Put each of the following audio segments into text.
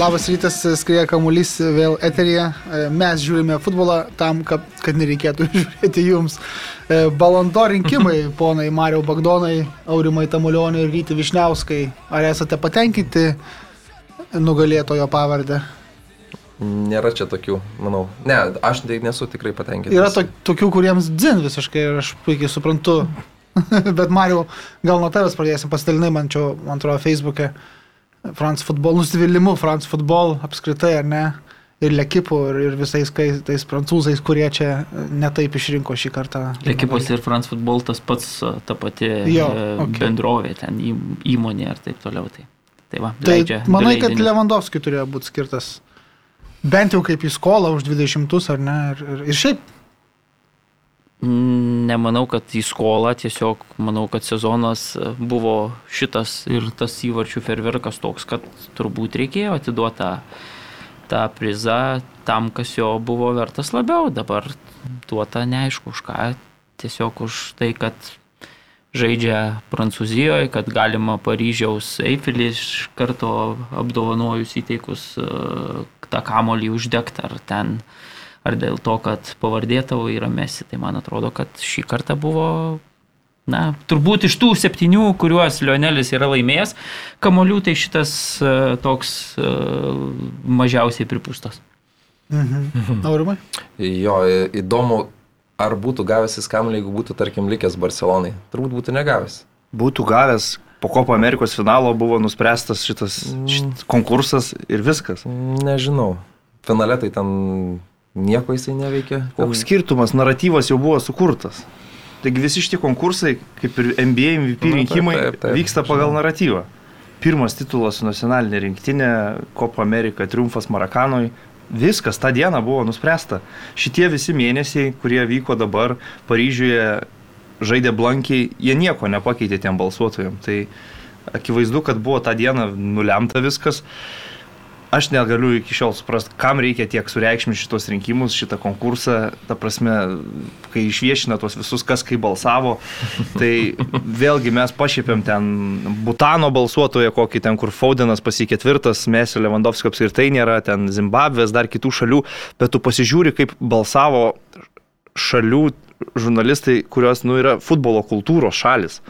Labas rytas, skrieja kamuolys vėl eterija. Mes žiūrime futbolą tam, kad, kad nereikėtų žiūrėti jums. Balando rinkimai, ponai Mario Bagdonai, Aurimai Tamulionai ir Ryti Višniauskai. Ar esate patenkinti nugalėtojo pavardę? Nėra čia tokių, manau. Ne, aš tai nesu tikrai patenkintas. Yra to, tokių, kuriems dzin visiškai ir aš puikiai suprantu. Bet Mario, gal nuo tavęs pradėsim, pasidalinai man čia, man atrodo, Facebook'e. France Football, nusivylimu France Football apskritai, ar ne? Ir Lekipų, ir, ir visais tais prancūzais, kurie čia netaip išrinko šį kartą. Lekipos ir France Football tas pats, ta pati jo, okay. bendrovė, ten įmonė ir taip toliau. Tai, tai, va, tai leidžia, manai, kad Lewandowski turėjo būti skirtas bent jau kaip į skolą už 20 ar ne? Ir, ir, ir šiaip Nemanau, kad į skolą, tiesiog manau, kad sezonas buvo šitas ir tas įvarčių ferverkas toks, kad turbūt reikėjo atiduoti tą, tą prizą tam, kas jo buvo vertas labiau. Dabar duota neaišku už ką, tiesiog už tai, kad žaidžia Prancūzijoje, kad galima Paryžiaus Eifelį iš karto apdovanojus įteikus e, tą kamolį uždegti ar ten uh, ar dėl to, kad pavardė tavo yra Mesi. Tai man atrodo, kad šį kartą buvo, na, turbūt iš tų septynių, kuriuos Lionelis yra laimėjęs, kamolių tai šitas uh, toks uh, mažiausiai pripūstas. Mhm. Aurimai? Jo, įdomu, ar būtų gavęs į skamulį, jeigu būtų, tarkim, likęs Barcelonai. Turbūt būtų negavęs. Būtų gavęs, po Kopo Amerikos finalo buvo nuspręstas šitas, šitas konkursas ir viskas. Nežinau. Finale tai ten nieko jisai neveikia. Koks skirtumas, naratyvas jau buvo sukurtas. Taigi visi šitie konkursai, kaip ir NBA MVP Na, rinkimai, taip, taip, taip, vyksta pagal žinau. naratyvą. Pirmas titulas su nacionalinė rinktinė, Kopo Amerika, triumfas Marakanoj. Viskas tą dieną buvo nuspręsta. Šitie visi mėnesiai, kurie vyko dabar Paryžiuje, žaidė blankiai, jie nieko nepakeitė tiem balsuotojams. Tai akivaizdu, kad buvo tą dieną nulemta viskas. Uh, aš negaliu iki šiol suprasti, kam reikia tiek sureikšminti šitos rinkimus, šitą konkursą, ta prasme, kai išviešina tos visus, kas kaip balsavo, tai vėlgi mes pašypėm ten Butano balsuotoją, kokį ten, kur Faudenas pasiekė ketvirtas, Mesio Lewandowskio apskritai nėra, ten Zimbabvės, dar kitų šalių, bet tu pasižiūri, kaip balsavo šalių žurnalistai, kurios, nu, yra futbolo kultūros šalis.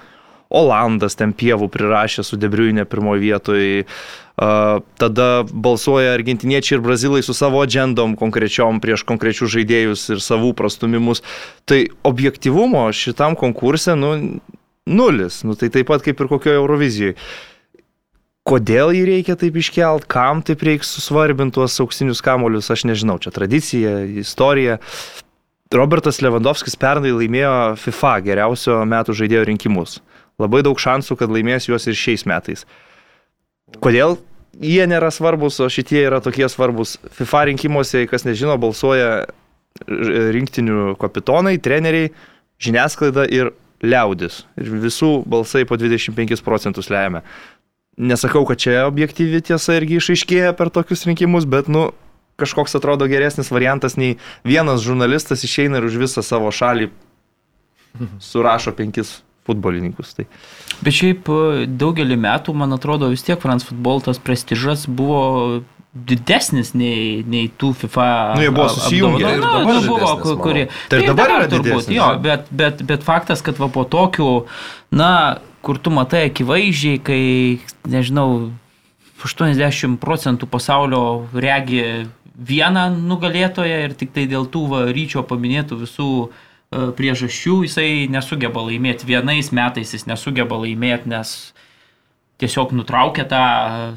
Olandas ten pievų prirašė su Debriuinė pirmoje vietoje, tada balsuoja argentiniečiai ir brazilai su savo agendom konkrečiom prieš konkrečius žaidėjus ir savų prastumimus. Tai objektivumo šitam konkurse, nu, nulis. Nu, tai taip pat kaip ir kokioje Eurovizijoje. Kodėl jį reikia taip iškelt, kam taip reikia susvarbinti tuos auksinius kamolius, aš nežinau, čia tradicija, istorija. Robertas Lewandowskis pernai laimėjo FIFA geriausio metų žaidėjo rinkimus. Labai daug šansų, kad laimės juos ir šiais metais. Kodėl jie nėra svarbus, o šitie yra tokie svarbus. FIFA rinkimuose, kas nežino, balsuoja rinktinių kapitonai, treneriai, žiniasklaida ir liaudis. Ir visų balsai po 25 procentus lemia. Nesakau, kad čia objektyvi tiesa irgi išaiškėja per tokius rinkimus, bet, nu, kažkoks atrodo geresnis variantas nei vienas žurnalistas išeina ir už visą savo šalį surašo penkis futbolininkus. Tai. Bet šiaip e, daugelį metų, man atrodo, vis tiek France Football tas prestižas buvo didesnis nei, nei tų FIFA. Nu, jie buvo susijungę. Na, na, nu, buvo, kurie. Tai ir dabar, dabar yra turbūt, didesnis, jo, bet, bet, bet faktas, kad va po tokių, na, kur tu matai akivaizdžiai, kai, nežinau, 80 procentų pasaulio regi vieną nugalėtoją ir tik tai dėl tų va, ryčio paminėtų visų uh, priežasčių jisai nesugeba laimėti. Vienais metais jis nesugeba laimėti, nes tiesiog nutraukė tą,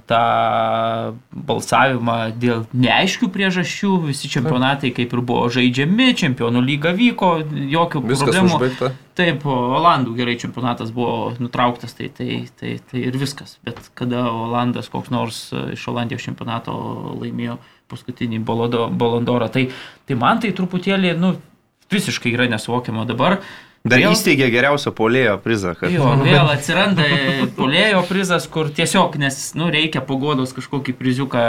tą balsavimą dėl neaiškių priežasčių. Visi čempionatai kaip ir buvo žaidžiami, čempionų lyga vyko, jokių Viskas problemų. Užbaigta. Taip, Olandų gerai čempionatas buvo nutrauktas, tai, tai, tai, tai ir viskas. Bet kada Olandas koks nors iš Olandijos čempionato laimėjo paskutinį Bolondorą, tai, tai man tai truputėlį, nu, visiškai yra nesuvokiama dabar. Dar vėl, įsteigė geriausio polėjo prizą. Kad... Jo, vėl atsiranda polėjo prizas, kur tiesiog, nes nu, reikia pagodos kažkokį priziuką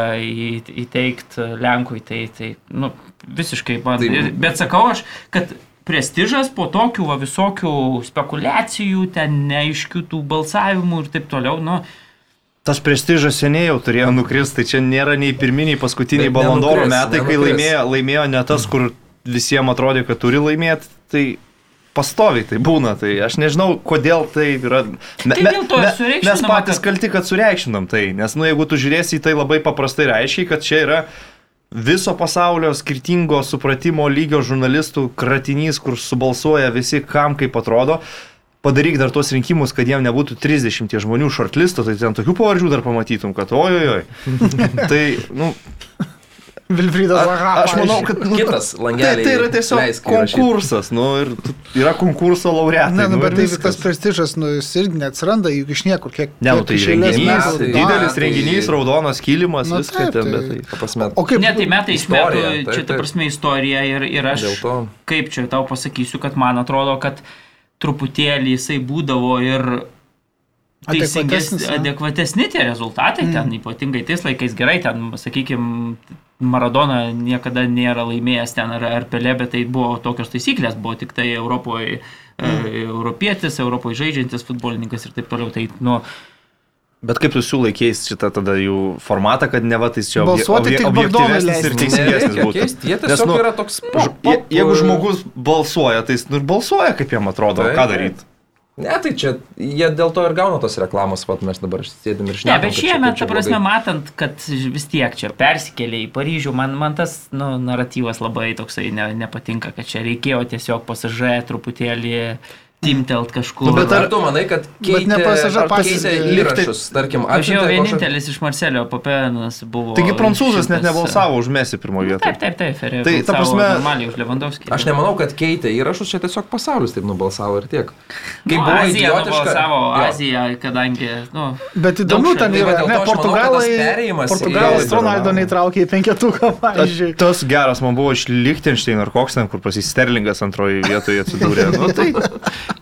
įteikti Lenkui, tai, tai nu, visiškai man. Tai... Bet sakau aš, kad prestižas po tokių va, visokių spekulacijų, ten neaiškių tų balsavimų ir taip toliau, nu, tas prestižas seniai jau turėjo nukristi, tai čia nėra nei pirminiai, paskutiniai balondoro metai, kai laimėjo, laimėjo ne tas, kur visiems atrodė, kad turi laimėti, tai pastoviai tai būna, tai aš nežinau, kodėl tai yra. Me, tai dėl to me, mes patys kad... kalti, kad sureikšminam tai, nes, nu, jeigu tu žiūrėsi į tai labai paprastai ir aiškiai, kad čia yra viso pasaulio skirtingo supratimo lygio žurnalistų kratinys, kur subalsuoja visi, kam kaip atrodo. Padaryk dar tuos rinkimus, kad jiem nebūtų 30 žmonių shortlisto, tai ten tokių pavardžių dar pamatytum, kad ojojoj. tai, nu, Vilfrydas Vaha. Aš manau, kad nu, kitas langelis. Tai, tai yra tiesiog konkursas, nu, ir yra konkurso laureatai. Ne, nu, nu, bet tai tas prestižas, nu, jis irgi neatsiranda, juk iš niekur kiek. Ne, nu, tai renginys, tai, didelis tai, renginys, raudonas kilimas, nu, viskas taip, ten, tai, bet tai. Prasme, o kaip? Ne, tai metai iš metų, čia ta prasme istorija ir, ir aš, kaip čia tau pasakysiu, kad man atrodo, kad truputėlį jisai būdavo ir teisingesni, adekvatesni tie rezultatai, mm. ten ypatingai tais laikais gerai, ten, sakykime, Maradona niekada nėra laimėjęs ten ar, ar pelė, bet tai buvo tokios taisyklės, buvo tik tai Europoje mm. e, europietis, Europoje žaidžiantis futbolininkas ir taip toliau. Tai, nu, Bet kaip tu siūlai keisti šitą tada jų formatą, kad ne va tai čia balsuoti obje, objektyvesnis ir teisingesnis būtų? Keisti, jie tiesiog Nes, nu, yra toks... Pop, pop, jeigu žmogus balsuoja, tai jis nu, balsuoja, kaip jam atrodo, tai, ką daryti. Ne, tai čia jie dėl to ir gauna tos reklamos, vat mes dabar sėdim ir šnekame. Ne, bet šiemet, ta prasme, matant, kad vis tiek čia persikėlė į Paryžių, man, man tas nu, naratyvas labai toksai ne, nepatinka, kad čia reikėjo tiesiog pasažė truputėlį timtelt kažkur. Nu, bet ar tu manai, kad keitė, keitė įrašus, tarkim, aš jau vienintelis iš Marcelio Papenas buvo. Taigi prancūzas net nebalsavo už Mesį pirmoje vietoje. Taip, taip, taip, Ferė. Tai ta prasme, normaliai už Lewandowski. Aš nemanau, kad keitė įrašus, čia tiesiog pasaulis taip nubalsavo ir tiek. Kaip nu, buvo Azija nubalsavo, Azija, kadangi, nu. Bet įdomu ten yra, ne, Portugalai. Portugalas Ronaldo neįtraukė į penketuką, pavyzdžiui. Tas geras man buvo iš Lichtenstein ar koks ten, kur pasisterlingas antroje vietoje atsidūrė. Nu, tai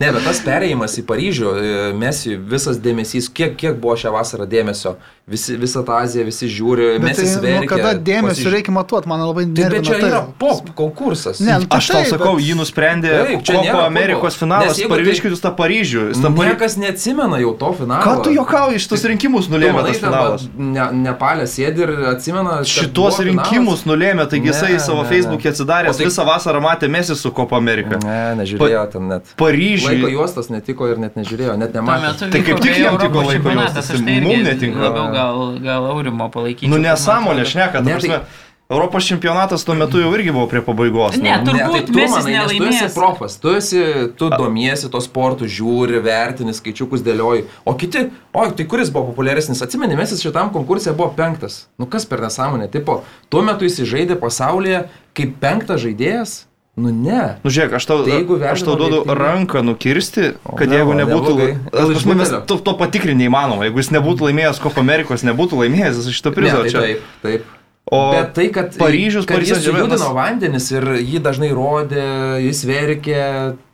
Ne, bet tas perėjimas į Paryžių, e, Mesi, visas dėmesys, kiek, kiek buvo šią vasarą dėmesio, visi, visą tą Aziją visi žiūri, mes įsivertiname. Nu, kada dėmesio pasiž... reikia matuoti, man labai nervina. Taip, bet čia tai. yra pop konkursas. Ne, nu, tai aš tau taip, sakau, bet... jį nusprendė Kopo Amerikos finalas, parviškit tą Paryžių. Niekas neatsimena jau to finalo. Ką tu jokauji, šitus rinkimus nulėmė tas finalas? Ne, Nepalė sėdi ir atsimena. Šitos rinkimus nulėmė, taigi jisai savo Facebook'e atsidaręs tai- visą vasarą matė Mesi su Kopo Amerika. Ne, nežiūrėjo ten net. Paryžių laiko juostas netiko ir net nežiūrėjo, net nematė. Tai kaip tik jam tiko laiko juostas, tai mums netinka. Labiau gal, gal aurimo palaikyti. Nu nesąmonė, šneka, ta prasme. Europos čempionatas tuo metu jau irgi buvo prie pabaigos. Ne, nu. turbūt ne, tai tu, manai, tu esi profas, tu, esi, tu domiesi to sportu, žiūri, vertini, skaičiukus dėlioji, o kiti, o tai kuris buvo populiaresnis, atsimeni, mes šitam konkursė buvo penktas. Nu kas per nesąmonę, tipo, tuo metu jis žaidė pasaulyje kaip penktas žaidėjas, Nu ne. Nu žiūrėk, aš tau, tai aš tau duodu objektyviai... ranką nukirsti, kad o, jeigu nebūtų... Neblogai. Mes to, to patikrinti neįmanoma. Jeigu jis nebūtų laimėjęs Kopo Amerikos, nebūtų laimėjęs šito prizo. Ne, tai taip, taip. O Bet tai, kad Paryžius, kad jis judino vandenis ir jį dažnai rodė, jis verkė,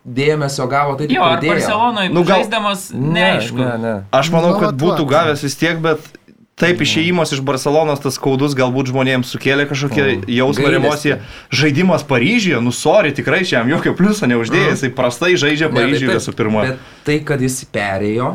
dėmesio gavo, tai tik jo, ar Barcelonoje nu, gal... žaisdamas, neaišku. Ne, ne. Aš manau, kad būtų gavęs vis tiek, bet Taip, išėjimas iš Barcelonos tas skaudus galbūt žmonėms sukėlė kažkokią mm. jausmą ir emociją. Žaidimas Paryžiuje, nusori, tikrai čia jam jokio pliuso neuždėjęs, mm. jisai prastai žaidžia Paryžiuje visų pirma. Bet tai, kad jis perėjo,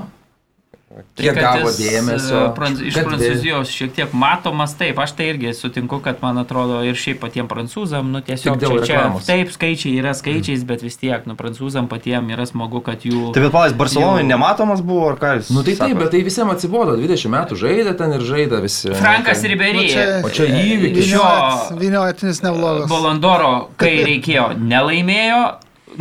Kiek tai, gavo dėmesio. E, Pranc iš Prancūzijos šiek tiek matomas, taip, aš tai irgi sutinku, kad man atrodo ir šiaip patiems prancūzam, nu tiesiog čia, čia taip, skaičiai yra skaičiais, mm. bet vis tiek, nu prancūzam patiems yra smagu, kad jų... Tai bet palas, Barcelonai jų... nematomas buvo, ar ką jūs? Nu tai taip, bet tai visiems atsibodo, 20 metų žaidė ten ir žaidė visi. Frankas ir Berija. Nu, o čia įvykis. Šio Viniotinis neblogas. Bolandoro, kai reikėjo, nelaimėjo,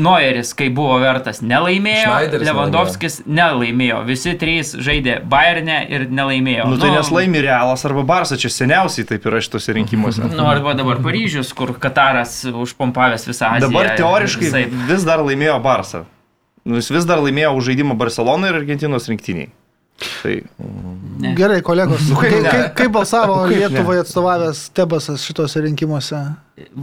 Noeris, kai buvo vertas, nelaimėjo, Schneideris Lewandowskis nelaimėjo, visi trys žaidė Bayernė ir nelaimėjo. Nu tai nu, nes laimi Realas arba Barsa, čia seniausiai taip yra šituose rinkimuose. Nu arba dabar Paryžius, kur Kataras užpompavęs visą Aziją. Dabar teoriškai visai... vis dar laimėjo Barsa. Nu, jis vis dar laimėjo už žaidimą Barcelonai ir Argentinos rinktiniai. Tai... Ne. Gerai, kolegos. Nu, kaip, kaip, kaip balsavo kaip Lietuvai atstovavęs Tebasas šituose rinkimuose?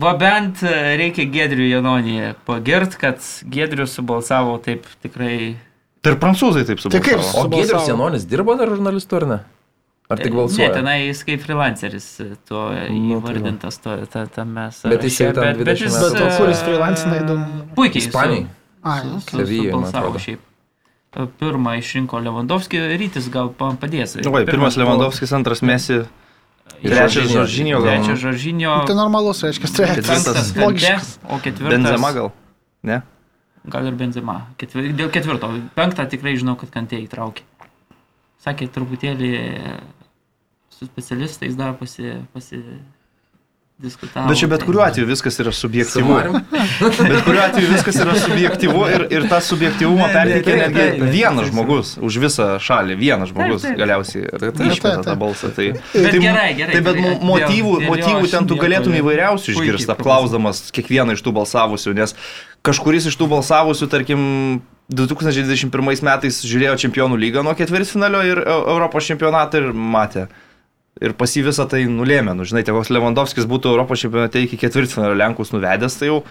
Va bent e, reikia Gedrių Janonį pagirt, kad Gedrius subalsavo taip tikrai. Tai ir prancūzai taip subalsavo. Tai kaip o Gedrius Janonis dirbo dar žurnalistu ar ne? Ar tik balsuoja? Ne, tenai jis kaip freelanceris to nu, įvardintas, to, ta, ta mes. Bet jis jau ten 20 bet, jis, bet, bet kuris freelancina įdomu. Puikiai. Ispanijai. Ai, Sevijoje balsavo šiaip. Pirmą išrinko Lewandowski, rytis gal padės. Nu, vai, pirmas Lewandowskis, antras Mesi. Trečias Žoržinio gal. Trečias Žoržinio. Tai normalus, reiškia, trečias. Kante, o ketvirtas. Benzema gal. Ne? Gal ir Benzema. Ketvir, dėl ketvirto. Penktą tikrai žinau, kad Kante įtraukė. Sakė, truputėlį su specialistais dar pasi, pasi, diskutavo. Bet čia bet kuriuo atveju viskas yra subjektyvu. bet kuriuo atveju viskas yra subjektyvu ir, ir tą subjektyvumą perteikia netgi vienas žmogus už visą šalį, vienas žmogus galiausiai išmeta tą balsą. Tai, bet tai, gerai, gerai. Tai bet motyvų, motyvų ten tu galėtum įvairiausių išgirsti, apklausdamas kiekvieną iš tų balsavusių, nes kažkuris iš tų balsavusių, tarkim, 2021 metais žiūrėjo čempionų lygą nuo ketvirtfinalio ir Europos čempionatą ir matė ir pas jį visą tai nulėmė. Nu, žinai, tai koks Lewandowskis būtų Europos čempionate iki ketvirtfinalio Lenkus nuvedęs, tai jau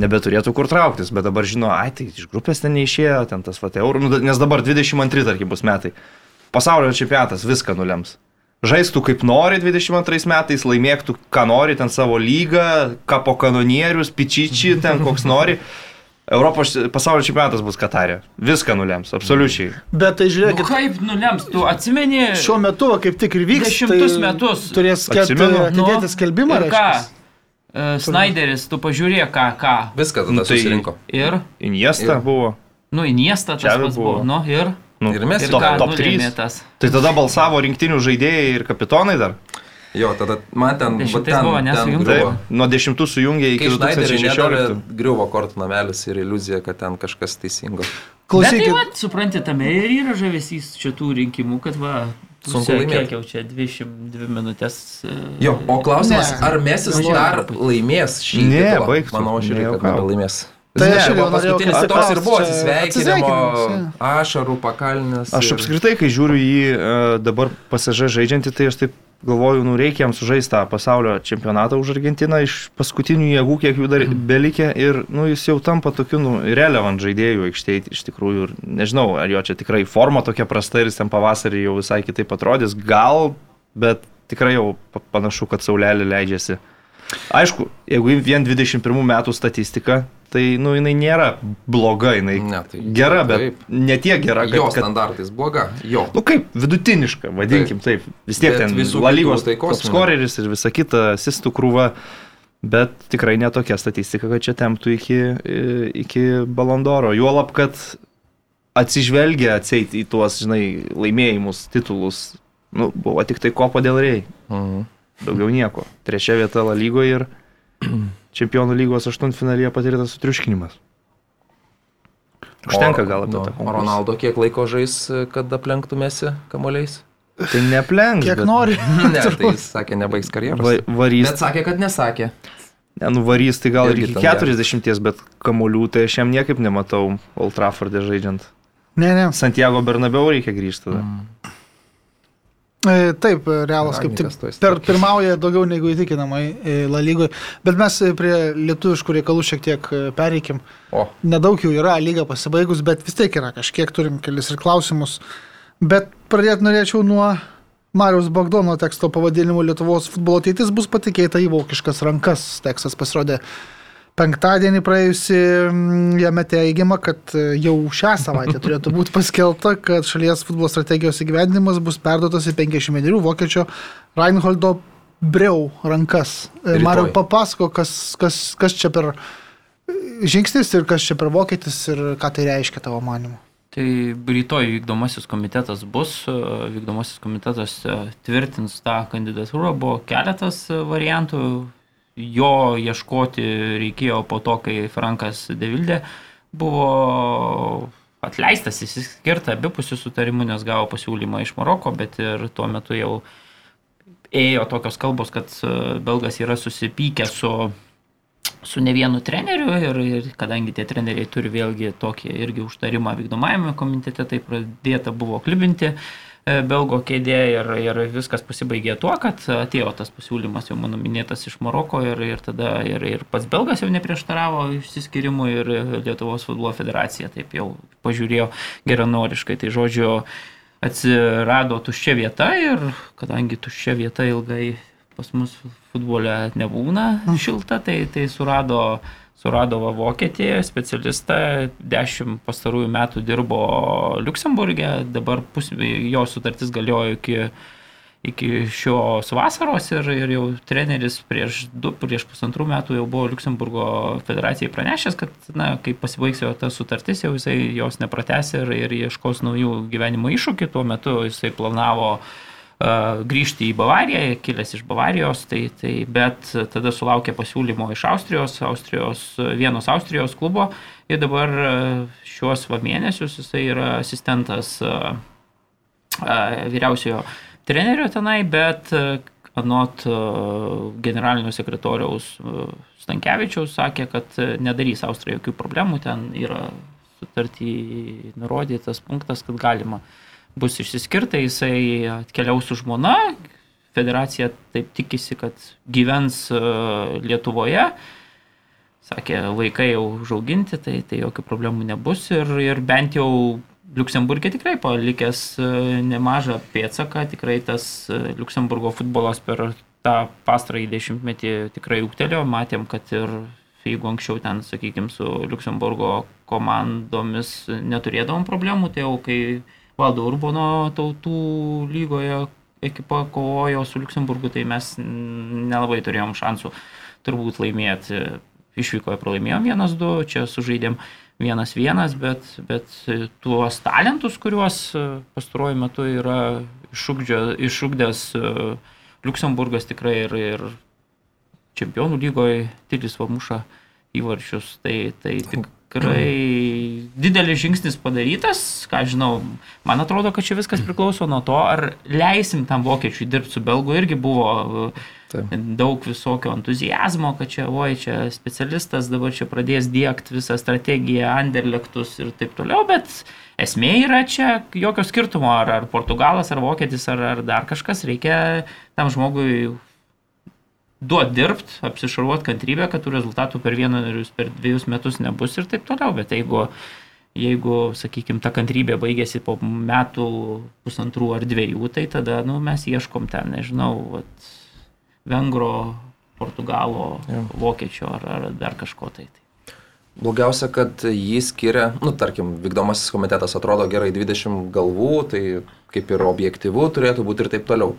nebeturėtų kur trauktis, bet dabar žino, ai, tai iš grupės ten neišėjo, ten tas vat eurų, nu, nes dabar 22, tarkim, bus metai. Pasaulio čempionatas viską nulems. Žaistų kaip nori 22 metais, laimėktų, ką nori, ten savo lygą, kapo kanonierius, pičičiai, ten koks nori. Europos pasaulio čempionatas bus Katarė. Viską nulems, absoliučiai. Bet tai žiūrėk, nu, kaip nulems, tu atsimeni. Šiuo metu, kaip tik ir vyks. Dešimtus tai metus. Turės atidėti nu, skelbimą. Ką? Uh, Snyderis, tu pažiūrėk, ką, ką. Viską tada nu, tai susirinko. Ir? Iniesta ir. buvo. Nu, Iniesta pats buvo. buvo. Nu, ir? Nu, ir mes ir top, top 3. Tai tada balsavo rinktinių žaidėjai ir kapitonai dar. Jo, tada man ten, ten buvo nesujungta. Nuo dešimtų sujungė iki 2016. Griuvo kortų namelis ir iliuzija, kad ten kažkas teisingo. Klausykit. Bet tai, va, supranti, tame ir yra žavesys šitų rinkimų, kad va, Sunku laimėti. Kiek jau čia 22 minutės. E, jo, o klausimas, ne. ar Mesis dar laimės šį? Ne, baigsiu. Manau, aš irgi, kad nebelaimės. Tai aš jau paskutinis toks ir buvo atsisveikinimo ašarų pakalinės. Aš apskritai, kai žiūriu į uh, dabar pasažą žaidžiantį, tai aš taip galvoju, nu reikia jam sužaisti tą pasaulio čempionatą už Argentiną iš paskutinių jėgų, kiek jų dar mhm. belikė ir nu, jis jau tampa tokiu nu, relevant žaidėjų aikštėje iš tikrųjų ir nežinau, ar jo čia tikrai forma tokia prasta ir jis ten pavasarį jau visai kitaip atrodys, gal, bet tikrai jau panašu, kad saulelė leidžiasi. Aišku, jeigu vien 21 metų statistika, tai, nu, jinai nėra bloga, jinai ne, tai, gera, bet taip. ne tiek gera, kad... Jo standartais bloga, jo. Nu kaip, vidutiniška, vadinkim taip. taip. Vis tiek bet ten visų lygos skoreris ir visa kita, sistų krūva, bet tikrai netokia statistika, kad čia temptų iki, iki balondoro. Juolab, kad atsižvelgia atseit į tuos, žinai, laimėjimus, titulus, nu, buvo tik tai kopo dėl rei. Mhm. Daugiau nieko. Trečia vieta La lygoje ir čempionų lygos aštuntfinalyje patirtas sutriuškinimas. Užtenka gal apie nu, tą. O Ronaldo kiek laiko žais, kad aplenktumėsi kamuoliais? Tai neplenk. Kiek bet... nori. ne, tai jis sakė, nebaigs karjeros. Va, varys. Bet sakė, kad nesakė. Ne, nu varys tai gal ir iki 40, bet kamuolių tai aš jam niekaip nematau Old Trafford'e žaidžiant. Ne, ne. Santiago Bernabeu reikia grįžti tada. Mm. E, taip, realas kaip tik per, pirmauja daugiau negu įtikinamai e, La lygoje. Bet mes prie lietuviškų reikalų šiek tiek e, pereikim. O. Nedaug jų yra, lyga pasibaigus, bet vis tiek yra kažkiek turim kelis ir klausimus. Bet pradėti norėčiau nuo Marijos Bagdono teksto pavadinimu Lietuvos futbolo ateitis bus patikėta į vokiškas rankas. Tekstas pasirodė penktadienį praėjusi mm, jame teigiama, kad e, jau šią savaitę turėtų būti paskelbta, kad šalies futbolo strategijos įgyvendinimas bus perduotas į 51 vokiečio Reinholdo Breu rankas. E, Mariau, papasako, kas, kas, kas čia per žingsnis ir kas čia per vokietis ir ką tai reiškia tavo manimu. Tai rytoj vykdomasis komitetas bus, e, vykdomasis komitetas tvirtins tą kandidatūrą, buvo keletas variantų, jo ieškoti reikėjo po to, kai Frankas Devildė buvo atleistas, jis skirta abipusių sutarimų, nes gavo pasiūlymą iš Maroko, bet ir tuo metu jau ėjo tokios kalbos, kad e, Belgas yra susipykę su, su ne vienu treneriu ir, ir kadangi tie treneriai turi vėlgi tokį irgi užtarimą vykdomajame komitete, tai pradėta buvo klibinti. Uh, belgo kėdė ir, ir viskas pasibaigė tuo, kad atėjo tas pasiūlymas jau mano minėtas iš Maroko ir, ir tada ir, ir pats belgas jau neprieštaravo išsiskirimui ir Lietuvos futbolo federacija taip jau pažiūrėjo geranoriškai. Tai žodžiu, atsirado tuščia vieta ir kadangi tuščia vieta ilgai pas mus futbole nebūna šilta, tai, tai surado, surado va Vokietijoje specialistą, dešimt pastarųjų metų dirbo Luksemburgė, dabar pus, jo sutartis galiojo iki iki šios vasaros ir, ir jau treneris prieš du, prieš pusantrų metų jau buvo Luxemburgo federacijai pranešęs, kad, na, kai pasibaigs jo ta sutartis, jau jisai jos nepratęs ir, ir ieškos naujų gyvenimo iššūkių. Tuo metu jisai planavo uh, grįžti į Bavariją, kilęs iš Bavarijos, tai, tai, bet tada sulaukė pasiūlymo iš Austrijos, Austrijos vienos Austrijos klubo. Ir dabar šiuos va mėnesius jisai yra asistentas uh, uh, vyriausiojo trenerio tenai, bet anot generalinio sekretoriaus Stankievičiaus sakė, kad nedarys Austrija jokių problemų, ten yra sutartį nurodytas punktas, kad galima bus išsiskirta, jisai atkeliaus su žmona, federacija taip tikisi, kad gyvens Lietuvoje, sakė, vaikai jau užauginti, tai, tai jokių problemų nebus. Ir, ir bent jau Liuksemburgė tikrai palikęs e, nemažą pėdsaką, tikrai tas e, Liuksemburgo futbolas per tą pastarąjį dešimtmetį tikrai ūktelio, matėm, kad ir jeigu anksčiau ten, sakykime, su Liuksemburgo komandomis neturėdavom problemų, tai jau kai valdo Urbono tautų lygoje ekipa kovojo su Liuksemburgu, tai mes nelabai turėjom šansų turbūt laimėti. Išvykoje pralaimėjom 1-2, čia sužaidėm vienas vienas, bet, bet tuos talentus, kuriuos e, pastaruoju metu yra išugdęs e, Luksemburgas tikrai ir, ir čempionų lygoje Tilis Vamuša įvarčius, tai, tai tikrai didelis žingsnis padarytas, ką žinau, man atrodo, kad čia viskas priklauso nuo to, ar leisim tam vokiečiui dirbti su belgu, irgi buvo Taip. daug visokio entuzijazmo, kad čia, oi, čia specialistas dabar čia pradės dėkti visą strategiją, anderlektus ir taip toliau, bet esmė yra čia jokio skirtumo, ar, ar portugalas, ar vokietis, ar, ar dar kažkas, reikia tam žmogui duot dirbt, apsišarvuot kantrybę, kad tų rezultatų per vienerius, per dviejus metus nebus ir taip toliau. Bet jeigu, jeigu sakykime, ta kantrybė baigėsi po metų, pusantrų ar dviejų, tai tada nu, mes ieškom ten, nežinau, vat, vengro, portugalo, ja. vokiečio ar, ar dar kažko tai. Blogiausia, kad jį skiria, nu, tarkim, vykdomasis komitetas atrodo gerai 20 galvų, tai kaip ir objektivu turėtų būti ir taip toliau.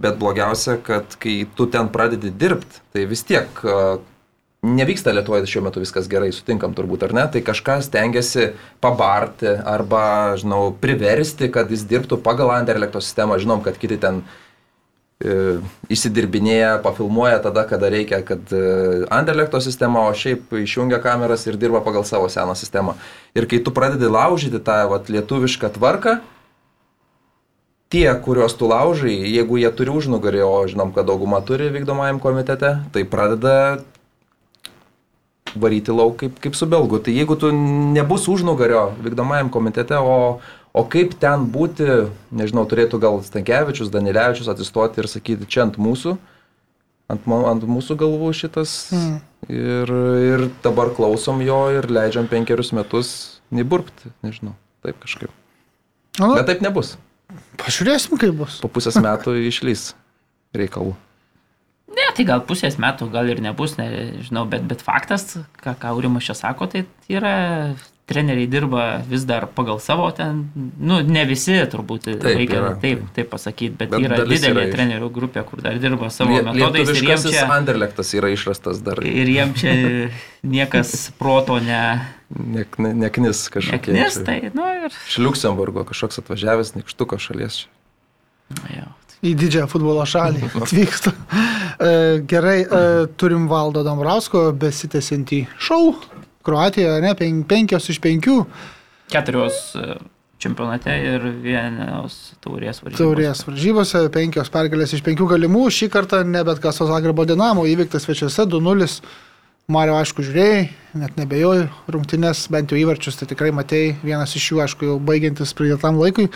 Bet blogiausia, kad kai tu ten pradedi dirbti, tai vis tiek nevyksta Lietuvoje šiuo metu viskas gerai, sutinkam turbūt ar ne, tai kažkas tengiasi pabarti arba, žinau, priversti, kad jis dirbtų pagal Anderlekto sistemą. Žinom, kad kiti ten e, įsidirbinėja, pafilmuoja tada, kada reikia, kad e, Anderlekto sistema, o šiaip išjungia kameras ir dirba pagal savo seną sistemą. Ir kai tu pradedi laužyti tą vat, lietuvišką tvarką, tie, kuriuos tu laužai, jeigu jie turi užnugarį, o žinom, kad dauguma turi vykdomajam komitete, tai pradeda varyti lauk kaip, kaip su belgu. Tai jeigu tu nebus užnugario vykdomajam komitete, o, o kaip ten būti, nežinau, turėtų gal Stankievičius, Danilevičius atsistoti ir sakyti, čia ant mūsų, ant, ant mūsų galvų šitas. Mm. Ir, ir dabar klausom jo ir leidžiam penkerius metus neburpti, nežinau, taip kažkaip. O. Bet taip nebus. Pažiūrėsim, kaip bus. Po pusės metų išlys reikalų. Ne, tai gal pusės metų, gal ir nebus, nežinau, bet, bet faktas, ką, ką Aurimas čia sako, tai yra treneriai dirba vis dar pagal savo ten, nu, ne visi turbūt taip, reikia yra, taip, taip pasakyti, bet, bet yra didelė yra trenerių grupė, kur dar dirba savo Lie, metodais. Ir jiems čia... Anderlektas yra išrastas dar. Ir jiems čia niekas proto ne... Nek, ne, neknis kažkokie. Neknis, tai, nu ir. Iš Luxemburgo kažkoks atvažiavęs nikštuko šalies. Jau. Į didžiąją futbolo šalį atvyksta. E, gerai, e, turim Valdo Dambrausko besitęsiantį šou. Kroatijoje, ne, pen, penkios iš penkių. Keturios e, čempionate ir vienos taurės varžybose. Taurės varžybose, penkios pergalės iš penkių galimų. Šį kartą ne bet kas Zagrebo Dinamo įvyktas svečiuose 2-0. Mario, aišku, žiūrėjai, net nebejoju, rungtynės, bent jau įvarčius, tai tikrai matėjai, vienas iš jų, aišku, jau baigiantis pridėtam laikui.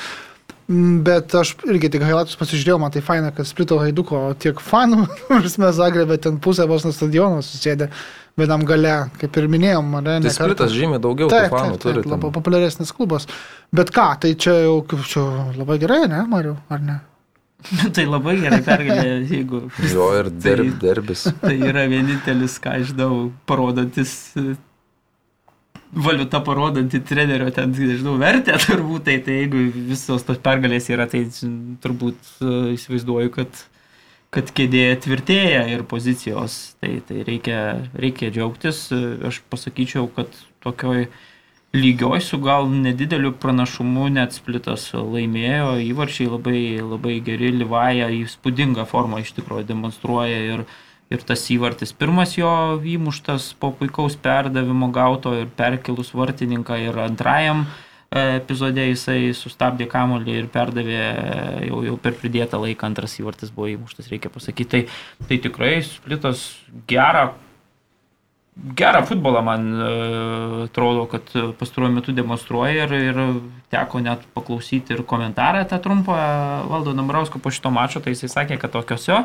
Mm, bet aš irgi tik highlightus pasižiūrėjau, man tai faina, kad Sprito Haiduko tiek fanų, nors mes Zagrebė ten pusę vos nuo stadiono susėdė vienam gale, kaip ir minėjom, ne? Tai Spritas žymiai daugiau taip, fanų taip, taip, turi. Labai populiaresnis klubas. Bet ką, tai čia jau čia labai gerai, ne, Mariu, ar ne? tai labai gerai pergalė, jeigu. Jo ir derb, tai, derbis. Tai yra vienintelis, ką aš žinau, parodantis valiuta parodanti trenerio ten, nežinau, vertę turbūt, tai, tai jeigu visos tos pergalės yra, tai turbūt uh, įsivaizduoju, kad, kad kėdė tvirtėja ir pozicijos, tai, tai reikia, reikia džiaugtis. Aš pasakyčiau, kad tokioj lygioj su gal nedideliu pranašumu net splitas laimėjo, įvarčiai labai, labai geri, Livaja įspūdingą formą iš tikrųjų demonstruoja ir, ir tas įvartis pirmas jo įmuštas po puikaus perdavimo gauto ir perkelus vartininką ir antrajam e, epizode jisai sustabdė kamolį ir perdavė jau, jau per pridėtą laiką antras įvartis buvo įmuštas, reikia pasakyti. Tai, tai tikrai splitas gerą gerą futbolą man e, atrodo, kad pastaruoju metu demonstruoja ir, ir teko net paklausyti ir komentarą tą trumpą valdo Nambrausko po šito mačo, tai jisai sakė, kad tokiosio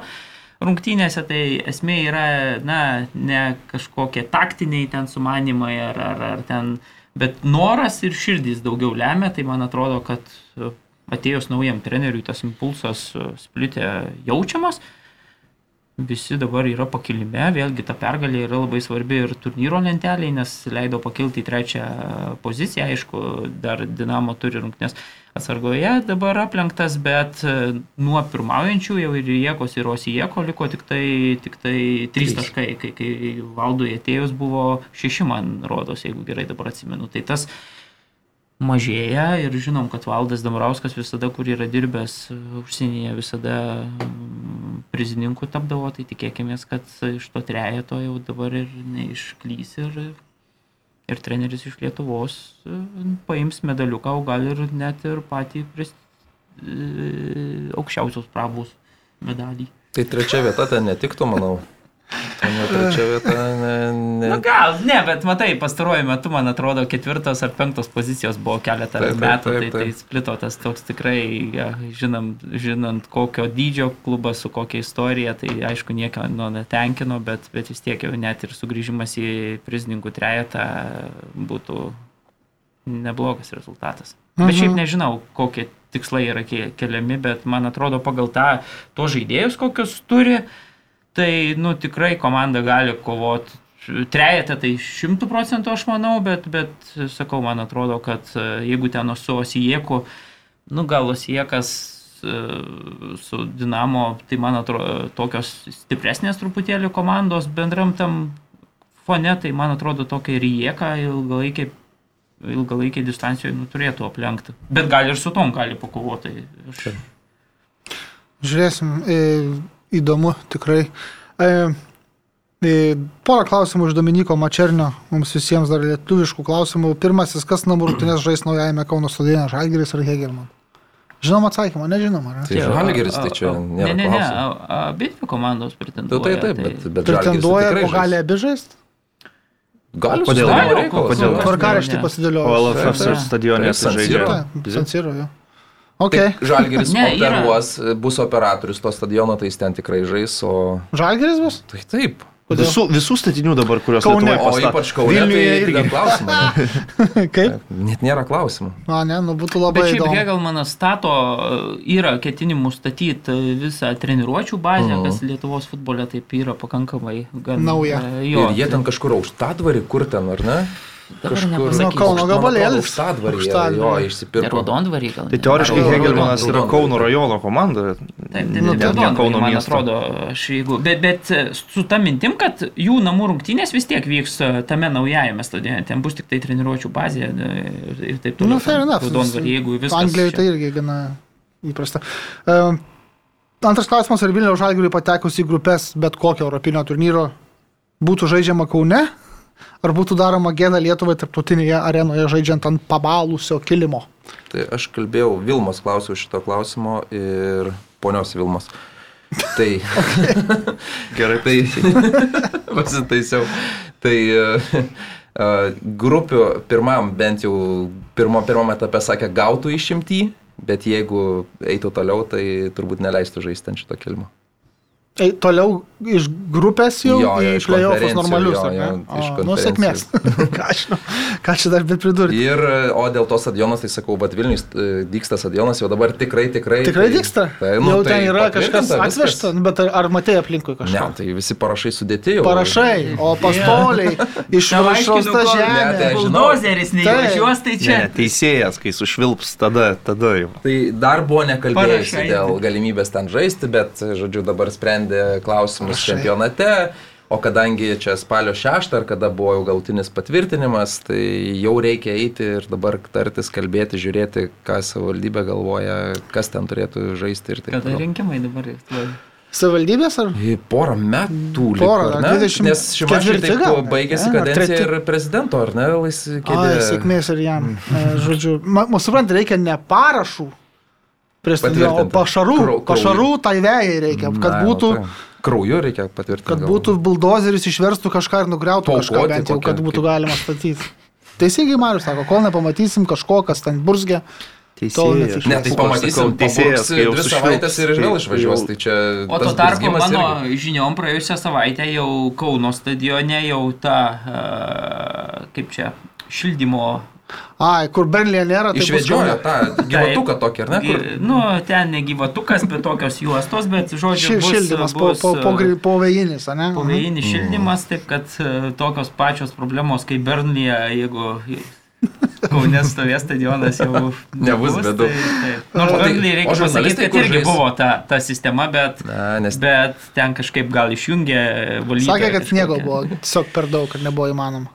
rungtynėse tai esmė yra, na, ne kažkokie taktiniai ten sumanimai ar, ar, ar ten, bet noras ir širdys daugiau lemia, tai man atrodo, kad atėjus naujam treneriui tas impulsas splitė jaučiamas visi dabar yra pakilime, vėlgi ta pergalė yra labai svarbi ir turnyro lentelėje, nes leido pakilti į trečią poziciją, aišku, dar Dinamo turi rungtynės atsargoje dabar aplenktas, bet e, nuo pirmaujančių jau ir Jėkos ir Osijeko liko tik tai, tik tai trys. taškai, kai, kai valdui atėjus buvo šeši, man rodos, jeigu gerai dabar atsimenu. Tai tas mažėja ir žinom, kad Valdas Damrauskas visada, kur yra dirbęs užsienyje, visada mm, prizininku tapdavo, tai tikėkime, kad iš to trejeto jau dabar ir neišklys ir, ir treneris iš Lietuvos e, paims medaliuką, o gal ir net ir patį prist, e, aukščiausios prabus medalį. Tai trečia vieta ten netiktų, manau. Ne trečia vieta, ne, ne. Na gal, ne, bet matai, pastaruoju metu, man atrodo, ketvirtos ar penktos pozicijos buvo keletą taip, metų, taip, taip, tai, tai splitotas toks tikrai, ja, žinom, žinant kokio dydžio klubas su kokia istorija, tai aišku, nieko nu, netenkino, bet, bet vis tiek jau net ir sugrįžimas į prizininkų trejetą būtų neblogas rezultatas. Mhm. Bet šiaip nežinau, kokie tikslai yra keliami, bet man atrodo, pagal tą, to žaidėjus, kokius turi, uh, tai nu, tikrai komanda gali kovoti. Trejetą tai šimtų procentų aš manau, bet, bet sakau, man atrodo, kad e, jeigu ten su Osieku, nu gal Osiekas e, su Dinamo, tai man atrodo, tokios stipresnės truputėlį komandos bendram tam fone, tai man atrodo tokia ir Jieka ilgalaikiai ilgalaikiai distancijoje nu, turėtų aplenkti. Bet gali ir su tom gali pakovoti. Aš... Žiūrėsim. E įdomu tikrai. E, e, porą klausimų iš Dominiko Mačernio, mums visiems dar lietuviškų klausimų. Pirmasis, kas namų rungtynės žais naujajame Kauno stadione, Žalgiris ar Hegelman? Žinom atsakymą, nežinom, ar ne? Tai Žalgiris, tai čia nėra. Ne, ne, ne, abi komandos pretenduoja. Taip, taip, taip, bet, bet pretenduoja, o gali abi žaisti? Gali, kodėl? Kodėl? Tvarkaraštį pasidėliojo. O LFF stadione žaidžia. San Siro, jo. Okay. Žalgeris ne, operuos, yra... bus operatorius to stadiono, tai jis ten tikrai žais, o... Žalgeris bus? Tai taip. Visų, visų statinių dabar, kuriuos Kaune, o ypač Kaune, Vilniuje tai irgi klausimų. Kaip? Net nėra klausimų. Na, ne, nu būtų labai Bet šiaip įdomu. Hegelmanas stato, yra ketinimų statyti visą treniruočio bazę, mm. kas Lietuvos futbole taip yra pakankamai gan nauja. Jo, ir jie ten kažkur aukštadvarį, kur ten, ar ne? Kažkur nuo Kauno gabalėlis. Užtadvarį, jo, išsipirko. Raudondvarį gal. Tai teoriškai Hegelmanas yra Kauno rajono komanda. Taip, tai nu, tai ne Kauno man miesto. atrodo, aš jeigu, bet, bet su ta mintim, kad jų namų rungtynės vis tiek vyks e, tame naujajame stadione, ten bus tik tai treniruočio bazė e, ir taip toliau. Nu, fair enough. Raudondvarį, jeigu viskas. Anglijoje tai irgi gana įprasta. Antras klausimas, ar Vilniaus žalgiriui patekus į grupės bet kokio europinio turnyro būtų žaidžiama Kaune? Ar būtų daroma gėda Lietuvai tarptautinėje arenoje žaidžiant ant pabalusio kilimo? Tai aš kalbėjau, Vilmos klausiau šito klausimo ir ponios Vilmos. Tai. Gerai, tai pasitaisiau. Tai uh, grupių pirmam, bent jau pirmo, pirmam etape sakė, gautų išimtį, bet jeigu eitų toliau, tai turbūt neleistų žaisti ant šito kilimo. Ei, toliau iš grupės jau Jo, jo, iš konferencijų, normalius, jo, ne? jo, iš O, Nu, sėkmės. ką, aš, žinau, ką čia dar bet pridurti? Ir, o dėl to stadionas, tai sakau, bet Vilnius e, dyksta stadionas jau dabar tikrai, tikrai. Tikrai tai- dyksta? Tai, jau tai ten yra kažkas atvežta, nu, bet ar, ar matėjai aplinkui Ne, kažką? tai visi parašai sudėti jau. Parašai, o pastoliai iš viršaus ta Ne, tai žemė. aš. Buldozeris neįvažiuos, tai Ne, čia. ne, teisėjas, kai sušvilps, tada, tada jau. Tai dar buvo nekalbėjusi dėl galimybės ten žaisti, bet, žodžiu, dabar sprendė klausimus Parašai. čempionate. O kadangi čia spalio 6 ar kada buvo jau galtinis patvirtinimas, tai jau reikia eiti ir dabar tartis, kalbėti, žiūrėti, ką savivaldybė galvoja, kas ten turėtų žaisti ir taip Kada toliau. rinkimai dabar? Savivaldybės ar? Į Porą metų. liko, Porą, ar ne? 24 Nes šimašiai taip gal, baigėsi kadencija ir prezidento, ar ne? Laisvi Ai, kėdė. sėkmės ir jam. E, Žodžiu, man suprant, reikia ne parašų prie stadiono, pašarų. Krau-. Pašarų tai vėjai reikia, kad Na, būtų... tai Krauju reikia patvirtinti. Kad būtų buldozeris išverstų kažką ir nugriautų kažką Paaukoti bent jau, kokią, kad būtų kaip- galima statyti. Teisingai Marius sako, kol nepamatysim kažko, kas ten burzgia. Teisėjas. Ne, tai pamatysim, teisėjas, jau dvi savaitės ir vėl tai išvažiuos. Tai čia O tuo tarpu mano irgi. žiniom praėjusią savaitę jau Kauno stadione jau ta, uh, kaip čia, šildymo. Ai, kur Berlyje nėra, tai Kaune. tą gyvatuką tokį, ar ne? Kur... Nu, ten ne gyvatukas, bet tokios juostos, bet žodžiu, Ši, bus, šildymas po, bus, po, po, e, gri- po vėjinis, ne? Povėjinis šildymas, taip kad e, tokios pačios problemos kaip Bernlyje, jeigu Kaune stovės stadionas jau Nebus. Tai, taip. Nors O tai- Bernlyje o reikia pasakyti, kad irgi žais? buvo ta, ta sistema, bet, Na, nes bet ten kažkaip gal išjungė valytoją. Sakė, kad sniego buvo tiesiog per daug, kad nebuvo įmanoma.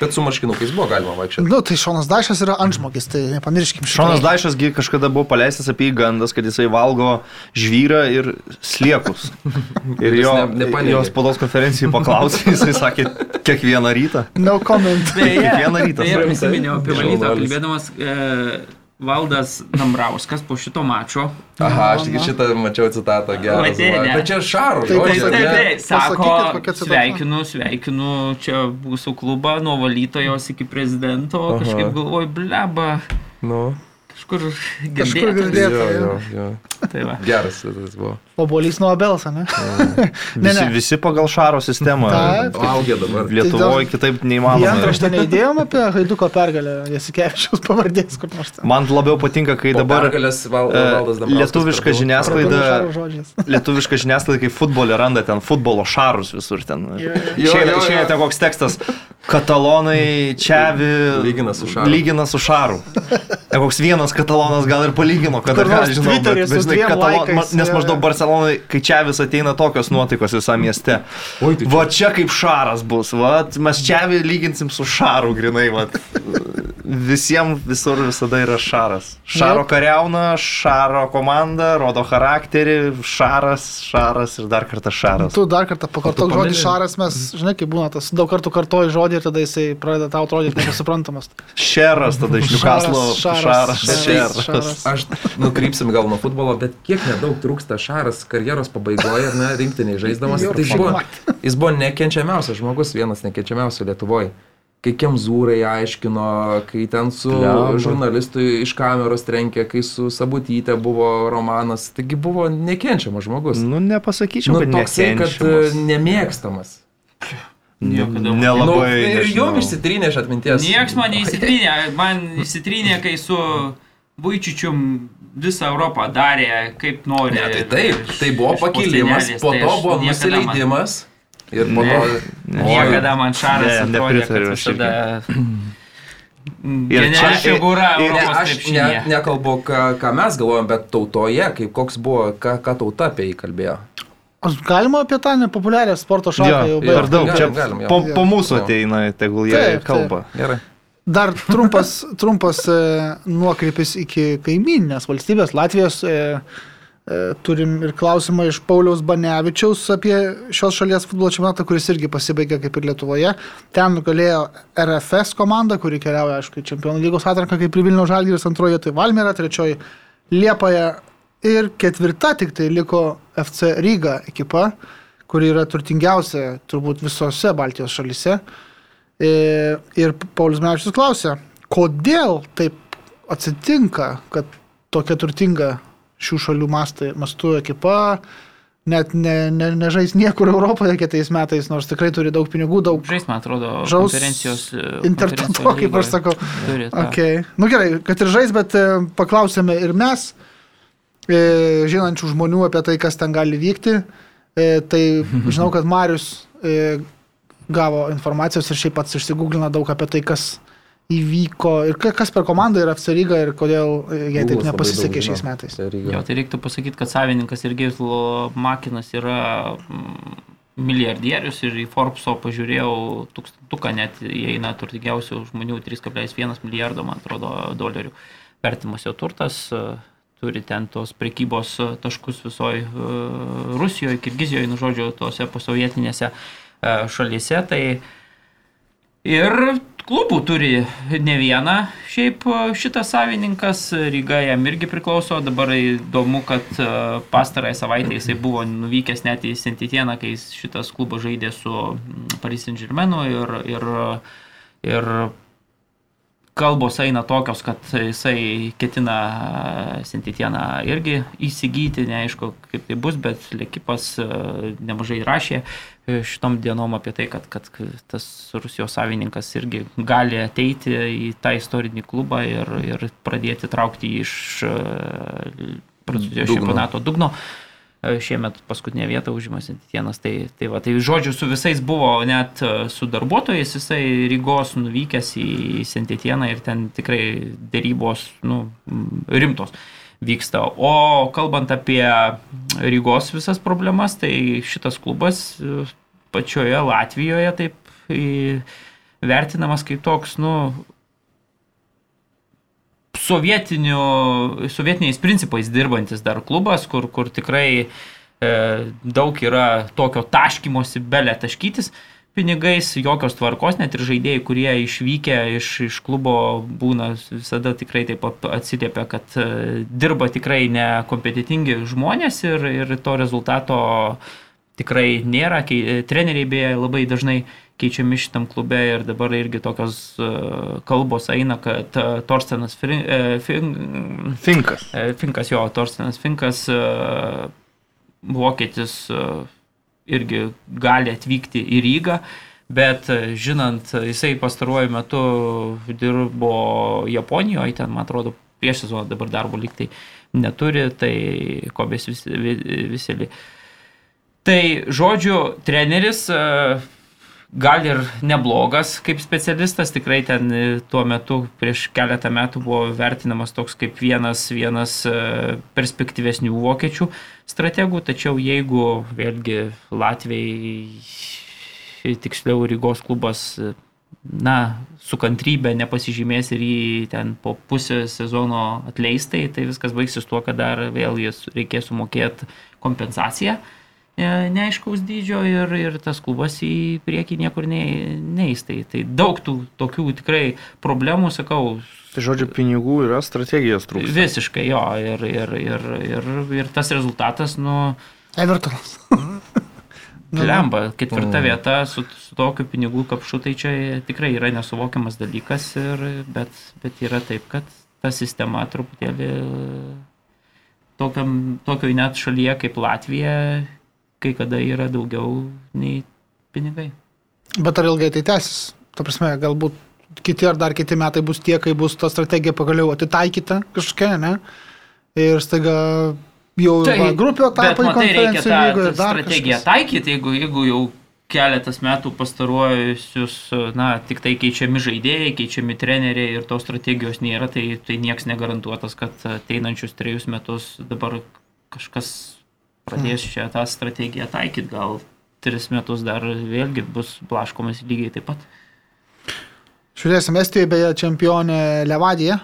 Bet su marškinukais buvo galima vaikščioti. Nu, tai Šonas Dašas yra antžmogis, tai nepamirškim. Šonas Daišasgi kažkada buvo paleistas apie jį gandas, kad jisai valgo žvyrą ir sliekus. Ir jo, ne- jo spaudos konferencijai paklausė, jisai sakė kiekvieną rytą. No comment. Beje, Kiekvieną rytą. beje, prisiminiau apie Žurnalis. kalbėdamas e, Valdas Dambrauskas po šito mačo. Aha, aš tik šitą mačiau citatą gerą. Bet čia šaro Tai žodžiai. taip, ne? taip, sako, sveikinu, sveikinu čia mūsų klubą nuo valytojos iki prezidento. Aha. Kažkaip galvoju, bleba, Nu, kažkur Kažkur girdėtas. girdėta. jo, jo. jo. Tai va. Geras tas buvo. Obolys nuo Abelsa, ne? Ne, Visi, ne. visi pagal šaro sistemą. Augė dabar. Lietuvoje kitaip Į neįmanoma. antraštę neįdėjom apie Haiduko pergalę, Jasikevičiaus pavardės kur nors. Man labiau patinka, kai dabar pergalės val, e, valdas Dambrauskas lietuviška žiniasklaida- lietuviška žiniasklaida, kai futbolė randa ten futbolo šarus visur ten. Jo, jo. Išeina Jo, jo, išeina jo. ten koks tekstas. Katalonai čiavi Lygina su Šaru. Lygina su šaru. Koks vienas katalonas gal ir palygino, Kur nors ką žinau, bet, su bet, žinai, katalon, laikais, nes maždaug. Barcelonai, kai čiavis ateina tokios nuotaikos visam mieste. Oi, tai čia- Va čia kaip šaras bus, va, mes čiavi lyginsim su šaru, grinai, va. Visiems visur visada yra šaras. Šaro Jep. kariauna, šaro komanda, rodo charakterį, šaras, šaras ir dar kartą šaras. Tu dar kartą pakartok žodį šaras, mes, žinai, kaip būna tas, daug kartų kartoji žodį ir tada jisai pradeda tau atrodyti nepasuprantamas. Šeras tada iš Newcastle. Šaras, šaras, šeras. šaras. Aš nukrypsim gal nuo futbolo, bet kiek nedaug trūksta Šaras karjeros pabaigoje, ne, rinktiniai žaisdamas. Tai jis buvo, jis buvo nekenčiamiausias žmogus, vienas nekenčiamiausių Lietuvoje. Kai Kemzūrai aiškino, kai ten su Blemba. žurnalistu iš kameros trenkė, kai su Sabutytė buvo romanas, taigi buvo nekenčiamas žmogus. Nu, nepasakyčiau, Nu, kad toksai, kad e, nemėgstamas. Niekada. Nu, Nelabai. ir nežinau. jom išsitrynė iš atminties. Niekas man neįsitrynė. Man įsitrynė, kai su Vaičičium visą Europą darė kaip nori. Ne, tai taip, tai buvo pakilimas, po tai to aš buvo nusileidimas ir po to... Ne. Niekada man šaras Ne, atrodė, kad visada... Ir čia- figūra ir- Ne, aš ne, nekalbu, ką, ką mes galvojam, bet tautoje, kaip koks buvo, ką, ką tauta apie jį kalbėjo. Ar Galima apie tą nepopuliarią sporto šaką Jo, jau per daug. Čia Galim, galim, jo. po, po mūsų ateina, tegul jie Taip, taip. kalba. Gerai. Dar trumpas, trumpas e, nuokrypis iki kaiminės valstybės Latvijos. E, e, turim ir klausimą iš Pauliaus Banevičiaus apie šios šalies futbolo čempionatą, kuris irgi pasibaigė kaip ir Lietuvoje. Ten nugalėjo RFS komanda, kuri keliauja, aišku, į Čempionų lygos atranką, kaip ir Vilnių Žalgiris, antroje tai Valmėra, trečioji Liepoje ir ketvirta tik tai liko FC Ryga ekipa, kuri yra turtingiausia turbūt visose Baltijos šalise. E, Ir Paulius Mevičius klausė, kodėl taip atsitinka, kad tokia turtinga šių šalių mastai, mastų ekipa net ne, ne, nežais niekur Europoje kitais metais, nors tikrai turi daug pinigų, daug. Žais, man atrodo, Žaus konferencijos. Interpreto, kaip aš sakau. Turi. Okay. Nu gerai, kad ir žais, bet e, paklausėme ir mes, e, žinančių žmonių apie tai, kas ten gali vykti. E, tai žinau, kad Marius e, gavo informacijos ir šiaip pats išsigūglina daug apie tai, kas įvyko ir ka- kas per komandą yra FC Ryga ir kodėl e, jai taip nepasisekė šiais metais. Tai. Jo, tai reiktų pasakyti, kad savininkas Sergejus Makinas yra mm, milijardierius ir į Forbeso pažiūrėjau tūkstantuką net įeina turtingiausių žmonių 3,1 milijardo, man atrodo, dolerių vertimas jo turtas. e, Turi ten tos prekybos e, taškus visoje Rusijoje, Kirgizijoje, nu žodžiu, tose pasovietinėse e, šalyse. Tai Ir klubų turi ne vieną. Šiaip e, šitas savininkas Ryga jam irgi priklauso. Dabar įdomu, kad e, pastarąją savaitę jisai buvo nuvykęs net į Sentitieną, kai šitas klubas žaidė su Paris Saint-Germainu ir, ir, ir kalbos eina tokios, kad jisai ketina Sentitieną irgi įsigyti, neaišku kaip tai bus, bet Lekipas e, nemažai rašė e, šitom dienom apie tai, kad, kad tas Rusijos savininkas irgi gali ateiti į tą istorinį klubą ir, ir pradėti traukti iš e, Prancūzijos Dugno. čempionato dugno. E, Šiemet paskutinę vietą užima Sentitienas. Tai, tai, va, tai žodžiu, su visais buvo net e, su darbuotojais, jisai Rygos nuvykęs į Sentitieną ir ten tikrai dėrybos nu, rimtos vyksta. O kalbant apie Rygos visas problemas, tai šitas klubas e, pačioje Latvijoje taip į- vertinamas kaip toks, nu, sovietiniais principais dirbantis dar klubas, kur, kur tikrai e, daug yra tokio taškymosi, belė taškytis pinigais, jokios tvarkos, net ir žaidėjai, kurie išvykę iš, iš klubo būna visada tikrai taip atsiliepia, kad e, dirba tikrai nekompetitingi žmonės ir, ir to rezultato tikrai nėra. Kei, treneriai beje labai dažnai keičiami šitam klube ir dabar irgi tokios uh, kalbos eina, kad uh, Torstenas Frin, uh, fin, Finkas. E, Finkas, jo, Torstenas Finkas, e, vokietis e, irgi gali atvykti į Rygą, bet e, žinant, jisai pastaruoju metu dirbo Japonijoje, ten, man atrodo, prieš sezoną dabar darbo liktai neturi, tai Kobės vis, vi- Viselį. Tai žodžiu, treneris e, gal ir neblogas kaip specialistas, tikrai ten e, tuo metu prieš keletą metų buvo vertinamas toks kaip vienas, vienas e, perspektyvesnių vokiečių strategų, tačiau jeigu vėlgi Latvijai, tiksliau Rygos klubas, e, na, su kantrybė nepasižymės ir jį ten po pusę sezono atleistai, tai viskas baigsis tuo, kad dar vėl jis reikės sumokėti kompensaciją. e, neaiškaus dydžio ir, ir tas klubas į priekį niekur nei- neis. Tai, tai daug tų tokių tikrai problemų, sakau, Tai žodžiu, pinigų yra strategijos trūksta. visiškai jo ir, ir, ir, ir, ir tas rezultatas, nu, Evertonas. Nu, lemba, ketvirta Mm. vieta su, su tokiu pinigų kapšu, tai čia tikrai yra nesuvokiamas dalykas, ir, bet, bet yra taip, kad ta sistema truputėlį tokiam, tokio net šalyje kaip Latvija, kai kada yra daugiau nei pinigai. Bet ar ilgai tai tęsis? Ta prasme, galbūt kiti ar dar kiti metai bus tie, kai bus ta strategija pagaliau atitaikyta kažkokia, ne? Ir staiga jau Tai, va, grupio etapai konferencijų tą, lygoje tą dar strategiją kažkas. taikyti, jeigu, jeigu jau keletas metų pastaruojusius, na, tik tai keičiami žaidėjai, keičiami treneriai ir tos strategijos nėra, tai, tai niekas negarantuotas, kad ateinančius trejus metus dabar kažkas pradės čia tą strategiją taikyti, gal tris metus dar vėlgi bus blaškomas lygiai taip pat. Žiūrėsim, Estijoje beje čempionė Levadija,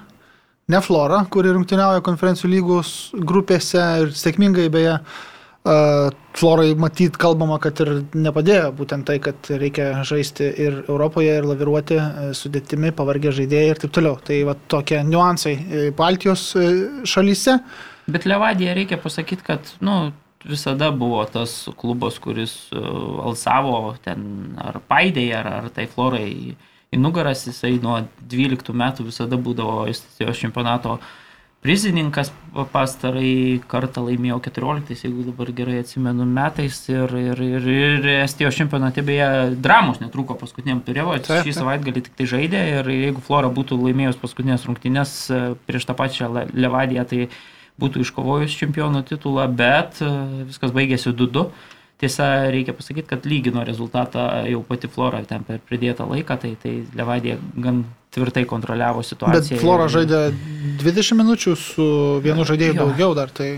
ne Flora, kuri rungtyniauja konferencijų lygos grupėse ir sėkmingai beje. Uh, Florai matyt kalbama, kad ir nepadėjo būtent tai, kad reikia žaisti ir Europoje, ir laviruoti e, sudėtimi, pavargę žaidėjai ir taip toliau. Tai va tokie niuansai e, Baltijos e, šalyse. Bet Levadija reikia pasakyti, kad, nu, visada buvo tas klubas, kuris uh, alsavo ten ar paidėjai, ar, ar tai florai į, į nugaras, jisai nuo 12 metų visada būdavo Estijos čempionato prizininkas. Pastarai kartą laimėjo 14, jeigu dabar gerai atsimenu, metais. Ir, ir, ir, ir Estijos čempionate beje dramos netruko paskutiniam turėjo, šį savaitgalį tik tai žaidė. Ir jeigu Flora būtų laimėjus paskutinės rungtynės e, prieš tą pačią Levadiją, tai būtų iškovojus čempiono titulą, bet e, viskas baigėsi 2-2. Tiesa, reikia pasakyti, kad lygino rezultatą jau pati Flora ten per pridėtą laiką, tai, tai Levadija gan tvirtai kontroliavo situaciją. Bet Flora ir... žaidė 20 minučių su vienu žaidėju daugiau dar, tai...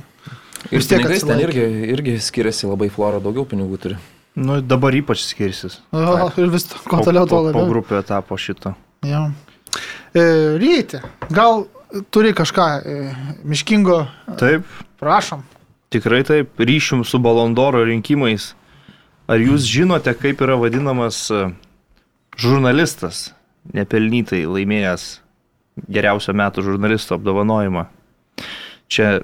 Ir tiek ten irgi, irgi skiriasi labai Flora, daugiau pinigų turi. Nu, dabar ypač skirsis. O, ir vis ko toliau to labiau. Po, po grupio etapo šito. Ja. E, Ryti, gal turi kažką e, miškingo? Taip. Prašom. Tikrai taip, ryšium su Balondoro rinkimais. Ar jūs žinote, kaip yra vadinamas e, žurnalistas, nepelnytai laimėjęs geriausio metų žurnalisto apdovanojimą? Čia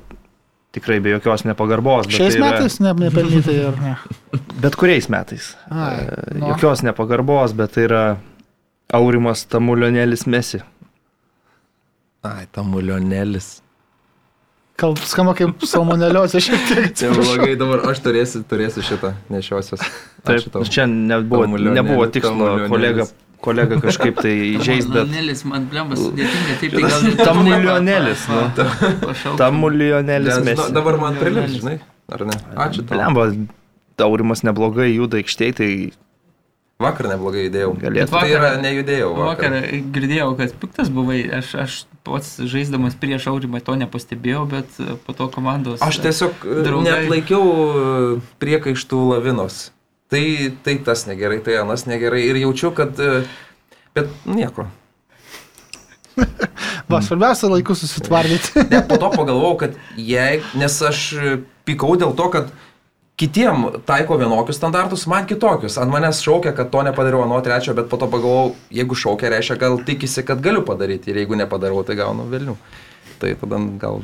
tikrai be jokios nepagarbos. Šiais tai metais yra... ne, nepelnytai ar ne? Bet kuriais metais. Ai, e, no. Jokios nepagarbos, bet tai yra Aurimas Tamulionelis Mesi. Ai, Tamulionelis. Gal skamba kaip salmoneliozė šiek tiek. Čia blogai, dabar aš turėsiu, turėsiu šitą nešiosios. Taip, čia nebuvo, nebuvo tikslo kolega, kolega kažkaip tai įžeis, bet... Tamulionelis, man blembas sudėtinga, taip tai gal... Tamulionelis, nu. Tamulionelis mes. Dabar man prilips, žinai, ar ne? Ačiū. Blemba, Taurimas neblogai juda aikštėje, tai Vakar neblogai judėjau. Galėtų. Tai yra nejudėjau. Vakar. vakar girdėjau, kad piktas buvai. Aš, aš pats žaisdamas prieš aurimą to nepastebėjau, bet po to komandos. Aš tiesiog e, draugai... net laikiau e, priekaištų lavinos. Tai, tai tas negerai, tai anas negerai. Ir jaučiu, kad... E, bet nieko. Va, svarbiausia laiku susitvardyti. ne, po to pagalvojau, kad jei, nes aš pikau dėl to, kad kitiem taiko vienokius standartus, man kitokius. Ant manęs šaukia, kad to nepadariau nuo trečio, bet po to pagalvojau, jeigu šaukia, reiškia, gal tikisi, kad galiu padaryti ir jeigu nepadarau, tai gaunu vėliau. Tai tada gal...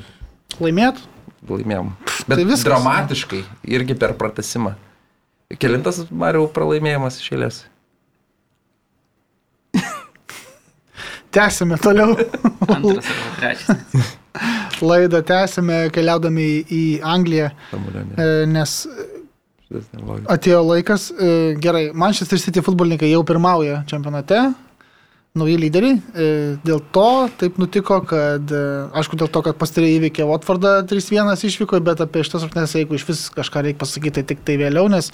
Laimėt? Laimėjom. Bet tai viskas, dramatiškai, irgi per pratesimą. Kelintas Mariau pralaimėjimas išėlės. Tęsime toliau. Antras arba trečias laidą tęsime keliaudami į Angliją, e, nes atėjo laikas. E, gerai, Manchester City futbolininkai jau pirmauja čempionate, nauji lyderiai. E, dėl to taip nutiko, kad, aišku, dėl to, kad pastarėjai įveikė Watfordą 3-1 išvyko, bet apie šitas rungtynes, jeigu iš vis kažką reikia pasakyti, tai tik tai vėliau, nes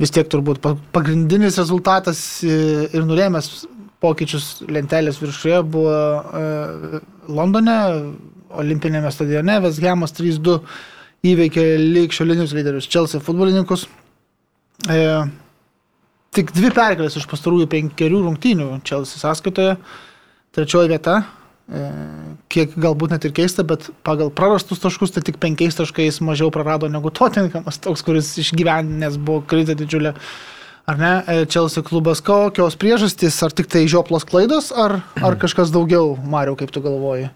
vis tiek turbūt pagrindinis rezultatas ir nulėmęs pokyčius lentelės viršuje buvo Londone, olimpinėme stadione, Vesgemas 3-2 įveikė lygšiolinius lyderius Chelsea futbolininkus. E, tik dvi pergalės iš pastarųjų penkerių rungtynių Chelsea sąskaitoje. Trečioji vieta, e, kiek galbūt net ir keista, bet pagal prarastus taškus tai tik penkiais taškais mažiau prarado negu Tottenhamas, toks, kuris išgyvenęs buvo krizė didžiulė. Ar ne, e, Chelsea klubas kokios priežastys, ar tik tai žioplos klaidos, ar, ar kažkas daugiau, Mariau, kaip tu galvoji?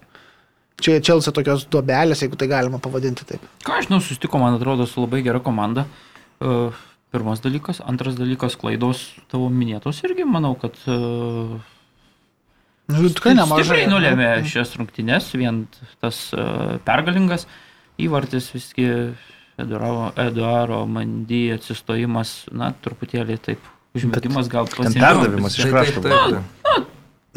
Čia Čelsi tokios duobelės, jeigu tai galima pavadinti taip. Ką aš žinau, susitiko, man atrodo, su labai gera komanda. Uh, pirmas dalykas. Antras dalykas, klaidos tavo minėtos irgi, manau, kad... Uh, nu, tikrai nemažai. Tikrai nulėmė šias rungtynes, vien tas uh, pergalingas įvartis visgi Eduaro, Eduaro Mandy atsistojimas, na, truputėlį taip. Užmetimas gal pasiekė. Perdavimas iš krašto.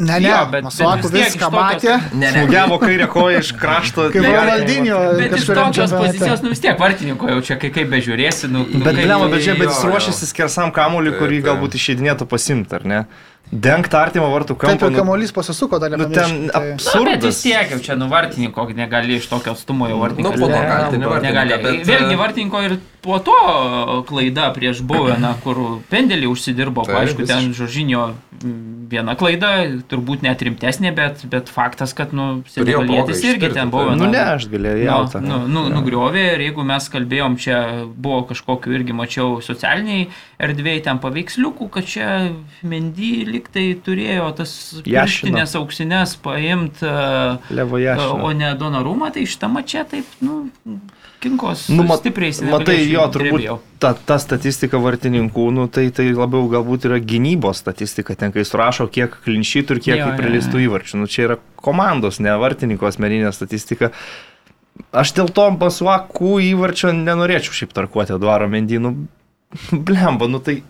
Na, na, Ne, ne, jo, bet Masuaku viską matė. Smūgiavo kairę koją iš krašto. Kaip Ronaldinho. Bet iš tokios pozicijos, nu vis tiek vartininko jau čia kaip, kaip bežiūrėsi. Nu, nu, bet, blemo, bet čia, bet jis ruošiasi skersam kamuoliui, kurį galbūt išeidinėtų pasimti, ar ne? Dengt artimą vartų kampą. Taip, nu- kamuolys pasisuko dar nu, ten tai... absurdas. Bet vis tiek jau čia nu vartininko negali iš tokio atstumo jau vartininko. Nu, po to galite, negali. Vėlgi e, vartininko ir po to klaida prieš Baueną, kur pendelį užsidirbo, tai, aišku, ten Žožinio viena klaida, turbūt net rimtesnė, bet, bet faktas, kad, nu, Senegalietis irgi ten buvo. Nu, ne, aš galėjau. Nu, nu, nu, nugriovė ir jeigu mes kalbėjom, čia buvo kažkokiu irgi mačiau socialiniai erdvėjai ten paveiksliukų, kad čia Mendy liktai turėjo tas pirštinės auksinės paimti, Jašino. o ne Donarumą, tai šitą mačią taip, nu, kinkos Nu, mat, stipriai matai, jo, turbūt ta, ta statistika vartininkų, nu, tai, tai labiau galbūt yra gynybos statistika, ten kai surašo, kiek klinšytų ir kiek prilistų įvarčių. Nu, čia yra komandos, ne vartininko asmeninė statistika. Aš dėl to pasuakų įvarčio nenorėčiau šiaip tarkuoti Eduaro Mendynų. Blemba, nu tai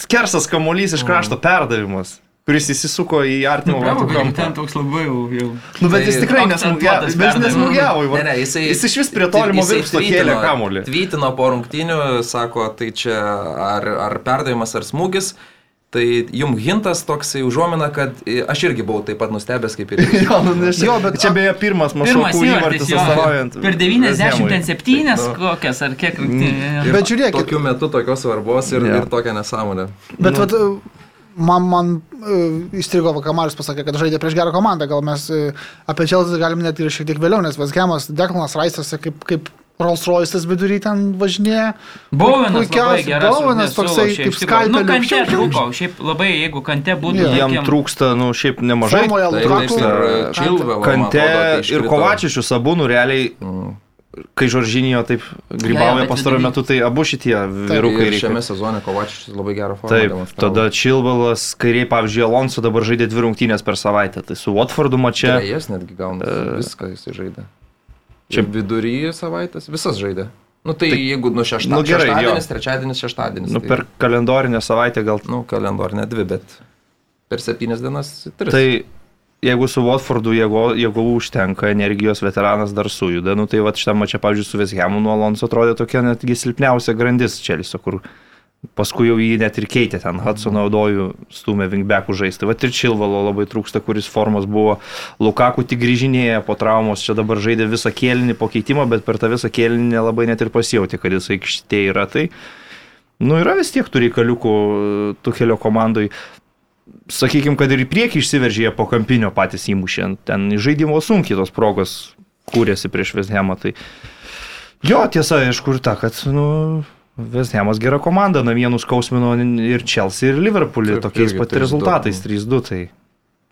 skersas kamuolys iš krašto perdavimas, kuris įsisuko į artimą vartų Ten kampą. toks labai jau. jau. Nu, bet jis Tai tikrai nesmūgiavo. Bet jis nesmūgiavo. Ne, ne, jisai, Jis iš vis prie tolimo virpsto tvytino- kėlė kamuolį. Tvytino po rungtynių, sako, tai čia ar, ar perdavimas, ar smūgis. Tai jum hintas toksai užuomina, kad aš irgi buvau taip pat nustebęs kaip ir jūs. Jo, nu, nes Jo, bet- čia beje pirmas Pirmas Masokų įvartis atstovaujant. Per Vezemui. 97 Nu. kokias ar kiek rungtynių. Bet žiūrėkit. Tokiu metu tokios svarbos ir, Jo. ir tokia nesąmonė. Bet Nu. vat, man, man uh, įstrigo, ką Marius pasakė, kad žaidė prieš gerą komandą. Gal mes uh, apie Čelzį galim net ir šiek tiek vėliau, nes Vasgemas, Deklanas Raistas kaip, kaip Rolls Royce'as vidury ten važinėja. Bovenas labai geras. Rungtynes toksai kaip tikrųjų. Nu, kante trūko. Šiaip labai, jeigu kante būtų. Jo. Jam trūksta, nu, šiaip nemažai. Formoje Taip, taip, Lukaku. Kante ir Kovačičius abu, nu, realiai, Mm. Kai Žoržinijo taip Jo, grybauja bet pastaruoju metu, tai abu šitie vyrukai reikia. šiame sezone Kovačičius labai gerą formą. Taip, demonstravo. tada Čilbalas, kairiai, pavyzdžiui, Alonso dabar žaidė dvi rungtynės per savaitę. Tai su Watfordu mačia. Trejas netgi gauna. E, Viską jisai žaidė. čia- vidury savaitės visas žaidė. Nu tai, Tai- jeigu nuo šeštą, nu, nu, gerai, jo. šeštadienis, trečiadienis, šeštadienis. Nu, tai, per kalendorinę savaitę gal. Nu, kalendorinė dvi, bet per septynias dienas tris. Tai jeigu su Watfordu jėgo, jėgų užtenka, energijos veteranas dar sujuda, nu tai va šitą mačią, pavyzdžiui, su Veshemu nuo Alonso atrodė tokia netgi silpniausia grandis Čelso, kur paskui jau jį net ir keitė ten, Hudsono Odojų stumė Vingbekų žaisti. Va ir Čilvalo labai trūksta, kuris formos buvo. Lukaku tik grįžinėja po traumos, čia dabar žaidė visą kėlinį po keitimo, bet per tą visą kėlinį nelabai net ir pasijauti, kad jis aikštėje yra. Tai, nu, yra vis tiek tų reikaliukų Tuhelio komandai sakykime, kad ir į priekį išsiveržė po kampinio patys įmušė. Ten iš žaidimo sunkiai tos progos kūrėsi prieš Vesthemą. Tai jo, tiesa, aišku, ir ta, kad, nu, Vesthemas gera komanda, namie nuskausmino ir Chelsea, ir Liverpoolį Taip, tokiais pat 3-2. rezultatais 3-2. Tai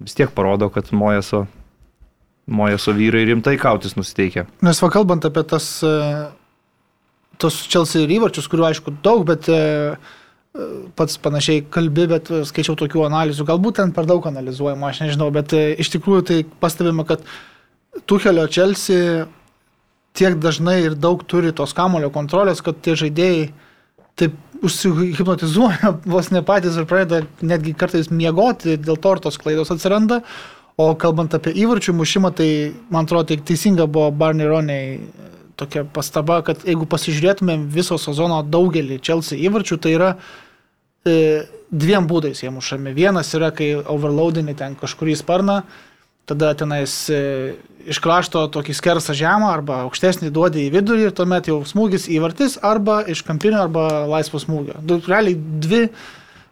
vis tiek parodo, kad Mojeso, Mojeso vyrai rimtai kautis nusiteikia. Nes va kalbant apie tas, e, tos Chelsea ir įvarčius, kurių aišku daug, bet e, e, pats panašiai kalbi, bet skaičiau tokių analizų, galbūt ten per daug analizuojama, aš nežinau, bet e, iš tikrųjų tai pastebima, kad Tuhelio Chelsea tiek dažnai ir daug turi tos kamulio kontrolės, kad tie žaidėjai taip užsihipnotizuoja vos ne patys ir pradeda netgi kartais miegoti, dėl to ir tos klaidos atsiranda. O kalbant apie įvarčių mušimą, tai man atrodo, tai teisinga buvo Barney Roniai tokia pastaba, kad jeigu pasižiūrėtumėm viso sezono daugelį Chelsea įvarčių, tai yra e, dviem būdais jie mušami. Vienas yra, kai overloadini ten kažkurį sparną, tada tenais e, iš krašto tokį skersą žemą arba aukštesnį duodi į vidurį ir tuomet jau smūgis įvartis arba iš kampinio arba laisvo smūgio. Du, realiai dvi,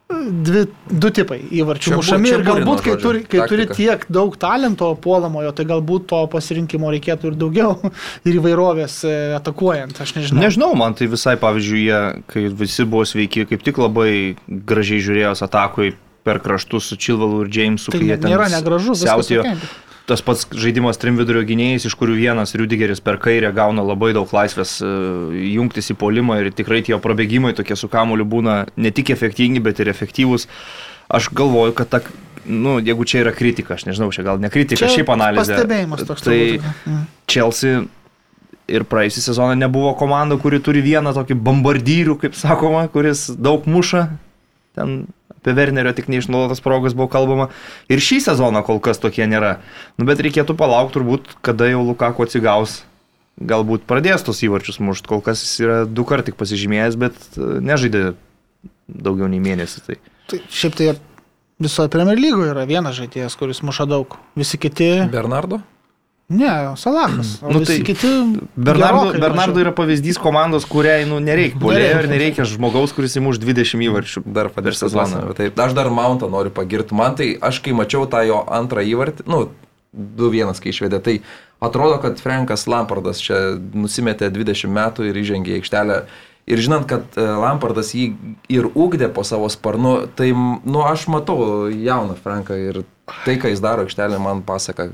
dvi, du tipai įvarčių Čia mušami čia ir galbūt, kai, turi, kai turi tiek daug talento puolamojo, tai galbūt to pasirinkimo reikėtų ir daugiau ir įvairovės e, atakuojant, aš nežinau. Nežinau, man tai visai, pavyzdžiui, jie, kai visi buvo sveiki, kaip tik labai gražiai žiūrėjos atakui per kraštus su Čilvalu ir Jamesu. Tai kai jie ten nėra negražu, viskas. Tas pats žaidimas trim vidurio gynėjais, iš kurių vienas Rudigeris per kairę gauna labai daug laisvės e, jungtis į polimą ir tikrai tie prabėgimai tokie su kamuoliu būna ne tik efektingi, bet ir efektyvūs. Aš galvoju, kad ta, nu, jeigu čia yra kritika, aš nežinau, čia gal ne kritika, šiaip analizė. Pastebėjimas toks. Tai turbūt. Chelsea ir praeisį sezoną nebuvo komanda, kuri turi vieną tokį bombardyrių, kaip sakoma, kuris daug muša. Ten apie Wernerio tik neišnaudotas progas buvo kalbama. Ir šį sezoną kol kas tokie nėra. Nu, bet reikėtų palaukti turbūt, kada jau Lukako atsigaus. Galbūt pradės tos įvarčius mušti. Kol kas jis yra du kart tik pasižymėjęs, bet e, nežaidė daugiau nei mėnesį. Tai. Tai šiaip tai visoje Premier lygoje yra vienas žaidėjas, kuris muša daug. Visi kiti. Bernardo? Ne, Salahas. O Nu, visi tai kiti. Bernardo, Bernardo yra pavyzdys komandos, kuriai nu, nereikia polėjo ir nereikia žmogaus, kuris įmuš 20 įvarčių. Dar per sezoną. Taip, aš dar Mountą noriu pagirti. Man tai, aš kai mačiau tą jo antrą įvartį, nu, 2-1 kai išvedė, tai atrodo, kad Frankas Lampardas čia nusimetė 20 metų ir įžengė į aikštelę. Ir žinant, kad e, Lampardas jį ir ūkdė po savo sparnu, tai, nu, aš matau jauną Franką ir tai, ką jis daro aikštelė, man pasaka.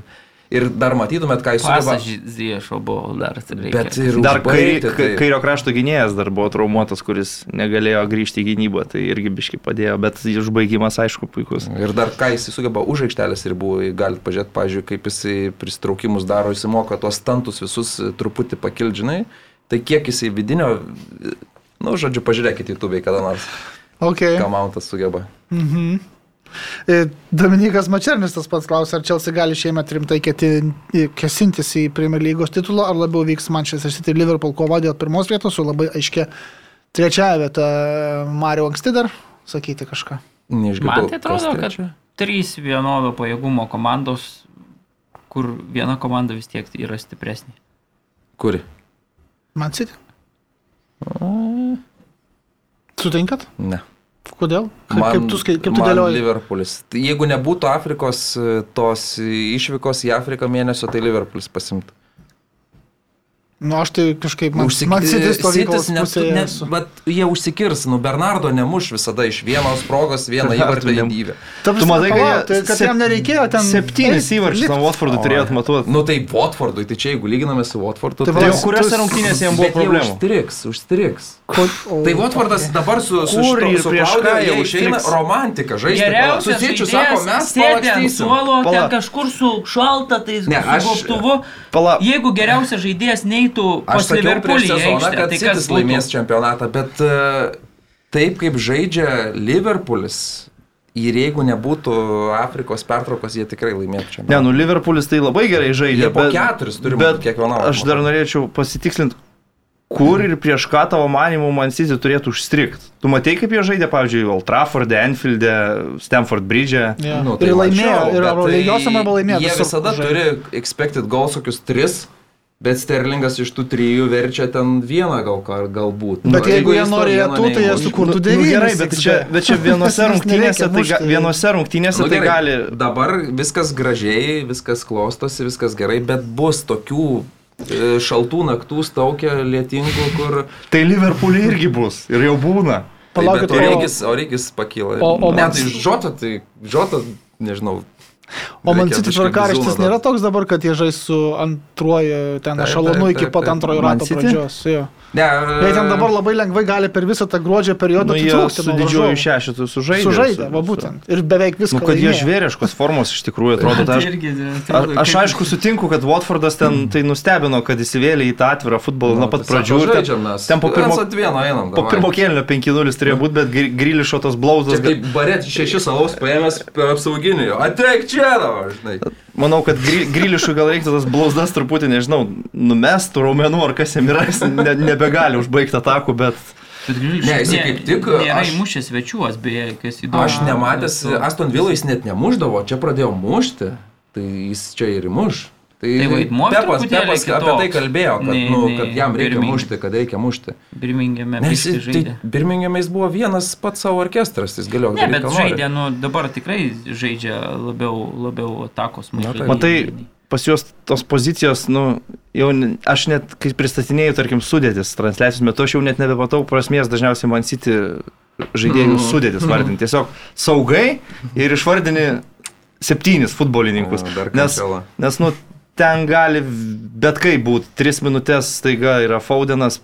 Ir dar matytumėt, ką jis sugeba. Ziešo buvo dar. Bet ir Dar kai, užbaigti, kai, tai- kairio krašto gynėjas dar buvo traumuotas, kuris negalėjo grįžti į gynybą, tai irgi biški padėjo, bet užbaigimas aišku puikus. Ir dar ką jis sugeba už aikštelės ribų, galit pažiūrėti, pažiūrėjau, kaip jis pristraukimus daro, jis moka tuos stantus visus e, truputį pakildžinai, tai kiek jis į vidinio, e, nu, žodžiu, pažiūrėkite YouTube kada nors, Okay. ką Mountas sugeba. E, Dominikas Mačernis tas pats klausia, ar Chelsea gali šiemet rimtai keti- kesintis į Premier lygos titulą, ar labiau vyks Manchester City ir Liverpool kova dėl pirmos vietos su labai aiškia trečiaja vieta. Mario anksti dar sakyti kažką. Neišgirdau. Man tai atrodo, kad trys vienodo pajėgumo komandos, kur viena komanda vis tiek yra stipresnė. Kuri? Man City. Sutinkat? Ne. Kodėl? Kaip, Man- kaip tu, kaip tu man dėlioji? Liverpoolis. Jeigu nebūtų Afrikos tos išvykos į Afriką mėnesio, tai Liverpoolis pasimtų. Nu, aš tai kažkaip man, Užsik- man Sitis stovyklos net- pusėje net-. Bet jie užsikirs, nu Bernardo nemuš visada iš vienos progos vieną įvartį įdyvę. Ta Tu matai, kad, tai, kad jam nereikėjo ten... Septynis įvarčius likt. nuo Watfordu turėjot matuoti. Nu tai Watfordui, tai čia jeigu lyginame su Watfordu, Tai tai, jau kuriuose tu- rungtynėse jam buvo problemų? Užstriks, užstriks. Tai Watfordas dabar su, šito- ir jie jie išeina romantiką žaisti. Geriausias Susiečiu, sako, žaidėjas mes sėdi ant suolo, ten kažkur su šalta, tai su gobtuvu. Jeigu geriausias žaidėjas neitų Aš pas sakiau Liverpoolį į sezoną, aikštę, kad tai City kas laimės laimės? čempionatą, bet e, taip kaip žaidžia Liverpoolis ir jeigu nebūtų Afrikos pertraukos, jie tikrai laimėtų ne, čempionatą. nu Liverpoolis tai labai gerai žaidė. Jie po bet- keturis turi būti kiekvienam. aš dar norėčiau pasitikslinti, kur ir prieš ką tavo manimų Man City turėtų užstrikti. Tu matei, kaip jie žaidė, pavyzdžiui, Old Trafford'e, Enfield'e, Stamford Bridge'e. Ja. Nu, ir laimėjo, mačiau, ir arba tai lygiosiam arba laimėjo. Jie visada žaidė. turi expected goals kokius tris, bet Sterlingas iš tų trijų verčia ten vieną gal, gal- galbūt. Bet Nu, jeigu jie norėtų, tai jie sukurtų Nu, devynis. gerai, bet čia, bet čia vienose rungtynėse, tai, ga, vienose rungtynėse Nu, tai gerai, gali... Dabar viskas gražiai, viskas klostosi, viskas gerai, bet bus tokių e, šaltų naktų staukia lietingų, kur... Tai Liverpool'e irgi bus ir jau būna. Palaukit, tai, o- Origis, Origis pakyla. O- o ne, man- tai Žota, tai Žota, nežinau. O man City tvarkaraštis nėra toks dabar, kad jie žais su antruoju ten Taip, taip, iki taip, pat taip. antrojo rato pradžios. Jo. Ne, Jie ten dabar labai lengvai gali per visą tą gruodžio periodą Nu, jie atitrūkti su nuo didžiuoju šešetu sužaidė. Sužaidė, su- va būtent. Ir beveik viską. Nu, kad jie laimėjo. žvėriškos formos iš tikrųjų atrodo. Tai aš, irgi, aš, aš aišku sutinku, kad Watfordas ten tai nustebino, kad įsivėlė į tą atvirą futbolą nuo pat pradžių. ten- po pirmo- einam. Po pirmo kėlinio 5-0 turėjo būti, bet Gri- Grilišo tos blauzdos. Čia kaip barėt šešis alaus paėmęs per apsauginį. Ateik čia dabar, žinai. Manau, kad gri, Grilišui gal reiktų tas blauzdas truputį, nežinau, numestų raumenų ar kas jam yra, jis ne, nebegali užbaigti atakų, bet Ne, jisai kaip tik, Nėra aš- įmušęs svečiuos, beje, kas įdomu. Aš nematęs, Aston Villa jis net nemuždavo, čia pradėjo mušti, tai jis čia ir įmuš. Tai, Tai vaidmuo Pepas, Pepas apie tai kalbėjo, kad, nei- nu, nei kad jam reikia Birmingham. mušti, kad reikia mušti. Birmingame Nes jis- tai Birmingame jis buvo vienas pats savo orkestras, jis galėjo Ne, bet žaidė, nu dabar tikrai žaidžia labiau, labiau atakos Na, mažai. taip. matai, pas juos tos pozicijos, nu, jau aš net, kai pristatinėjau, tarkim, sudėtis transliacijos metu, aš jau net nebematau prasmės dažniausiai man siti žaidėjų Mhm. sudėtis vardinti. Tiesiog saugai ir išvardini septynis futbolininkus. O, Nes, nes, nu, ten gali bet kaip būti. Tris minutės staiga yra Faudenas.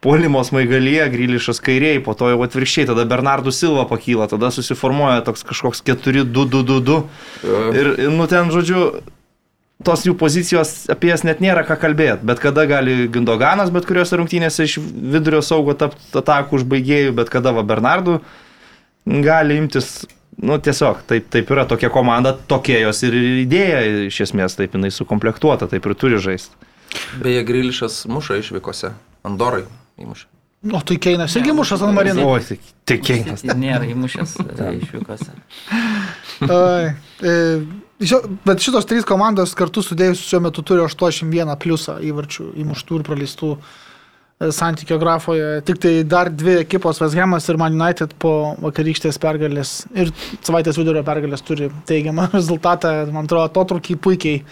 Polimo smaigalyje, Grilišas kairiai, po to jau atvirkščiai, tada Bernardų Silva pakyla, tada susiformuoja toks kažkoks 4-2-2-2. E, Ir, ir, nu ten, žodžiu, tos jų pozicijos apie jas net nėra ką kalbėti. Bet kada gali Gundoganas, bet kuriuose rungtynėse iš vidurio saugo tapti atakų užbaigėjų, bet kada va Bernardų gali imtis, nu tiesiog, taip, taip yra tokia komanda, tokia jos ir idėja iš esmės, taip jinai sukomplektuota, taip ir turi žaisti. Beje, Grilišas muša išvykose. Andorai įmušė. O tai Keinas irgi mušas ant Marino. O, tik, tik keinas. Nėra įmušęs e, išvykose. E, Bet šitos trys komandos kartu sudėjus šiuo metu turi 81 pliusą įvarčių įmuštų ir praleistų e, santykio grafoje. Tik tai dar dvi ekipos, West Hamas ir Man United po vakarykštės pergalės ir savaitės vidurio pergalės turi teigiamą rezultatą. Man atrodo, atotrukį puikiai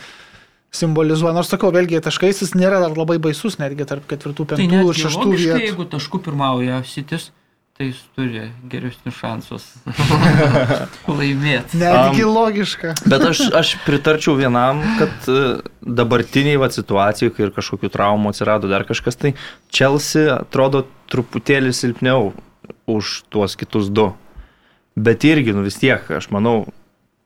simbolizuoja. Nors sakau, vėlgi taškais jis nėra dar labai baisus, netgi tarp ketvirtų, Tai penktų net ir šeštų vietų. jeigu taškų pirmauja sitis, tai jis turi geresnius šansus laimėti. Netgi Am. logiška. Bet aš, aš pritarčiau vienam, kad e, dabartiniai va, situacijai, kai ir kažkokių traumų atsirado dar kažkas, tai Chelsea atrodo truputėlį silpniau už tuos kitus du. Bet irgi, nu vis tiek, aš manau,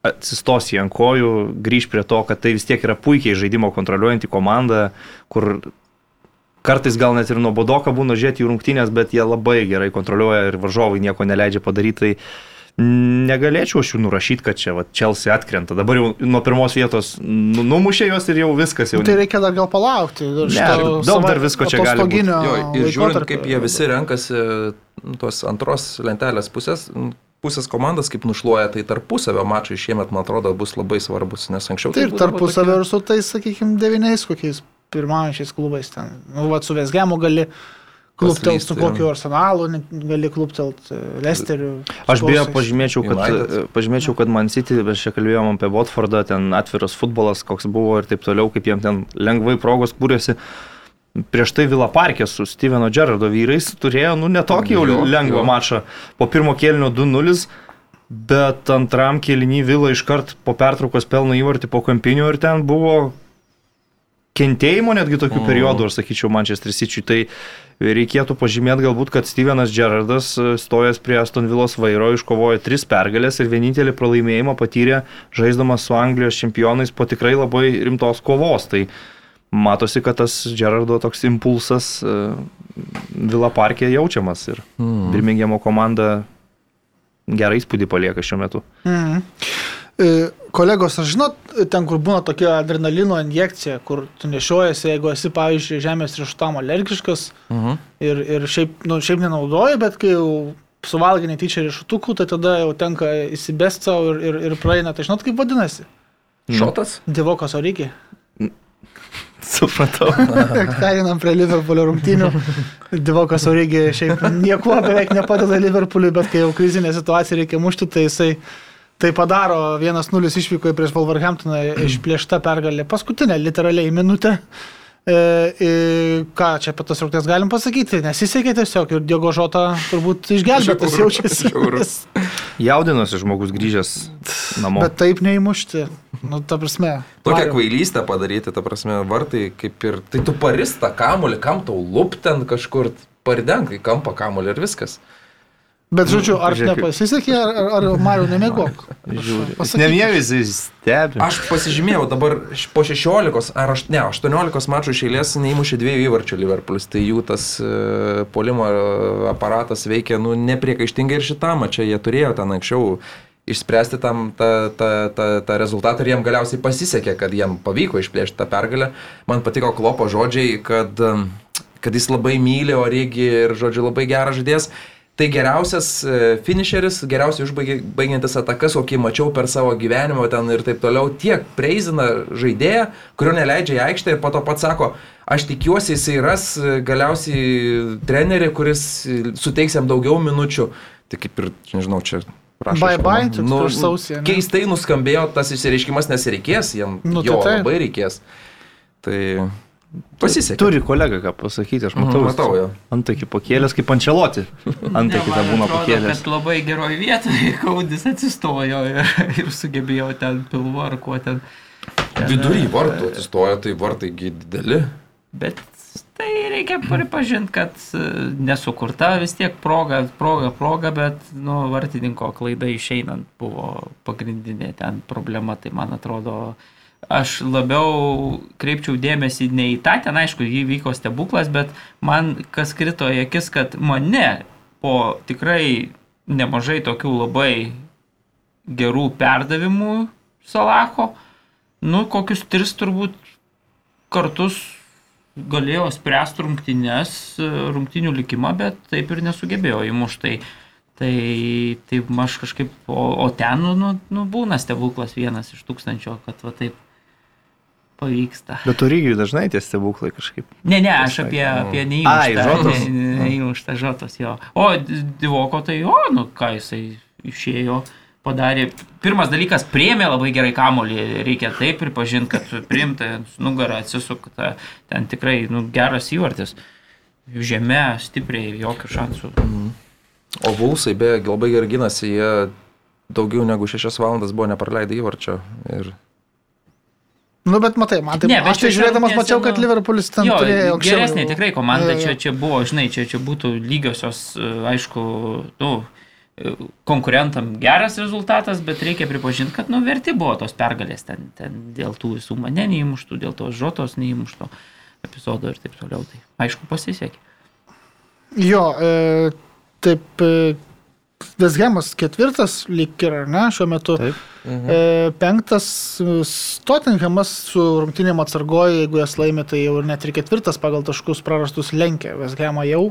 atsistos į ant kojų, grįž prie to, kad tai vis tiek yra puikiai žaidimo kontroliuojanti komanda, kur kartais gal net ir nuobodoka būna žiūrėti jų rungtynės, bet jie labai gerai kontroliuoja ir varžovai nieko neleidžia padaryti. Tai negalėčiau aš jų nurašyti, kad čia va, Chelsea atkrenta. Dabar jau nuo pirmos vietos nu, numušė juos ir jau viskas jau. Nu, tai reikia dar gal palaukti. dar Ne, daug sava- dar visko čia gali būt. atostoginio Jo, ir žiūrint, kaip jie visi renkasi nu, tos antros lentelės pusės, pusės komandas, kaip nušluoja, tai tarpusavio mačai šiemet, man atrodo, bus labai svarbus, nes anksčiau Tai ir tarpusavio ir su tais, sakykime, devyniais kokiais pirmaujančiais klubais ten. Nu, va, su Vesgemu gali kluptelt, su kokiu arsenalu, gali kluptelt e, Lesteriu. Aš beje pažymėčiau, kad, United. pažymėčiau, kad Man City, mes čia kalbėjom apie Watfordą, ten atviras futbolas, koks buvo ir taip toliau, kaip jiem ten lengvai progos kūrėsi. Prieš tai Vila Parkė su Steveno Gerardo vyrais turėjo, nu, netokį jau lengvą jo. mačą. Po pirmo kėlinio 2-0, bet antram kėlinį Vila iškart po pertraukos pelno įvartį po kampinių ir ten buvo kentėjimo netgi tokių Mm. periodų, aš sakyčiau, Manchester City. Tai reikėtų pažymėti galbūt, kad Stevenas Gerardas e, stojęs prie Aston Villos vairo iškovojo tris pergalės ir vienintelį pralaimėjimą patyrė žaisdamas su Anglijos čempionais po tikrai labai rimtos kovos. Tai matosi, kad tas Gerardo toks impulsas e, Vila Parkė jaučiamas ir Hmm. Birminghamo komanda gerą įspūdį palieka šiuo metu. Mhm. E, Kolegos, ar žinot, ten, kur būna tokia adrenalino injekcija, kur tu nešiojasi, jeigu esi, pavyzdžiui, žemės riešutam alergiškas Mhm. ir, ir šiaip, nu, šiaip nenaudoji, bet kai jau suvalgai netyčia riešutukų, tai tada jau tenka įsibest savo ir, ir, ir praeina. Tai žinot, kaip vadinasi? Šotas? Divokas orygį. Supratau. Perinam prie Liverpoolio rungtynių. Divokas orygį šiaip niekuo beveik nepadeda Liverpooliui, bet kai jau krizinė situacija reikia mušti, tai jisai tai padaro. 1-0 išvyko prieš Wolverhamptoną išplėšta pergalė. Paskutinė, literaliai minutė. E, e, ką čia apie tas rungtynės galim pasakyti? Nesisekė tiesiog ir Diogo Žota turbūt išgelbėtas jaučiasi. Jaudinosi žmogus grįžęs namo. Bet taip neįmušti. Nu, ta prasme. Tokią kvailystę padaryti, ta prasme, vartai kaip ir... Tai tu parista kamulį, kam tau lup ten kažkur, paridenk į kampą kamulį ir viskas. Bet žodžiu, ar Žiūrėk. nepasisekė, ar, ar, ar Mario nemėgok? Nemėvis, jis stebi. Aš pasižymėjau dabar po 16, ar aš, ne, 18 mačų iš eilės neįmušė dviejų įvarčių Liverpoolis, tai jų tas e, polimo e, aparatas veikia, nu, nepriekaištingai ir šitam, čia jie turėjo ten anksčiau išspręsti tam tą, tą, tą, tą rezultatą ir jiem galiausiai pasisekė, kad jiem pavyko išplėšti tą pergalę. Man patiko Klopo žodžiai, kad, kad jis labai myli Origi ir, žodžiu, labai geras žaidėjas. Tai geriausias e, finisheris, geriausiai užbaigiantis atakas, kokį mačiau per savo gyvenimą ten ir taip toliau, tiek preizina žaidėją, kurio neleidžia į aikštę ir po to pats sako, aš tikiuosi jisai ras e, galiausiai trenerį, kuris e, suteiks jam daugiau minučių. Tai kaip ir, nežinau, čia prašau. Bye bye, toks prieš sausį, ane? Keistai nuskambėjo tas išsireiškimas, nes reikės, jam Nu, nu, tai jo taip. labai reikės. Tai pasisekė. Turi kolega ką pasakyti, aš matau. Mhm, matau jo. Antakį pakėlęs kaip ančeloti. Antakį tą būna pakėlęs. Kad labai geroje vietoje Kaudis atsistojo ir, ir sugebėjo ten pilvu ar kuo ten. ten Vidury e, vartų atsistojo, tai vartai dideli. Bet tai reikia pripažinti, kad e, nesukurta vis tiek proga, proga, proga, bet nu, vartininko klaida išeinant buvo pagrindinė ten problema. Tai man atrodo, aš labiau kreipčiau dėmesį ne į tą, ten aišku, įvyko stebuklas, bet man kas krito į akis, kad mane po tikrai nemažai tokių labai gerų perdavimų Salacho, nu, kokius tris turbūt kartus galėjo spręsti rungtynės, rungtynių likimą, bet taip ir nesugebėjo įmuštai. Tai, tai aš kažkaip, o, o ten, nu, nu, nu, būna stebuklas vienas iš tūkstančio, kad va taip pavyksta. Bet Origiui dažnai tie stebuklai kažkaip. Ne, ne, aš apie, apie neįmuštą. Ai, Žotos. Ne, ne, neįmuštą žotos jo. O Divoko tai, o, nu ką jisai išėjo padarė. Pirmas dalykas, priemė labai gerai kamolį, reikia taip pripažinti, kad priimta nugarą atsisukta, ten tikrai nu, geras įvartis. Žemė, stipriai, jokių šansų. Mm. O Vulsai, beje, labai gerai ginasi, jie daugiau negu 6 valandas buvo nepraleidę įvarčio. Ir... Nu, bet matai, man tai... Ne, bet aš tai žiūrėdamas mačiau, kad Liverpoolis ten jo, turėjo aukščiau. Geresnė tikrai komanda, čia, čia buvo, žinai, čia, čia būtų lygiosios, aišku, nu, konkurentam geras rezultatas, bet reikia pripažinti, kad nu, verti buvo tos pergalės ten, ten dėl tų visų mane neįmuštų, dėl tos žotos neįmušto epizodo ir taip toliau. Tai aišku, pasisekė. Jo, e, taip, e, Vesgemas ketvirtas lyg ir, ne, šiuo metu. Taip. Mhm. E, penktas Tottenhamas su rungtynėm atsargoje, jeigu jas laimė, tai jau net ir ketvirtas pagal taškus prarastus lenkia. Vesgemą jau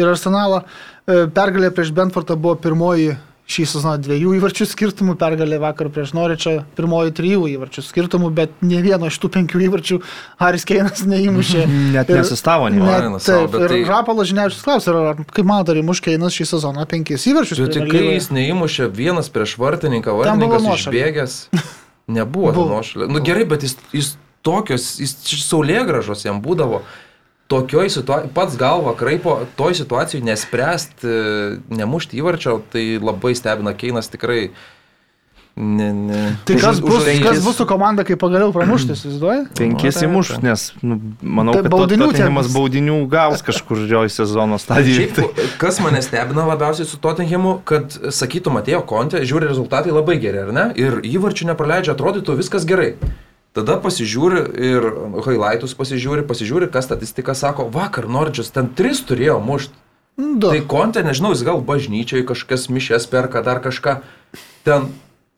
ir Arsenalą. E, pergalė prieš Benfortą buvo pirmoji šį sezoną dviejų įvarčių skirtumų, pergalė vakar prieš Noričą pirmoji trijų įvarčių skirtumų, bet ne vieno iš tų penkių įvarčių Haris Keinas neįmušė. Net nesistavo, ne vienas. Taip, ir tai... Rapalas Žiniavičius klausė, ar kaip manote, ar įmuš Keinas šį sezoną penkis įvarčius? Bet tik kai jis neįmušė vienas prieš vartininką, vartininkas išbėgęs, nebuvo nuošalė. Nu gerai, bet jis, jis tokios, jis saulėgražos jam būdavo tokioj situacijai, pats galva kraipo, toj situacijai nespręsti, nemušti įvarčio, tai labai stebina Keinas tikrai. Ne, ne. Tai kas bus, penkis, kas bus su komanda, kai pagaliau pramuštis, įsivaizduoji? Penkis nu, įmuš, nes nu, manau, tai kad baudinių, Tottenhamas baudinių gaus kažkur jo į sezono stadiją. Šiaip, kas mane stebina labiausiai su Tottenhamu, kad sakytum, atėjo kontė, žiūri rezultatai labai geri, ar ne? Ir įvarčių nepraleidžia, atrodytų viskas gerai. Tada pasižiūri ir highlightus pasižiūri, pasižiūri, kas statistika sako, vakar Nordžius ten tris turėjo mušti. Da. Tai kontė, nežinau, jis gal bažnyčiai kažkas mišės perka, dar kažką. Ten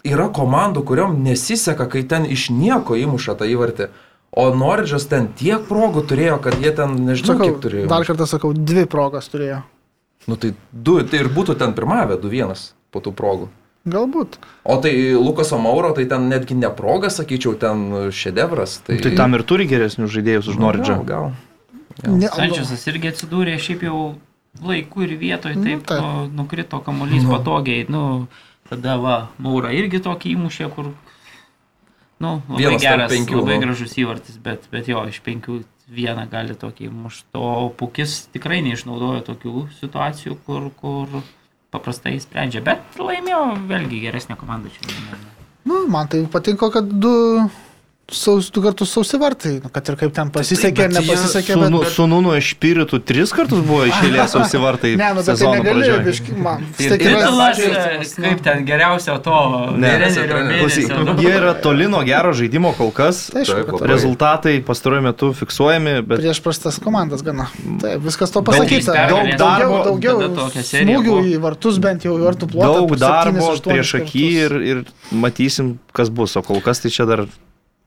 yra komandų, kuriuom nesiseka, kai ten iš nieko įmuša tą įvartį. O Nordžius ten tiek progų turėjo, kad jie ten, nežinau, sakau, kiek turėjo. Dar kartą sakau, dvi progas turėjo. Nu tai du, tai ir būtų ten pirmavę, du vienas po tų progų. Galbūt. O tai Lukaso Mauro, tai ten netgi ne proga, sakyčiau, ten šedevras. Tai, tai tam ir turi geresnių žaidėjus už Noridžą. Nu, gal. gal. Ne, Sančiasas irgi atsidūrė šiaip jau laiku ir vietoje, taip, nu, taip. Nu, nukrito kamuolys nu. patogiai. Nu, tada va, Maura irgi tokį įmušė, kur nu, labai Vienas geras, penkių, labai nu. gražus įvartis, bet, bet jo, iš penkių vieną gali tokį mušti. O Pukis tikrai neišnaudojo tokių situacijų, kur, kur paprastai sprendžia, bet laimėjo vėlgi geresnė komanda čia. Nu, man tai patinka, kad du saus, du kartus sausi vartai, nu, kad ir kaip ten pasisekė ar nepasisekė. Bet, bet... Su Nunu Špiritu tris kartus buvo išėlės sausi vartai. ne, nu, bet tai negali, biški, man. Titulas, kaip ten geriausio to. Ne, nu. jie yra toli nuo gero žaidimo kol kas. Tai aišku, rezultatai pastaruoju metu fiksuojami. Bet... Prieš prastas komandas gana. Taip, viskas to pasakyta. Daug darbo, daugiau smūgių į vartus bent jau į vartų plotą. Daug darbo prieš akį ir, ir matysim, kas bus. O kol kas tai čia dar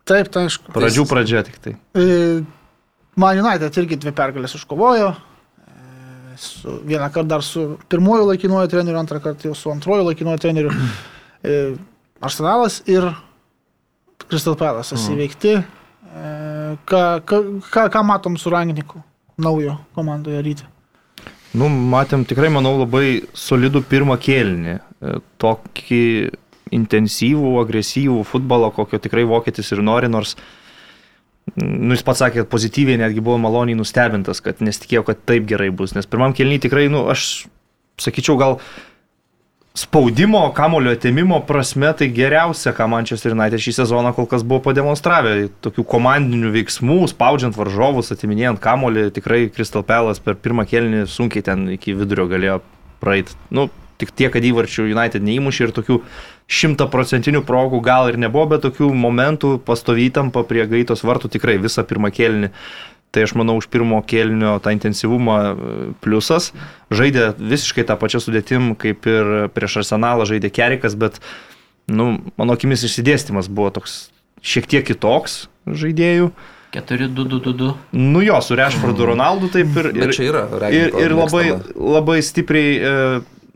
Taip, tai aišku. Pradžių pradžia tik tai. E, Man United irgi dvi pergalės užkovojo. E, su, vieną kartą dar su pirmoju laikinuoju treneriu, antrą kartą jau su antruoju laikinuoju treneriu. E, Arsenalas ir Crystal Palace mm. įveikti. Ką, ką, ką, ką matom su Rangniku naujo komandoje ryti? Nu, matėm tikrai, manau, labai solidų pirmą kėlinį. Tokį intensyvų, agresyvų futbolą, kokio tikrai vokietis ir nori, nors nu, jis pats sakė, pozityviai netgi buvo maloniai nustebintas, kad nesitikėjo, kad taip gerai bus, nes pirmam kelniui tikrai, nu, aš sakyčiau, gal spaudimo, kamulio atėmimo prasme tai geriausia, ką Manchester United šį sezoną kol kas buvo pademonstravę. Tokių komandinių veiksmų, spaudžiant varžovus, atiminėjant kamulį, tikrai Crystal Palace per pirmą kelnį sunkiai ten iki vidurio galėjo praeiti. Nu, tik tiek, kad įvarčių United neįmušė ir tokių šimtaprocentinių progų gal ir nebuvo, bet tokių momentų pastovytampa prie gaitos vartų tikrai visą pirmą kėlinį. Tai aš manau, už pirmo kėlinio tą intensyvumą e, pliusas. Žaidė visiškai tą pačią sudėtim, kaip ir prieš arsenalą žaidė Kerikas, bet, nu, mano akimis išsidėstymas buvo toks šiek tiek kitoks žaidėjų. 4-2-2-2. Nu jo, su Rešfordu Ronaldu taip ir, ir, yra, ir, ir labai, labai stipriai e,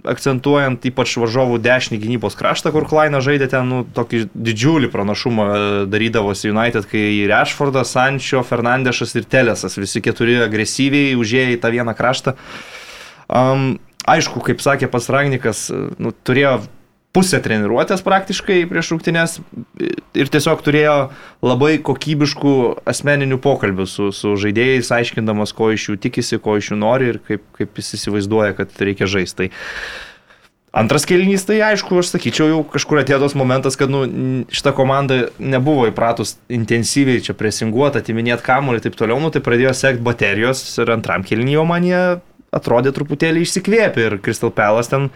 akcentuojant ypač varžovų dešinį gynybos kraštą, kur Klainas žaidė ten nu, tokį didžiulį pranašumą e, darydavosi United, kai Rešfordas, Sančio, Fernandešas ir Telesas visi keturi agresyviai užėjo į tą vieną kraštą. Um, aišku, kaip sakė pats Ragnikas, e, nu, turėjo pusę treniruotės praktiškai prieš rungtynės ir tiesiog turėjo labai kokybiškų asmeninių pokalbių su, su žaidėjais, aiškindamas, ko iš jų tikisi, ko iš jų nori ir kaip, kaip jis įsivaizduoja, kad reikia žaisti. Tai Antras kelnys, tai aišku, aš sakyčiau, jau kažkur atėjo tas momentas, kad nu, šita komanda nebuvo įpratus intensyviai čia presinguoti, atiminėti kamuolį ir taip toliau, nu, tai pradėjo sekti baterijos ir antram kelnyje man jie atrodė truputėlį išsikvėpę ir Crystal Palace ten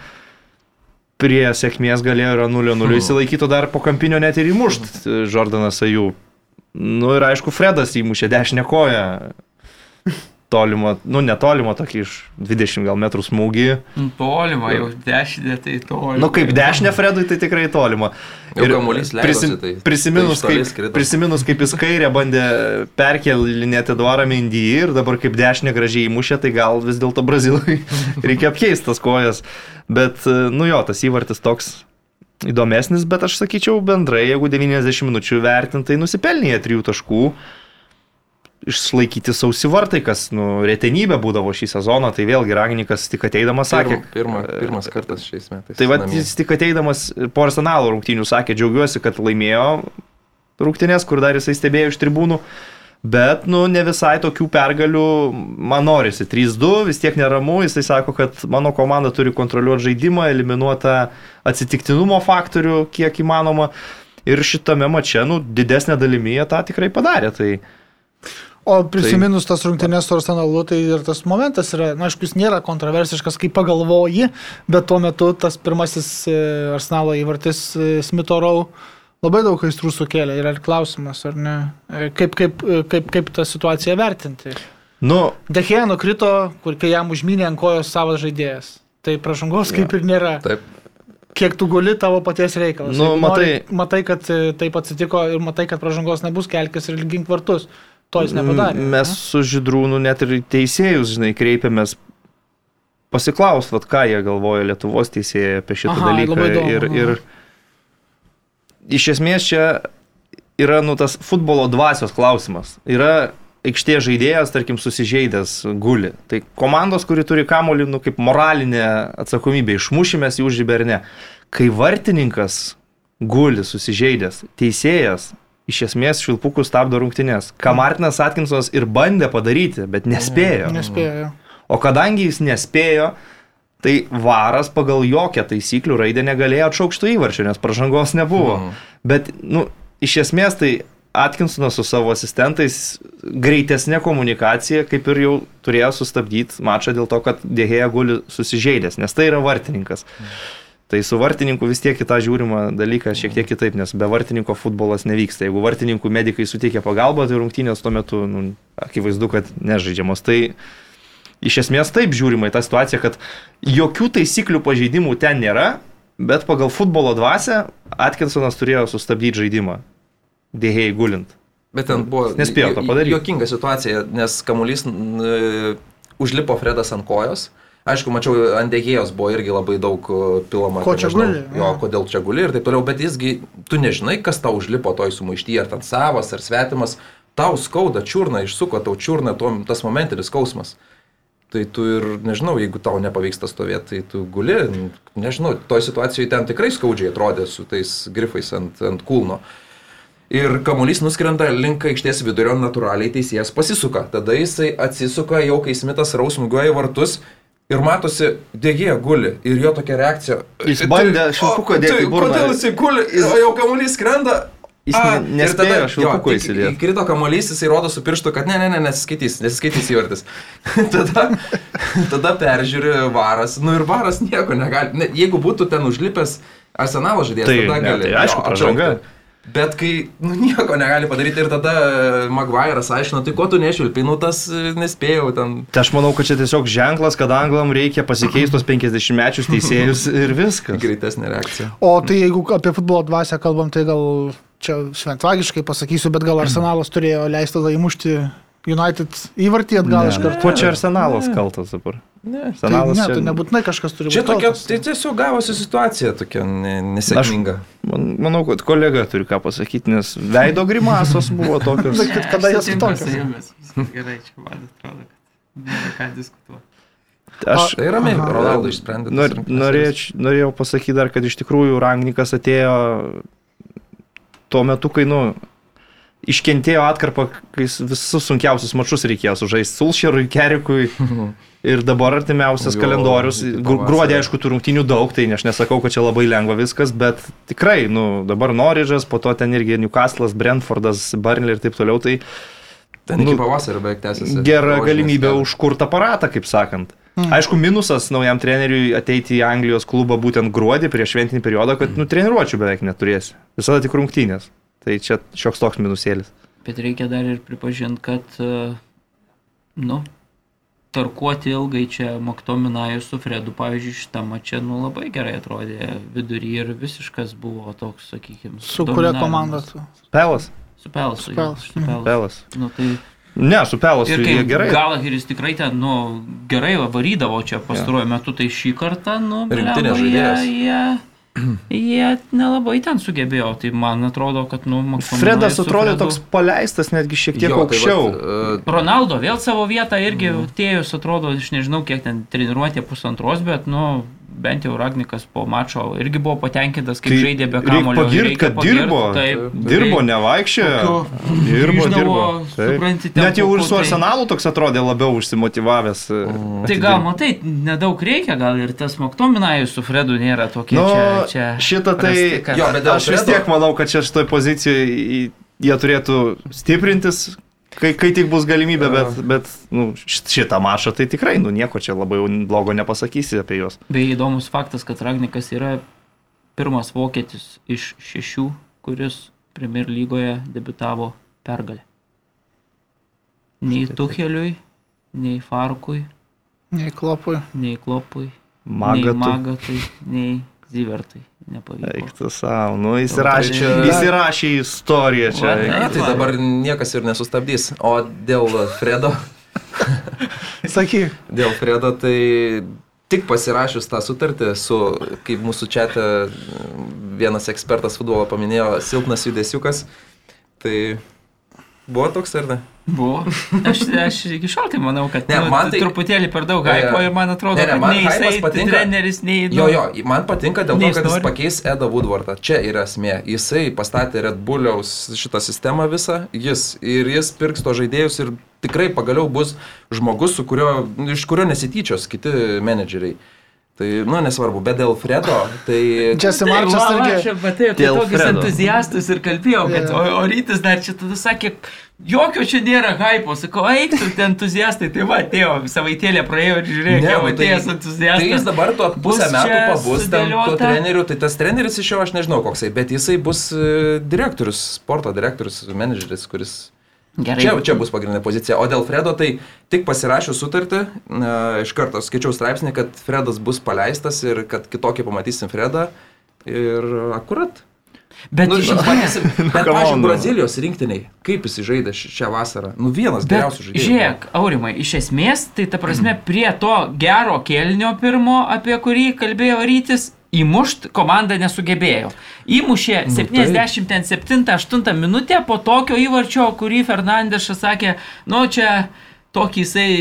prie sėkmės galėjo ir 0-0 hmm. įsilaikytų dar po kampinio net ir įmušt Jordanas Ajų. Nu ir aišku, Fredas įmušė dešinę koją tolimo, nu netolimo, tokį iš 20 gal metrų smūgį. Nu, tolimo, jau dešinė tai tolimo. Nu kaip dešinė Fredui, tai tikrai tolimo. Ir kamuolys prisim, tai, prisiminus, tai kaip, prisiminus, kaip jis kairė bandė perkelinėti dvarą Mendy ir dabar kaip dešinė gražiai įmušė, tai gal vis dėlto Brazilui reikia apkeisti tas kojas. Bet, nu jo, tas įvartis toks įdomesnis, bet aš sakyčiau bendrai, jeigu 90 minučių vertintai nusipelnė 3 taškų išlaikyti sausi vartai, kas nu, retenybė būdavo šį sezoną, tai vėlgi Ragnikas tik ateidamas sakė. Pirma, pirma, pirmas kartas šiais metais. Tai va, jis tik ateidamas po arsenalo rungtynių sakė, džiaugiuosi, kad laimėjo rungtynės, kur dar jisai stebėjo iš tribūnų. Bet, nu, ne visai tokių pergalių man norisi. 3-2, vis tiek neramu, jisai sako, kad mano komanda turi kontroliuoti žaidimą, eliminuotą atsitiktinumo faktorių, kiek įmanoma. Ir šitame mače, nu, didesnė dalimi jie tą tikrai padarė. Tai, O prisiminus tai, tas rungtynės su Arsenalu, tai ir tas momentas yra, na, aišku, jis nėra kontroversiškas, kai pagalvoji, bet tuo metu tas pirmasis e, Arsenalo įvartis e, Smitho labai daug aistrų sukėlė. Ir klausimas, ar ne, e, kaip, kaip, kaip, kaip tą situaciją vertinti. Nu, Dehėja nukrito, kur kai jam užminė ant kojos savo žaidėjas. Tai pražangos kaip ja, ir nėra. Taip. Kiek tu guli tavo paties reikalas. Nu, matai, nori, matai, kad taip atsitiko ir matai, kad pražangos nebus, kelkis ir lygink vartus to jis nepadarė. Mes ne? su Židrūnu net ir teisėjus, žinai, kreipiamės pasiklaust, vat, ką jie galvoja Lietuvos teisėjai apie šitą Aha, dalyką. Įdomu, ir, ir iš esmės čia yra nu, tas futbolo dvasios klausimas. Yra aikštė žaidėjas, tarkim, susižeidęs guli. Tai komandos, kuri turi kamolį, nu, kaip moralinė atsakomybė, išmušimės jų žibernė. Kai vartininkas guli susižeidęs, teisėjas iš esmės švilpukų stabdo rungtynės. Ką mm. Martinas Atkinsonas ir bandė padaryti, bet nespėjo. Nespėjo. O kadangi jis nespėjo, tai varas pagal jokią taisyklių raidę negalėjo atšaukštų įvarčių, nes pažangos nebuvo. Mm. Bet, nu, iš esmės tai Atkinsonas su savo asistentais greitesnė komunikacija, kaip ir jau turėjo sustabdyti mačą dėl to, kad Dėhėja guli susižeidęs, nes tai yra vartininkas. Mm. Tai su vartininku vis tiek kitą žiūrimą dalyką šiek tiek kitaip, nes be vartininko futbolas nevyksta. Jeigu vartininkų medikai suteikia pagalbą, tai rungtynės tuo metu nu, akivaizdu, kad nežaidžiamos. Tai iš esmės taip žiūrima į tą situaciją, kad jokių taisyklių pažeidimų ten nėra, bet pagal futbolo dvasę Atkinsonas turėjo sustabdyti žaidimą. Dėhėjai gulint. Bet ten buvo nespėjo to padaryti. Jokinga situacija, nes kamuolys užlipo Fredas ant kojos. Aišku, mačiau, ant dėgėjos buvo irgi labai daug e, pilama. Ko čia guli? Jo, kodėl čia guli ir taip toliau, bet jisgi, tu nežinai, kas tau užlipo toj sumaištyje, ar ten savas, ar svetimas, tau skauda čiurna, išsuko tau čiurna, to, tas momentinis skausmas. Tai tu ir nežinau, jeigu tau nepavyksta stovėti, tai tu guli, nežinau, toj situacijoje ten tikrai skaudžiai atrodė su tais grifais ant, ant kulno. Ir kamuolys nuskrenda link aikštės vidurio, natūraliai teisėjas pasisuka. Tada jisai atsisuka jau, kai Smithas rausmugiuoja vartus Ir matosi, dėgė guli ir jo tokia reakcija. Jis bandė šilpuką dėti tai, burną. Kodėl jisai guli, jis... o jau kamuolys skrenda. Jis A, nespėjo šilpuko įsidėti. Krito kamuolys, jisai rodo su pirštu, kad ne, ne, ne, nesiskaitys, nesiskaitys įvartis. tada, tada peržiūri varas, nu ir varas nieko negali. Ne, jeigu būtų ten užlipęs arsenalo žaidėjas, tai, tada gali. Ne, tai aišku, pažanga. Bet kai nu, nieko negali padaryti ir tada Maguire'as aiškino, tai ko tu nešvilpiai, nu tas e, nespėjau ten. Tai aš manau, kad čia tiesiog ženklas, kad anglam reikia pasikeistos 50 mečius teisėjus ir viskas. Greitesnė reakcija. O tai jeigu apie futbolo dvasę kalbam, tai gal čia šventvagiškai pasakysiu, bet gal Arsenalas turėjo leisti tada įmušti United įvartį atgal iš karto. Kuo čia Arsenalas kaltas dabar? Ne, Arsenalas tai, ne, čia... tai nebūtinai kažkas turi būti. Čia tokia, tai tiesiog gavosi situacija tokia nesėkminga. Aš man, manau, kad kolega turi ką pasakyti, nes veido grimasos buvo tokios. kada jas tokios? Gerai, čia man atrodo, kad nėra ką diskutuoti. Aš tai ramiai, Ronaldo išsprendė. Nor, norėč, norėjau pasakyti dar, kad iš tikrųjų Rangnikas atėjo tuo metu, kai, nu, iškentėjo atkarpą, kai visus sunkiausius mačius reikėjo sužaisti Sulšerui, Kerikui. Ir dabar artimiausias jo, kalendorius, gruodį aišku, tų rungtinių daug, tai aš nesakau, kad čia labai lengva viskas, bet tikrai, nu, dabar Noridžas, po to ten irgi Newcastle'as, Brentfordas, Burnley ir taip toliau, tai... Ten nu, iki pavasario beveik tęsiasi. Gera galimybė užkurti aparatą, kaip sakant. Mm. Aišku, minusas naujam treneriui ateiti į Anglijos klubą būtent gruodį prieš šventinį periodą, kad mm. nu, treniruočių beveik neturėsi. Visada tik rungtynės. Tai čia šioks toks minusėlis. Bet reikia dar ir pripažinti, kad, e, nu, tarkuoti ilgai čia Maktominaju su Fredu, pavyzdžiui, šitą mačią, nu, labai gerai atrodė vidury ir visiškas buvo toks, sakykime. Su kuria komanda tu? Pelas. Su Pelas. Su Pelas. Su Pelas. Pelas. Nu, tai... Ne, su Pelas ir kaip gerai. Galaheris tikrai ten, nu, gerai varydavo čia pastaruoju ja. metu, tai šį kartą, nu, rinktinė žaidėjas. Jie, jie Jie nelabai ten sugebėjo, tai man atrodo, kad, nu, Maksomanai Fredas atrodė Fredu... toks paleistas, netgi šiek tiek jo, tai aukščiau. Tai vat, uh... Ronaldo vėl savo vietą irgi mm. tėjus atrodo, aš nežinau, kiek ten treniruotė pusantros, bet, nu, bent jau Ragnikas po mačo irgi buvo patenkintas, kaip tai žaidė be kamulio. Pagirti, kad pagirt, dirbo, taip, dirbo, nevaikščiojo. Dirbo, dirbo. Suprantate, Net jau ir su tai- Arsenalu toks atrodė labiau užsimotivavęs. Mm. Tai gal matai, nedaug reikia, gal ir tas Maktominajus su Fredu nėra tokie nu, čia, čia. Šitą tai, jo, aš vis tiek manau, kad čia šitoj pozicijoje jie turėtų stiprintis, Kai, kai tik bus galimybė, bet, bet nu, šitą mačą tai tikrai, nu nieko čia labai blogo nepasakysi apie juos. Beje, įdomus faktas, kad Ragnikas yra pirmas vokietis iš šešių, kuris Premier lygoje debitavo pergalę. Nei Tuheliui, nei Farkui, nei Klopui, nei Klopui, Magatui, nei, Magatui, nei Zivertai nepavyko. Eiktų savo, nu įsirašė, nu, tai čia... įsirašė istoriją čia. Va, ne, tai dabar niekas ir nesustabdys. O dėl Fredo. Sakyk. Dėl Fredo tai tik pasirašius tą sutartį su, kaip mūsų čia vienas ekspertas futbolo paminėjo, silpnas judesiukas, tai buvo toks ar ne? Buvo. Aš, aš iki šiol tai manau, kad ne, nu, man tai truputėlį per daug hypo ir man atrodo, ne, ne, man kad nei jisai patinka, treneris, nei... Nu, jo, jo, man patinka dėl to, kad jis pakeis Edą Woodwardą. Čia yra esmė. Jisai pastatė Red Bulliaus šitą sistemą visą, jis ir jis pirks to žaidėjus ir tikrai pagaliau bus žmogus, kurio, iš kurio nesityčios kiti menedžeriai. Tai, nu, nesvarbu, bet dėl Fredo, tai... Čia Simarčias irgi... Aš apie tai, apie tokius entuziastus ir kalbėjau, kad yeah. o, o rytis dar čia tada sakė, jokio čia nėra hypo, sakau, eik tu, ten entuziastai, tai va, atėjo, savaitėlė praėjo ir žiūrėk, jau tai- atėjęs entuziastas. Tai jis dabar tuo pusę metų pabus, ten tuo treneriu, tai tas treneris iš jo aš nežinau koksai, bet jisai bus e, direktorius, sporto direktorius, menedžeris, kuris Gerai. Čia, čia bus pagrindinė pozicija. O dėl Fredo, tai tik pasirašius sutartį, e, iš karto skaičiau straipsnį, kad Fredas bus paleistas ir kad kitokį pamatysim Fredą. Ir akurat. Bet, nu, matysim, bet pažiūrėjau, Brazilijos rinktiniai, kaip jis žaidė šią vasarą. Nu, vienas geriausių žaidėjų. Žiūrėk, Aurimai, iš esmės, tai ta prasme, prie to gero kelnio pirmo, apie kurį kalbėjo Rytis, įmušt komanda nesugebėjo. Įmušė nu, 77-8 minutę po tokio įvarčio, kurį Fernandešas sakė, nu čia tokį jisai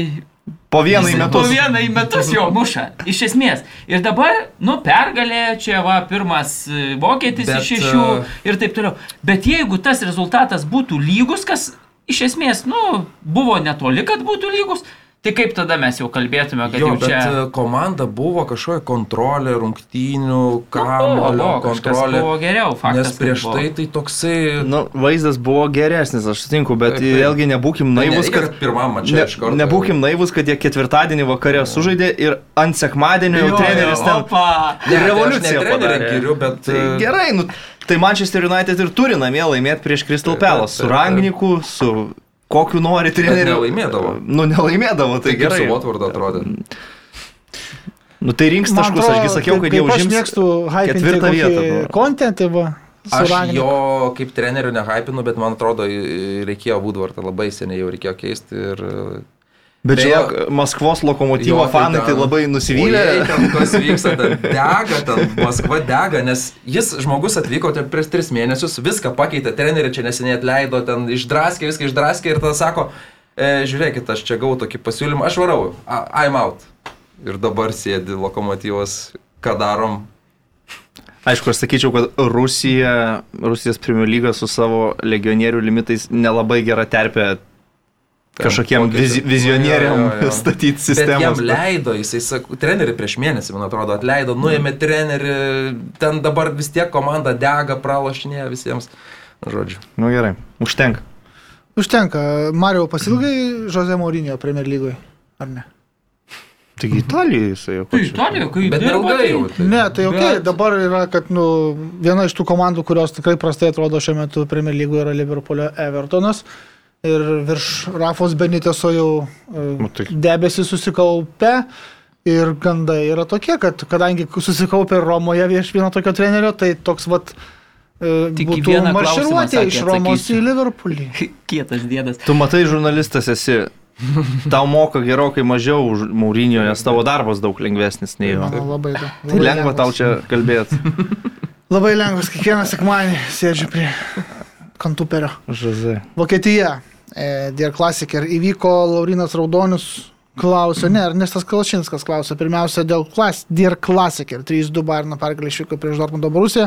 Po vieną į metus. Po vieną į metus jo muša. Iš esmės. Ir dabar, nu, pergalė, čia va, pirmas e, vokietis Bet, iš šešių uh... ir taip toliau. Bet jeigu tas rezultatas būtų lygus, kas iš esmės, nu, buvo netoli, kad būtų lygus, Tai kaip tada mes jau kalbėtume, kad jo, jau čia... Bet komanda buvo kažkokia kontrolė, rungtynių, kamulio kontrolė. buvo geriau, faktas. Nes prieš tai tai toksai... Nu, vaizdas buvo geresnis, aš sutinku, bet taip, taip. vėlgi nebūkim naivus, kad... kad pirmam mačiui ne, iš karto. Nebūkim naivus, kad jie ketvirtadienį vakarė sužaidė ir ant sekmadienio jau treneris ten... Opa. Ir tai revoliuciją padarė. Geriu, bet... Tai e, gerai, nu... Tai Manchester United ir turi namie laimėti prieš Crystal Palace su Rangniku, su kokiu nori treneriu. Nelaimėdavo. Nu, nelaimėdavo, tai, tai gerai. Su Watfordu atrodė. Nu tai rinks taškus, atrodo, ašgi sakiau, kad jau užims. Aš mėgstu ketvirtą vietą. Kontentį buvo. Aš Ragniku. jo kaip trenerių nehypinu, bet man atrodo, reikėjo Woodwardą labai seniai jau reikėjo keisti ir Bet žinok, Maskvos lokomotyvo jo, tai fanai tai, ten, tai labai nusivylė. Ojei, ten kas vyksta, ten dega, ten Maskva dega, nes jis žmogus atvyko ten prieš tris mėnesius, viską pakeitė, trenerių čia neseniai atleido, ten išdraskė, viską išdraskė ir tada sako, e, žiūrėkit, aš čia gavau tokį pasiūlymą, aš varau, I'm out. ir dabar sėdi lokomotyvas, ką darom. Aišku, aš sakyčiau, kad Rusija, Rusijos Premier lyga su savo legionierių limitais nelabai gera terpė kažkokiem vizi, vizionieriam jo, jo, jo. statyti sistemą. Jam leido, jisai, sako, trenerių prieš mėnesį, man atrodo, atleido, nuėmė trenerių, ten dabar vis tiek komanda dega, pralašinėja visiems. Žodžiu. Nu gerai, užtenka. Užtenka. Mario pasilgai Jose Mourinho Premier lygoje, ar ne? Taigi Italijoje jisai jau. Tai Italijoje, kai Bet neilgai jau. Tai. Ne, tai ok, bet... dabar yra, kad nu, viena iš tų komandų, kurios tikrai prastai atrodo šiuo metu Premier lygoje yra Liverpoolio Evertonas. Ir virš Rafos Beniteso jau tai. debesys susikaupę. Ir gandai yra tokie, kad kadangi susikaupė Romoje vieš vieno tokio trenerio, tai toks vat uh, Tik būtų marširuotė iš Romos į Liverpoolį. Kietas dėdas. Tu matai, žurnalistas esi, tau moka gerokai mažiau už Maurinio, nes tavo darbas daug lengvesnis nei jo. Mano labai daug. Tai lengva tau čia kalbėti. Labai lengvas, kiekvieną sekmanį sėdžiu prie kantuperio. Žazai. Vokietija. E, Dear Classicer įvyko Laurinas Raudonius. Klausė, ne, Ernestas Kalšinskas klausė, pirmiausia, dėl klas, Dear Classicer 3-2 Bayerno pergalė išvyko prieš Dortmundo Borusiją.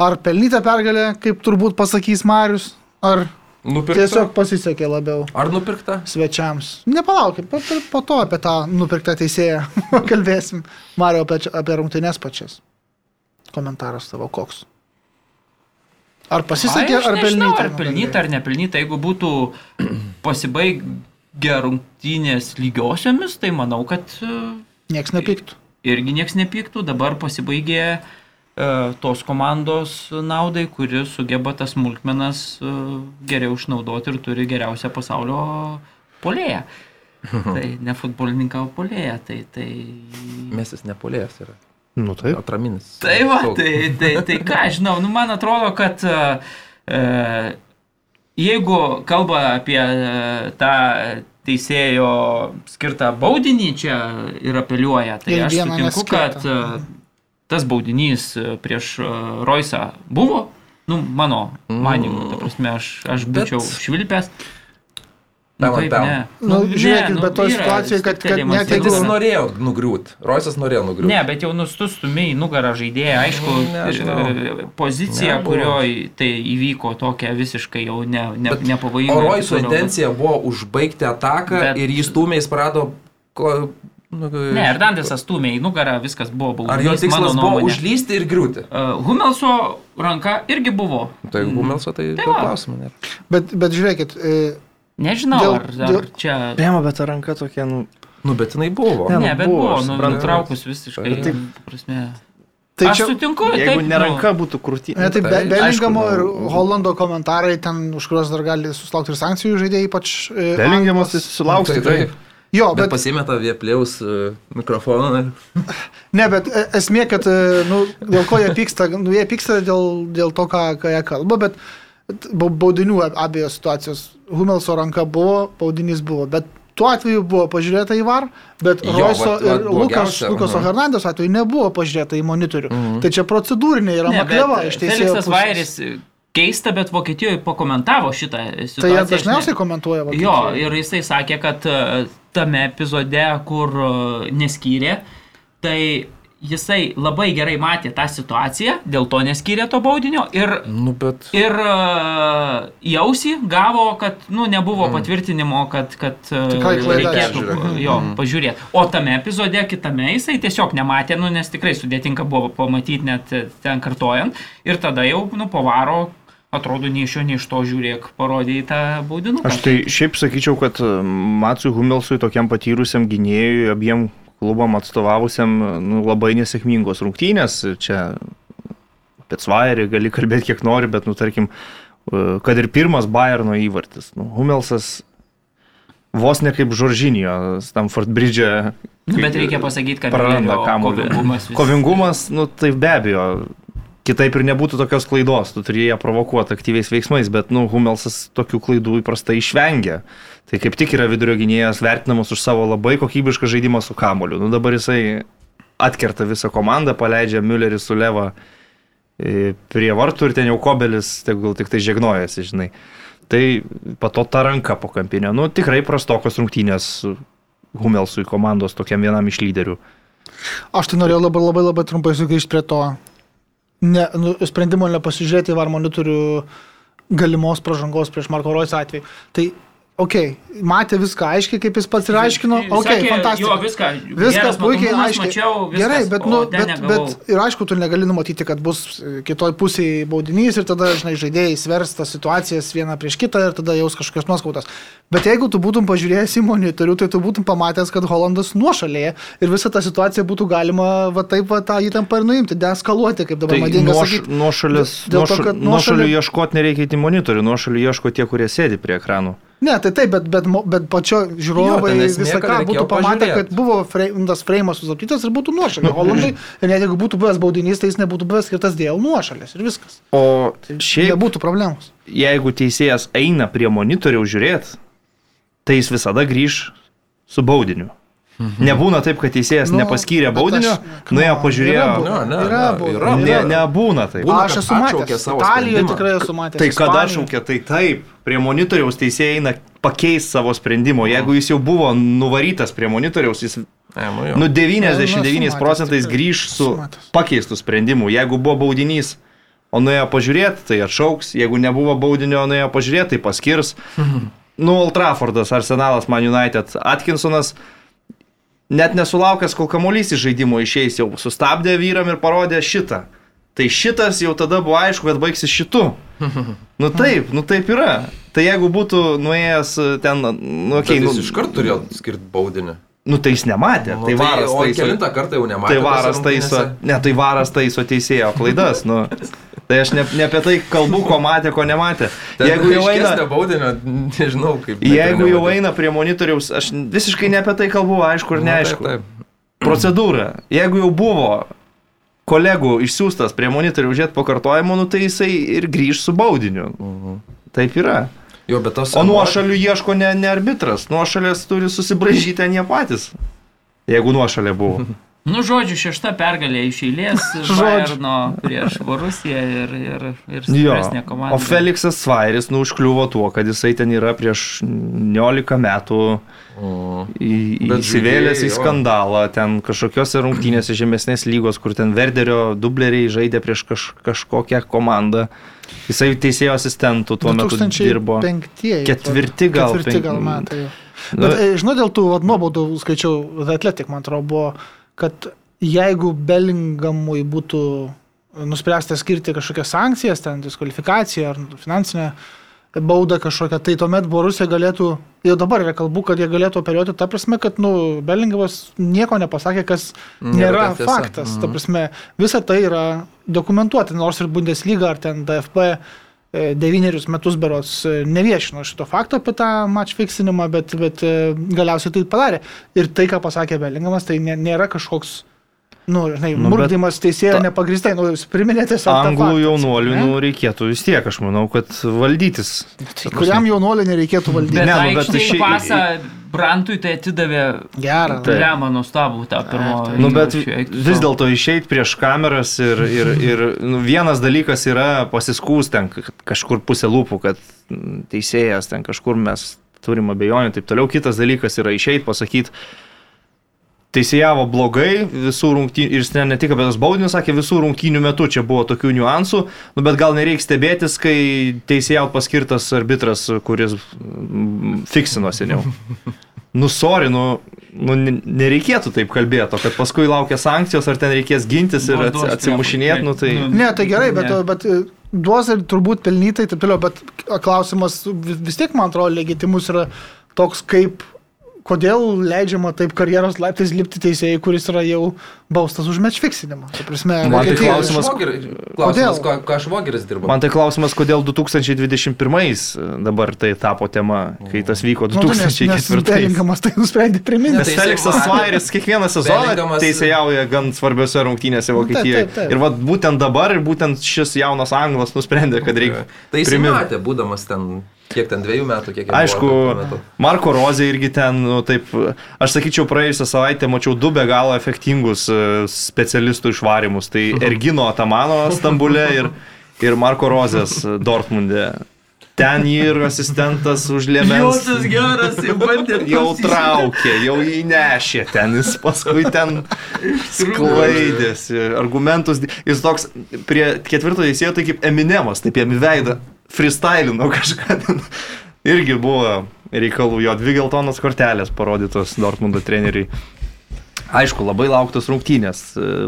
Ar pelnyta pergalė, kaip turbūt pasakys Marius, ar Nupirkta. tiesiog pasisekė labiau Ar nupirkta? svečiams? Nepalaukit, po, po- po to apie tą nupirktą teisėją kalbėsim. Mario apie, apie rungtynės pačias. Komentaras tavo koks? Ar pasisekė, ar pelnyta? Ar pelnyta, ar nepelnyta. Jeigu būtų pasibaigę rungtynės lygiosiomis, tai manau, kad e, Niekas nepyktų. irgi niekas nepyktų. Dabar pasibaigė e, tos komandos naudai, kuri sugeba tas smulkmenas e, geriau išnaudoti ir turi geriausią pasaulio polėją. Tai ne futbolininką, o polėją. Tai, tai... Mesis nepolės yra. Nu taip. Atraminis. Tai va, tai, tai, tai ką, žinau, nu man atrodo, kad e, e, jeigu kalba apie e, tą teisėjo skirtą baudinį čia ir apeliuoja, tai Ir aš sutinku, kad e, tas baudinys prieš e, Roisą buvo, nu, mano manimu, ta prasme, aš, aš Bet- būčiau švilpęs. Nu, Pam, kaip pam. ne? Nu, žiūrėkit, bet toj yra situacijoj, kad- kad net jeigu- jis norėjo nugriūt. Roisas norėjo nugriūt. Ne, bet jau nustustumiai nugarą žaidėją, aišku, Nežinau. e, pozicija, Nebuvo. kurioje tai įvyko tokia visiškai jau ne, ne, nepavojinga. O ir Roiso intencija buvo užbaigti ataką Bet- ir jis stūmė, jis nu, Ne, Hernandesas stumė į nugarą, viskas buvo baudinys. Ar jo tikslas buvo užlysti ir griūti? Uh, Humelso ranka irgi buvo. Tai Humelso tai Tai klausimų nėra. Bet, bet žiūrėkit, e, Nežinau, Dėl- ar, ar dėl- čia... Bema, bet ta ranka tokia, nu. Nu, bet jinai buvo. Ne, Ne, nu, bet buvo, buvo, nu, nutraukus visiškai. Taip. ta Prasme. tai Aš čia... sutinku, Jeigu taip, ne nu, būtų krūti. Ne, tai taip. Be- Belingamo ir nu. Holando komentarai ten, už kuriuos dar gali susilaukti ir sankcijų žaidėjai, ypač... e, Belingiamas tai Tai tikrai. taip. Jo, Bet bet, pasimeta viepliaus uh, mikrofoną. ir- ne, bet e, esmė, kad, e, nu, dėl ko jie pyksta, nu, jie pyksta dėl, dėl to, ką, ką jie kalba, bet bau- baudinių ab- abiejos situacijos. Humelso ranka buvo, baudinys buvo, bet tuo atveju buvo pažiūrėta į VAR, bet Jo, Roiso vat- vat ir Lukas, Lukaso aha. Hernandės atveju nebuvo pažiūrėta į monitorių. Mhm. Tai čia procedūrinė yra makleva iš teisėjo. Feliksas. Vairis keista, bet Vokietijoje pakomentavo šitą situaciją. Tai jie dažniausiai komentuoja. Jo, Vokietijoje. ir jisai sakė, kad e, tame epizode, kur e, neskyrė, tai jisai labai gerai matė tą situaciją, dėl to neskyrė to baudinio ir, Nu, bet... ir e, jausį gavo, kad nu, nebuvo patvirtinimo, kad, kad e, Tikrai reikėtų jo, Mhm. pažiūrėti. O tame epizode kitame jisai tiesiog nematė, nu, nes tikrai sudėtinga buvo pamatyti net e, ten kartojant ir tada jau nu, pavaro. Atrodo, nei iš jo, nei iš to žiūrėk, parodė į tą baudinuką. Aš tai šiaip sakyčiau, kad Matsui Humelsui, tokiam patyrusiam gynėjui, abiem klubam atstovavusiam, nu, labai nesėkmingos rungtynės. Čia apie Svairį gali kalbėti kiek nori, bet, nu, tarkim, e, kad ir pirmas Bayerno įvartis. Nu, Humelsas vos ne kaip Žoržinio, Stamford Bridge. Nu, Bet reikia pasakyti, kad praranda kamuolį. kovingumas vis- Kovingumas, nu, tai be abejo. Kitaip ir nebūtų tokios klaidos, tu turi ją provokuoti aktyviais veiksmais, bet, nu, Humelsas tokių klaidų įprastai išvengia. Tai kaip tik yra vidurio gynėjas vertinamas už savo labai kokybišką žaidimą su kamoliu. Nu, dabar jisai atkerta visą komandą, paleidžia Müllerį su Leva e, prie vartų ir ten jau kobelis, tegul tik tai žegnojasi, žinai. Tai pato ta ranka po kampinė. Nu, tikrai prastokos rungtynės. Humelsui komandos tokiam vienam iš lyderių. Aš tai norėjau labai labai labai trumpai sugrįžti prie to ne, nu, sprendimo nepasižiūrėti var monitorių galimos pažangos prieš Marko Rois atveju. Tai Ok, matė viską aiškiai, kaip jis pats ir aiškino. Ok, fantastiškai. Jo, viską. Viskas puikiai aiškiai. Mačiau, viskas, Gerai, bet, nu, bet, bet ir aišku, tu negali numatyti, kad bus kitoj pusėje baudinys ir tada, žinai, žaidėjai svers tas situacijas vieną prieš kitą ir tada jaus kažkokios nuoskautos. Bet jeigu tu būtum pažiūrėjęs į monitorių, tai tu būtum pamatęs, kad Holandas nuošalėje ir visą tą situaciją būtų galima va taip va tą įtampą ir nuimti, deeskaluoti, kaip dabar tai madinga. Nuoš, nuošalis, nuošalių nuošalių ieškoti nereikia į monitorių, nuošalių ieško tie, kurie sėdi prie ekranų. Ne, tai taip, bet, bet, bet pačio žiūrovai jo, visą ką būtų pamatę, kad buvo frame, tas freimas susaptytas ir būtų nuošalė. Holandai, ir net jeigu būtų buvęs baudinys, tai jis nebūtų buvęs skirtas dėl nuošalės ir viskas. O šiaip nebūtų problemos. Jeigu teisėjas eina prie monitorių žiūrėti, tai jis visada grįž su baudiniu. Mhm. Nebūna taip, kad teisėjas nu, nepaskyrė baudinio, nuėjo pažiūrėjo. Yra, ne, yra, yra, ne, nebūna taip. Būna, aš esu matęs. Italijoje tikrai esu matęs. Tai kada šaukė, tai taip, prie monitoriaus teisėjai eina pakeis savo sprendimo. Jeigu jis jau buvo nuvarytas prie monitoriaus, jis nu 99 procentais grįž su pakeistu sprendimu. Jeigu buvo baudinys, o nuėjo pažiūrėti, tai atšauks. Jeigu nebuvo baudinio, nuėjo pažiūrėti, tai paskirs. Mhm. Nu, Old Traffordas, Arsenalas, Man United, Atkinsonas net nesulaukęs, kol kamuolys iš žaidimo išeis, jau sustabdė vyram ir parodė šitą. Tai šitas jau tada buvo aišku, kad baigsis šitu. Nu taip, nu taip yra. Tai jeigu būtų nuėjęs ten, nu. Okay, nu, iš karto turėjo skirti baudinį. Nu tai jis nematė, nu, tai, tai varas taiso. Kelintą kartą jau nematė. Tai varas taiso, ne, tai varas taiso teisėjo klaidas, nu. Tai aš ne, ne apie tai kalbu, ko matė, ko nematė. Ten jeigu jau eina... Baudinio, nežinau, kaip. Jeigu jau eina prie monitoriaus, aš visiškai ne apie tai kalbu, aišku ir neaišku. Na, taip, taip. Procedūra. Jeigu jau buvo kolegų išsiųstas prie monitorių žiūrėti pakartojimo, nu tai jisai ir grįž su baudiniu. Uh mhm. -huh. Taip yra. Jo, tos... O nuošalių ieško ne, ne arbitras, nuošalės turi susibražyti jie patys, jeigu nuošalė buvo. Nu, žodžiu, šešta pergalė iš eilės Bayerno prieš Borusiją ir, ir, ir stipresnė komanda. O Felixas Svairis, nu, užkliuvo tuo, kad jisai ten yra prieš 19 metų įsivėlęs į skandalą, ten kažkokiose rungtynėse žemesnės lygos, kur ten Verderio dubleriai žaidė prieš kaž, kažkokią komandą. Jisai teisėjo asistentų tuo metu dirbo. Ketvirti gal. Ketvirti gal metai. Nu, Bet, e, žinau, dėl tų nuobaudų skaičiau, Atletik, man atrodo, buvo kad jeigu Bellingamui būtų nuspręsta skirti kažkokias sankcijas, ten diskvalifikaciją ar finansinę baudą kažkokią, tai tuomet Borusija galėtų, jau dabar yra kalbų, kad jie galėtų operuoti, ta prasme, kad, nu, Bellingamas nieko nepasakė, kas nėra, nėra faktas. Mhm. Ta prasme, visa tai yra dokumentuoti, nors ir Bundesliga ar ten DFB e, devynerius metus berots e, neviešino šito fakto apie tą match fiksinimą, bet, bet e, galiausiai tai padarė. Ir tai, ką pasakė Belingamas, tai nėra kažkoks nu, žinai, nu, murdymas teisėjo ta... nepagristai, nu, jūs priminėte savo. Anglų jaunuolių, nu, reikėtų vis tiek, aš manau, kad valdytis. Tai kuriam jaunuoliu nereikėtų valdyti? Bet, ne, nu, bet šį pasą Brantui tai atidavė gerą. Lemą nuostabų tą pirmą. Nu, bet vis dėlto išeiti prieš kameras ir, ir, ir nu, vienas dalykas yra pasiskūs ten kažkur pusė lūpų, kad teisėjas ten kažkur mes turim abejonių ir taip toliau. Kitas dalykas yra išeiti, pasakyti, teisėjavo blogai visų rungtynių, ir jis ne, ne tik apie tas baudinius sakė, visų rungtynių metu čia buvo tokių niuansų, nu, bet gal nereikia stebėtis, kai teisėjaut paskirtas arbitras, kuris mm, fiksino seniau. Nu, sorry, nu, nu, nereikėtų taip kalbėti, kad paskui laukia sankcijos, ar ten reikės gintis ir atsimušinėti, nu tai... Ne, tai gerai, bet, bet e, duos ir turbūt pelnytai, taip toliau, bet klausimas vis tiek, man atrodo, legitimus yra toks, kaip kodėl leidžiama taip karjeros laiptais lipti teisėjai, kuris yra jau baustas už meč fiksinimą. Tai prasme, Man tai klausimas, klausimas ką, ką Švogeris dirba. Man tai klausimas, kodėl 2021 dabar tai tapo tema, kai tas vyko 2004. Nu, Belingamas tai nusprendė priminti. Nes Felixas Svairis kiekvieną sezoną teisėjauja gan svarbiose rungtynėse Vokietijoje. Taip, taip, taip. Ir vat, būtent dabar ir būtent šis jaunas anglas nusprendė, kad reikia. Tai jis matė, būdamas ten Kiek ten dviejų metų, kiek Aišku, Marko Rozė irgi ten, nu, taip, aš sakyčiau, praėjusią savaitę mačiau du be galo efektingus e, specialistų išvarimus. Tai Ergino Atamano Stambulė ir, ir Marko Rozės Dortmundė. Ten ir asistentas užlėmė. Jotas geras, jau bandė. Jau traukė, jau įnešė ten, jis paskui ten sklaidėsi, argumentus. Jis toks prie ketvirto teisėjo, tai kaip Eminemas, taip jam į veidą freestylino kažką ten. Irgi buvo reikalų, jo dvi geltonos kortelės parodytos Dortmundo treneriai. Aišku, labai lauktos rungtynės,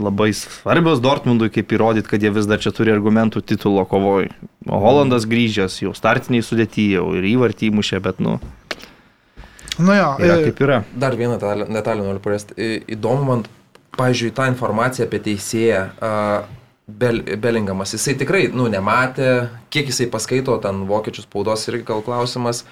labai svarbios Dortmundui, kaip įrodyti, kad jie vis dar čia turi argumentų titulo kovoj. Holandas grįžęs jau startiniai sudėti, jau ir įvartį įmušė, bet, nu. Nu jo, Yra e, kaip yra. Dar vieną detalę noriu paliesti. Į- Įdomu man, pavyzdžiui, tą informaciją apie teisėją. Uh, Bel, Belingamas, jisai tikrai, nu, nematė, kiek jisai paskaito ten vokiečių spaudos irgi gal klausimas.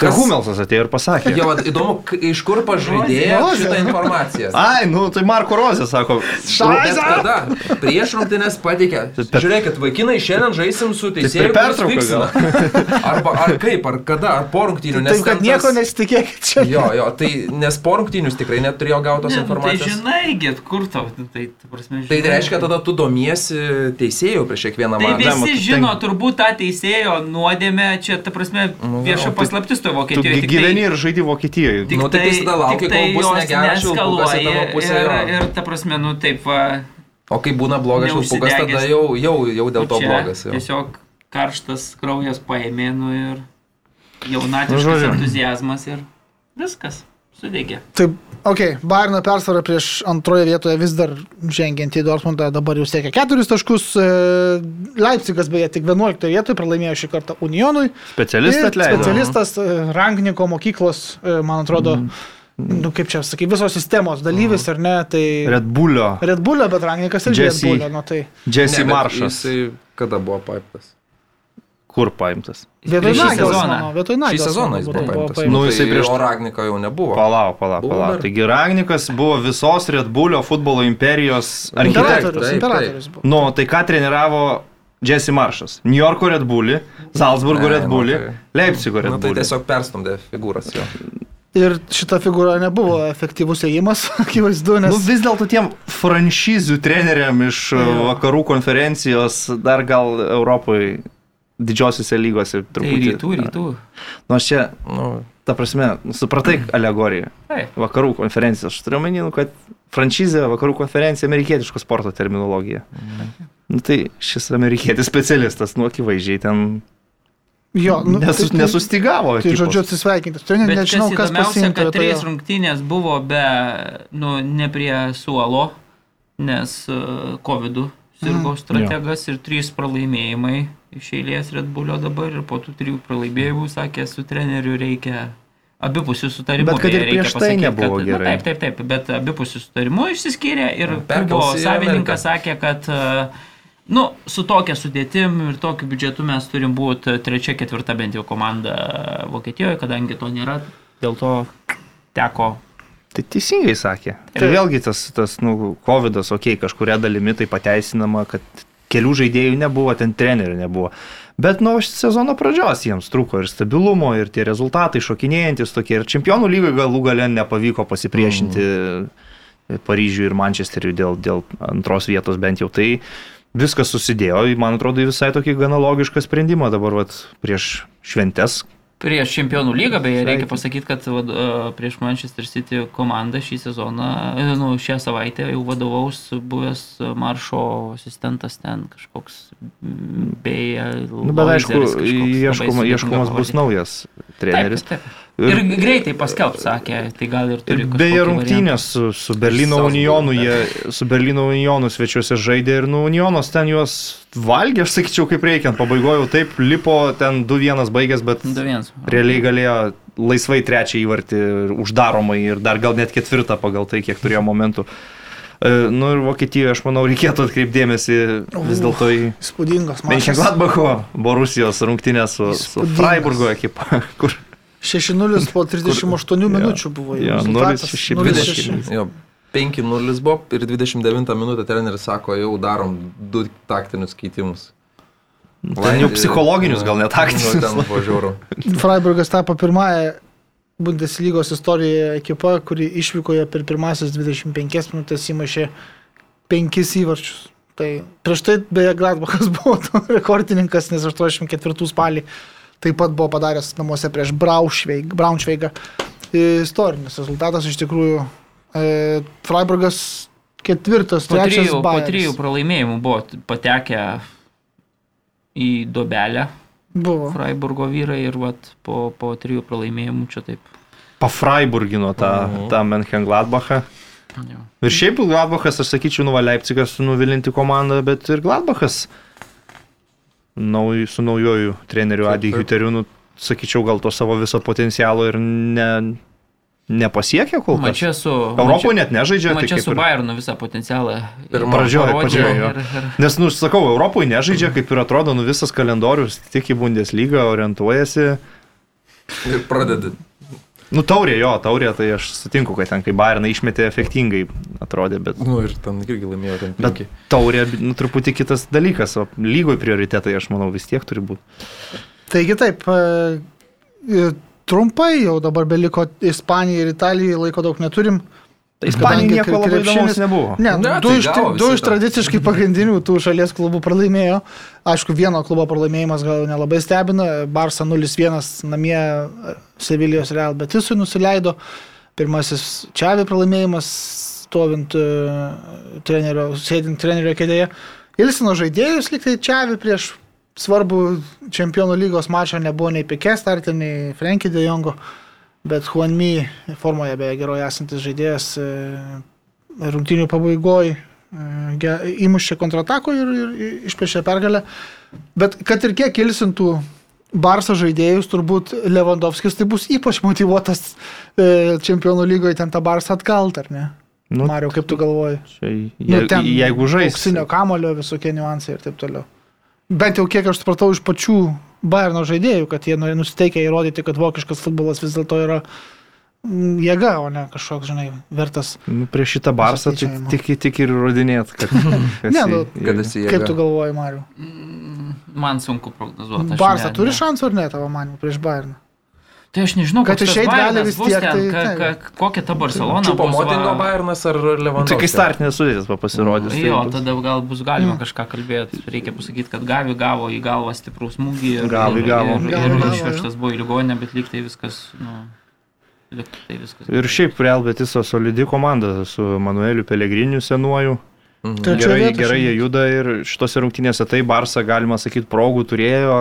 Tai Humelsas atėjo ir pasakė. Jo, įdomu, iš kur pažaidėjo šitą informaciją. Ai, nu tai Marko Rozė sako. Bet kada? Prieš rungtynės pateikė. Žiūrėkit, vaikinai, šiandien žaisim su teisėju. per pertrauką kuris fiksina. Arba ar kaip, ar kada, ar po rungtynių. taip, kad nieko nesitikėkit čia. Jo, jo, tai nes po rungtynių jis tikrai neturėjo gautos Ne, nu, tai informacijos. žinai, get, kur tau, tai, ta prasme, Tai žinai. reiškia, tada tu domiesi teisėjų prieš kiekvieną Tai mačą. Žinoma, visi žino, ten- turbūt tą teisėjo nuodėmę, čia, ta prasme, Nu, vieša tai- paslaptis Tu Vokietijoje. tai- gyveni ir žaidi Vokietijoje. Tik Nu, tai tai, tada lauki, tik tai kol bus negeras švilpukas į tavo pusę, Ir, jo. ir ta prasme, nu taip, va, O kai būna blogas švilpukas, tada jau, jau, jau dėl to blogas. Jau. Tiesiog karštas kraujas paėmė, nu ir Nu, jaunatiškas žodžiu. entuzijazmas ir viskas, sudegė. Taip, ok, Bayerno persvara prieš antroje vietoje vis dar žengiant į Dortmundą, dabar jau siekia keturis taškus. e, Leipzigas beje tik 11 vietoje pralaimėjo šį kartą Unionui. Specialistą Ir atleido. Specialistas e, Rangniko mokyklos, e, man atrodo, nu kaip čia sakai, visos sistemos dalyvis ar ne, tai Red Bullio. Red Bullio, bet Rangnikas irgi Red Jesse. Bullio, nu tai Jesse Ne, Maršas. Jisai kada buvo paiptas? Kur paimtas? vietoj Šį Nagelsmano, sezoną. vietoj Šį Nagelsmano sezoną jis buvo būtų paimtas. Nu, Nu, jisai jisai prieš-. O Ragniko jau nebuvo. Palauk, palauk, palauk. dar. Taigi Ragnikas buvo visos Red Bullio futbolo imperijos architektas. Imperatorius, buvo. Nu, tai ką treniravo Jesse Maršas? New Yorko Red Bulli, Salzburgo Ne, Red nu, Bulli, tai- Leipzigo Red Nu, tai tiesiog perstumdė figūras jo. Ir šita figūra nebuvo efektyvus ėjimas, akivaizdu, nes... Nu, vis dėlto tiem franšizių treneriam iš vakarų konferencijos dar gal Europoje didžiosiuose lygose Tai truputį. rytų, rytų. Nors čia, Nu, ta prasme, supratai alegoriją. Taip. Vakarų konferencijos. Aš turiu omeny, nu, kad franšizė, vakarų konferencija, amerikietiško sporto terminologija. Nu, tai šis amerikietis specialistas, nu, akivaizdžiai ten Jo, nu, nesus, tai- nesustigavo. Tai ekipos. žodžiu atsisveikinti. Tai ne, Bet nežinau, kas pasiimtų. kad vietoj trys jo. rungtynės buvo be, nu, ne prie suolo, nes uh, COVID sirgo strategas ir trys pralaimėjimai iš eilės Red Bullio dabar ir po tų trijų pralaimėjimų sakė, su treneriu reikia abipusių sutarimų. Bet kad ir prieš tai pasakyt, nebuvo kad, gerai. Na, taip, taip, taip, bet abipusių sutarimų išsiskyrė ir klubo savininkas sakė, kad uh, Nu, su tokia sudėtim ir tokiu biudžetu mes turim būti trečia, ketvirta bent jau komanda Vokietijoje, kadangi to nėra, dėl to teko Tai teisingai sakė. Tai vėlgi tas, tas nu, COVID, okei, okay, kažkuria dalimi tai pateisinama, kad kelių žaidėjų nebuvo, ten trenerių nebuvo. Bet nuo sezono pradžios jiems trūko ir stabilumo, ir tie rezultatai šokinėjantis tokie. Ir čempionų lygai galų gale nepavyko pasipriešinti mm. Paryžiui ir Mančesteriui dėl, dėl antros vietos bent jau. Tai viskas susidėjo, man atrodo, visai tokį gana logišką sprendimą dabar vat, prieš šventes. Prieš čempionų lygą, beje, reikia pasakyti, kad vad, e, prieš Manchester City komandą šį sezoną, e, nu, šią savaitę jau vadovaus buvęs Maršo asistentas ten kažkoks, beje, Nu, bet aišku, ieškoma, ieškomas bus naujas treneris. Taip, taip. Ir greitai paskelbs, sakė, tai gal ir turi. Ir beje, rungtynės su, su Berlyno Unionu, jie su Berlyno Unionu svečiuose žaidė ir nu Unionas ten juos valgė, aš sakyčiau, kaip reikiant. Pabaigoju taip, lipo ten 2-1 baigęs, bet 2-1. realiai galėjo laisvai trečią įvartį ir uždaromai ir dar gal net ketvirtą pagal tai, kiek turėjo momentų. E, Nu ir Vokietijoje, aš manau, reikėtų atkreipdėmėsi vis dėlto į Įspūdingas mačas. Mönchengladbacho, Borusijos rungtynės su, su Įspūdingas. Freiburgo ekipa, kur 6-0 po 38 minučių buvo. jau Jo, rezultatas. 0-6, 0-6. 20, jo, 5-0 buvo ir 29 minutę treneris sako, jau darom du taktinius keitimus. ten jau psichologinius, gal net Nu, taktinius. ten važiuoju. Freiburgas tapo pirmąją Bundeslygos istorijoje ekipa, kuri išvykoje per pirmasis 25 minutės įmušė penkis įvarčius. Tai prieš tai beje Gladbachas buvo rekordininkas, nes 84 spalį taip pat buvo padaręs namuose prieš Braunšveigą. Istorinis rezultatas iš tikrųjų. E, Freiburgas ketvirtas, po trečias. Trijų, po trijų pralaimėjimų buvo patekę į dobelę. Buvo. Freiburgo vyrai ir vat, po, po trijų pralaimėjimų čia taip. Pafreiburgino tą, uh -huh. tą Menchengladbachą. Jo. Ir šiaip Gladbachas, aš sakyčiau, nuva Leipzigas nuvilinti komandą, bet ir Gladbachas nauj, su naujoju treneriu Adi Huteriu, nu, sakyčiau, gal to savo viso potencialo ir ne, nepasiekė kol kas. Mačia su... Europoje net nežaidžia. Mačia tai su ir... Bayernu visą potencialą. Ir pradžioje, pradžioje. Ir, ir... Nes, nu, sakau, Europoje nežaidžia, kaip ir atrodo, nu visas kalendorius tik į Bundesliga orientuojasi. Ir pradedi. Nu, taurė, jo, taurė, tai aš sutinku, kad ten, kai Bayerną išmetė, efektingai atrodė, bet... Nu, ir ten irgi laimėjo ten. Bet taurė, nu, truputį kitas dalykas, o lygoj prioritetai, aš manau, vis tiek turi būti. Taigi taip, trumpai, jau dabar beliko Ispanija ir Italija, laiko daug neturim. Ispanija nieko labai įdomaus nebuvo. Ne, ne du, tai iš, du iš tradiciškai pagrindinių tų šalies klubų pralaimėjo. Aišku, vieno klubo pralaimėjimas gal nelabai stebina. Barça 0-1 namie Sevilijos Real Betisui nusileido. Pirmasis Čiavi pralaimėjimas, stovint uh, trenerio, sėdint trenerio kėdėje. Ilsino žaidėjus liktai Čiavi prieš svarbu čempionų lygos mačą nebuvo nei Pikė startė, nei Frankie de Jongo, bet Juanmi formoje beje geroje esantis žaidėjas e, rungtinių pabaigoje įmušė kontratako ir, ir išpešė pergalę. Bet kad ir kiek ilsintų Barso žaidėjus, turbūt Lewandowskis tai bus ypač motivuotas e, čempionų lygoje ten tą Barsą atgalt, ar ne? Nu, Mario, kaip tu galvoji? Čia, je, nu, ten, jeigu žais. Auksinio kamulio visokie niuansai ir taip toliau bent jau kiek aš supratau iš pačių Bayerno žaidėjų, kad jie nusiteikia įrodyti, kad vokiškas futbolas vis dėlto yra mm, jėga, o ne kažkoks, žinai, vertas. Nu, prieš šitą barsą tai tik, tik ir įrodinėt, kad... ne, nu, kad esi jėga. Kaip tu galvoji, Mariu? Mm, man sunku prognozuoti. Barsą turi šansų ar ne tavo manimu prieš Bayerną? Tai aš nežinau, kad išeit gali vis tiek. Ten, tai, ka, ka, kokia ta Barcelona? Čiupo Motingo Bayernas ar Levandovskis? Tai kai startinės sudėtis pasirodys. Tai jo, bus. tada gal bus galima mm. kažką kalbėti. Reikia pasakyti, kad Gavi gavo į galvą stiprų smūgį. Ir, Gavi gavo. Ir, ir, ir išvežtas buvo į ligonę, bet lyg tai viskas... Nu, Tai viskas. Ir šiaip Real Betiso solidi komanda su Manueliu Pelegriniu senuoju. Mhm. Gerai, gerai jie juda ir šitose rungtynėse tai Barsa, galima sakyti, progų turėjo,